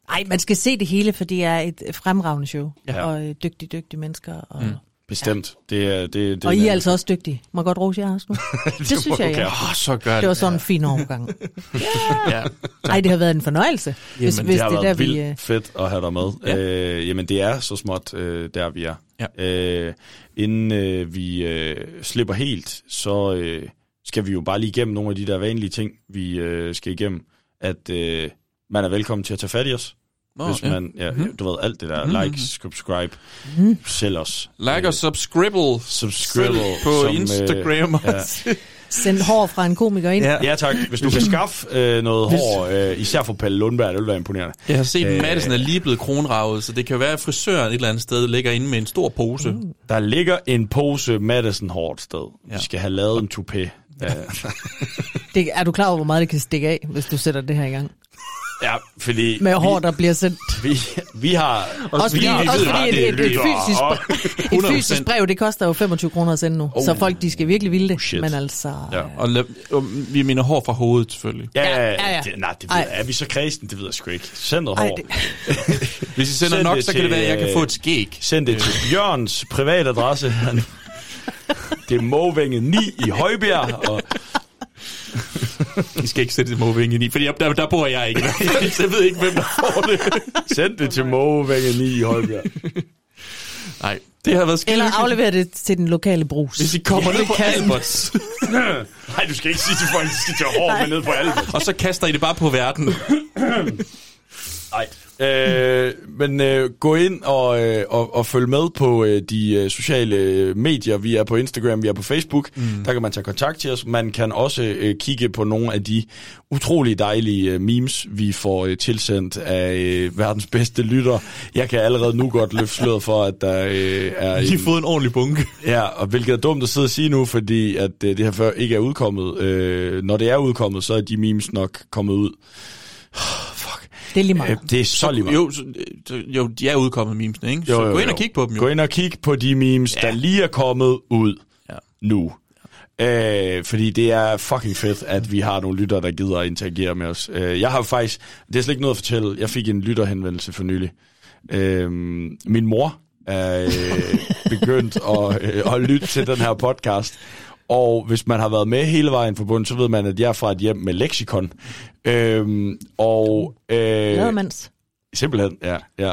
Nej, man skal se det hele, for det er et fremragende show. Ja. Ja. Og øh, dygtige, dygtige mennesker. Og, mm. Bestemt. Det er, det, det, og I er altså også dygtige. Må jeg godt rose jer også *laughs* nu? det, synes må jeg, ja. Åh, så gør det. Det var sådan en fin overgang. *laughs* ja. Nej, det har været en fornøjelse. Hvis, Jamen, hvis det har det er været der, vi... vildt øh, fedt at have dig med. Ja. Ja. Øh, jamen, det er så småt, øh, der vi er. Ja. Øh, inden øh, vi øh, slipper helt, så øh, skal vi jo bare lige igennem nogle af de der vanlige ting, vi øh, skal igennem. At øh, man er velkommen til at tage fat i os. Nå, hvis ja. man, ja, Mhm. du ved, alt det der, Mhm. like, subscribe, Mhm. sælg os. Like og subscribe. Subscribe på som, øh, Instagram. ja. *laughs* Send hår fra en komiker ind. Ja, ja tak. Hvis du kan skaffe øh, noget Hvis- hår, øh, især for Palle Lundberg, det vil være imponerende. Jeg har set, Øh, at Madison er lige blevet kronravet, så det kan være, at frisøren et eller andet sted ligger inde med en stor pose. Mm. Der ligger en pose Madison hår et sted. Vi skal have lavet en toupé. Ja. *laughs* Det, er du klar over, hvor meget det kan stikke af, hvis du sætter det her i gang? Ja, fordi... Med hår, der bliver sendt. Vi, vi har... Også fordi, vi, også ved fordi et, det er et, et, fysisk, og- et fysisk brev, det koster jo 25 kroner at sende nu. Oh. Så folk, de skal virkelig ville det. Shit. Men altså... Ja, og, la- og vi mener hår fra hovedet, selvfølgelig. Ja, ja, ja, ja. Det, nej, det ved, Ej. er vi så kredsen? Det ved jeg sgu ikke. Send noget hår. *laughs* Hvis I sender nok, så kan det være, at jeg kan få et skæg. Send det til Bjørns privatadresse. Han- Det er Måvænget 9 i Højbjerg. Og I skal ikke sætte det måvinge i, fordi der, der bor jeg ikke. *laughs* jeg ved ikke, hvem der får det. send det til Måvænget 9 i Højbjerg. Nej, det har været skide Eller aflevere det til den lokale brus. Hvis I kommer Ja, ned på Alberts, *laughs* Nej, du skal ikke sige til folk, at de skal tage hår med ned på Albert. og så kaster I det bare på verden. Nej. Øh, men øh, gå ind og, øh, og, og følg med på øh, de øh, sociale øh, medier. Vi er på Instagram, vi er på Facebook. Mm. Der kan man tage kontakt til os. Man kan også øh, kigge på nogle af de utrolig dejlige øh, memes, vi får øh, tilsendt af øh, verdens bedste lytter. Jeg kan allerede nu godt løfte sløret for, at der øh, er... I har fået en ordentlig bunke. Ja, og hvilket er dumt at sidde og sige nu, fordi at øh, det her før ikke er udkommet. Øh, når det er udkommet, så er de memes nok kommet ud. Det er lige meget. Øh, det er så lige meget. Jo, så, så- jo, de er udkommet memesene, ikke? Så gå ind og kig på dem jo. Gå ind og kig på de memes, ja. der lige er kommet ud Ja. nu. Øh, fordi det er fucking fedt, at vi har nogle lyttere, der gider at interagere med os. Øh, jeg har faktisk, det er slet ikke noget at fortælle, jeg fik en lytterhenvendelse for nylig. Øh, min mor er øh, *laughs* begyndt at, øh, at lytte til den her podcast. Og hvis man har været med hele vejen forbundet, så ved man, at jeg er fra et hjem med leksikon. Øhm, og, øh, Lademands. Simpelthen, ja. ja.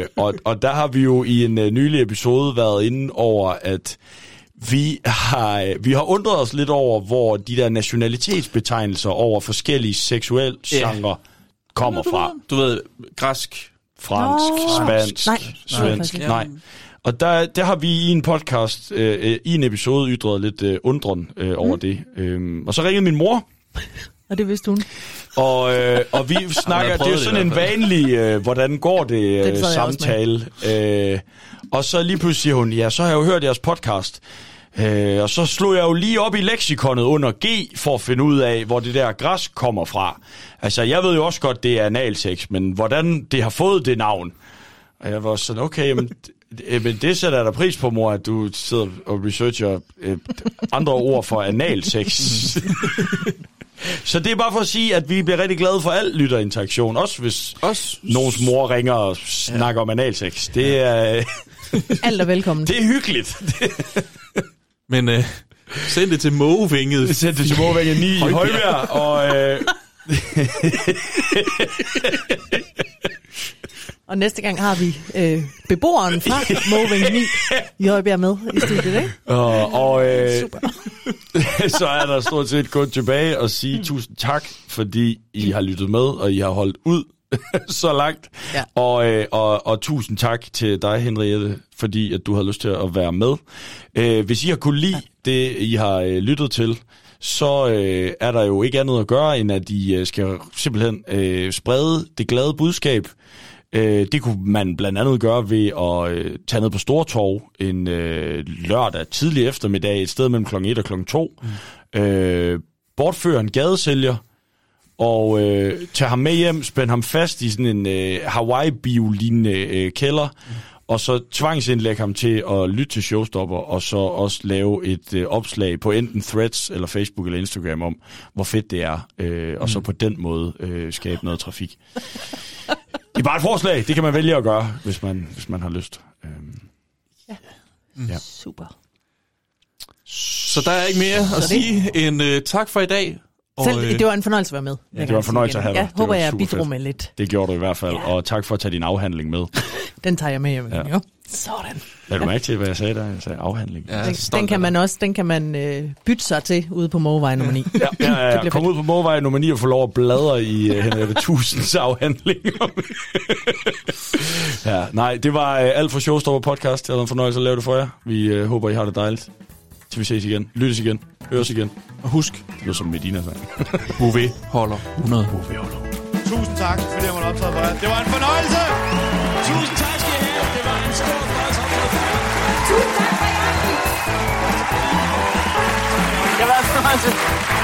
Øh, og, og der har vi jo i en uh, nylig episode været inde over, at vi har, vi har undret os lidt over, hvor de der nationalitetsbetegnelser over forskellige seksuelle Ja. genre kommer fra. Du ved, græsk. Fransk, Nå. spansk, Nej, svensk. nej, Nej. Og der, der har vi i en podcast, øh, øh, i en episode, ytret lidt øh, undren øh, over Mm. det. Øhm, og så ringede min mor, *laughs* Og det vidste hun. og, øh, og vi *laughs* snakker, det er jo sådan en vanlig, øh, hvordan går det, øh, samtale. Øh, og så lige pludselig siger hun, ja, så har jeg jo hørt jeres podcast. Øh, og så slog jeg jo lige op i leksikonet under G, for at finde ud af, hvor det der græs kommer fra. Altså, jeg ved jo også godt, det er analsex, men hvordan det har fået det navn. Og jeg var sådan, okay, jamen, *laughs* men det sætter jeg da pris på, mor, at du sidder og researcher øh, andre ord for analsex. Så det er bare for at sige, at vi bliver rigtig glade for al lytterinteraktion, også hvis Også. nogens mor ringer og snakker om analsex. Det er, Alt er velkommen. det er hyggeligt. Men øh, send det til mågevinget. Send det til Måvænge 9 i Højbjerg. Højbjerg, og øh, *laughs* Og næste gang har vi øh, beboeren fra Moving 9 i Højbjerg med i studiet, ikke? Og, og øh, Super. *laughs* så er der stort set kun tilbage at sige tusind tak, fordi I har lyttet med, og I har holdt ud *laughs* så langt. Ja. Og, øh, og, og tusind tak til dig, Henriette, fordi at du har lyst til at være med. Øh, hvis I har kunne lide det, I har øh, lyttet til, så øh, er der jo ikke andet at gøre, end at I øh, skal simpelthen øh, sprede det glade budskab. Øh, det kunne man blandt andet gøre ved at øh, tage ned på Stortorv en øh, lørdag tidlig eftermiddag, et sted mellem kl. 1 og kl. 2. Mm. Øh, bortføre en gadesælger, og øh, tage ham med hjem, spænde ham fast i sådan en øh, Hawaii-bio-lignende øh, kælder, mm. og så tvangsindlægge ham til at lytte til Showstopper, og så også lave et øh, opslag på enten Threads, eller Facebook, eller Instagram om, hvor fedt det er, øh, og så på den måde øh, skabe noget trafik. *laughs* Det er bare et forslag, det kan man vælge at gøre, hvis man, hvis man har lyst. Øhm, ja. Super. Så der er ikke mere at Så det- sige end øh, tak for i dag. Og, Selv, øh, det var en fornøjelse at være med. Ja, det var en fornøjelse at have dig. Jeg Det håber, jeg bidrog med lidt. Det gjorde du i hvert fald, og tak for at tage din afhandling med. *laughs* Den tager jeg med hjem. Ja. Ja. Jo. Sådan. Lad du mærke til, hvad jeg sagde der? Jeg sagde afhandling. Ja, Den, den kan man også den kan man øh, bytte sig til ude på Mågevej nummer 9. Ja, ja, ja. bliver Kom fedt. ud på Måvej nummer 9 og få lov at bladre i uh, Henriette Tusinds afhandlinger. *laughs* ja, nej, det var uh, alt for Showstopper podcast. Det har været en fornøjelse at lave det for jer. Vi uh, håber, I har det dejligt. Til vi ses igen. Lyttes igen. Høres igen. Og husk, det lyder som Medina sang. Bouvet holder 100. Bouvet holder. Tusind tak, fordi jeg måtte optræde for jer. Det var en fornøjelse! Johnson.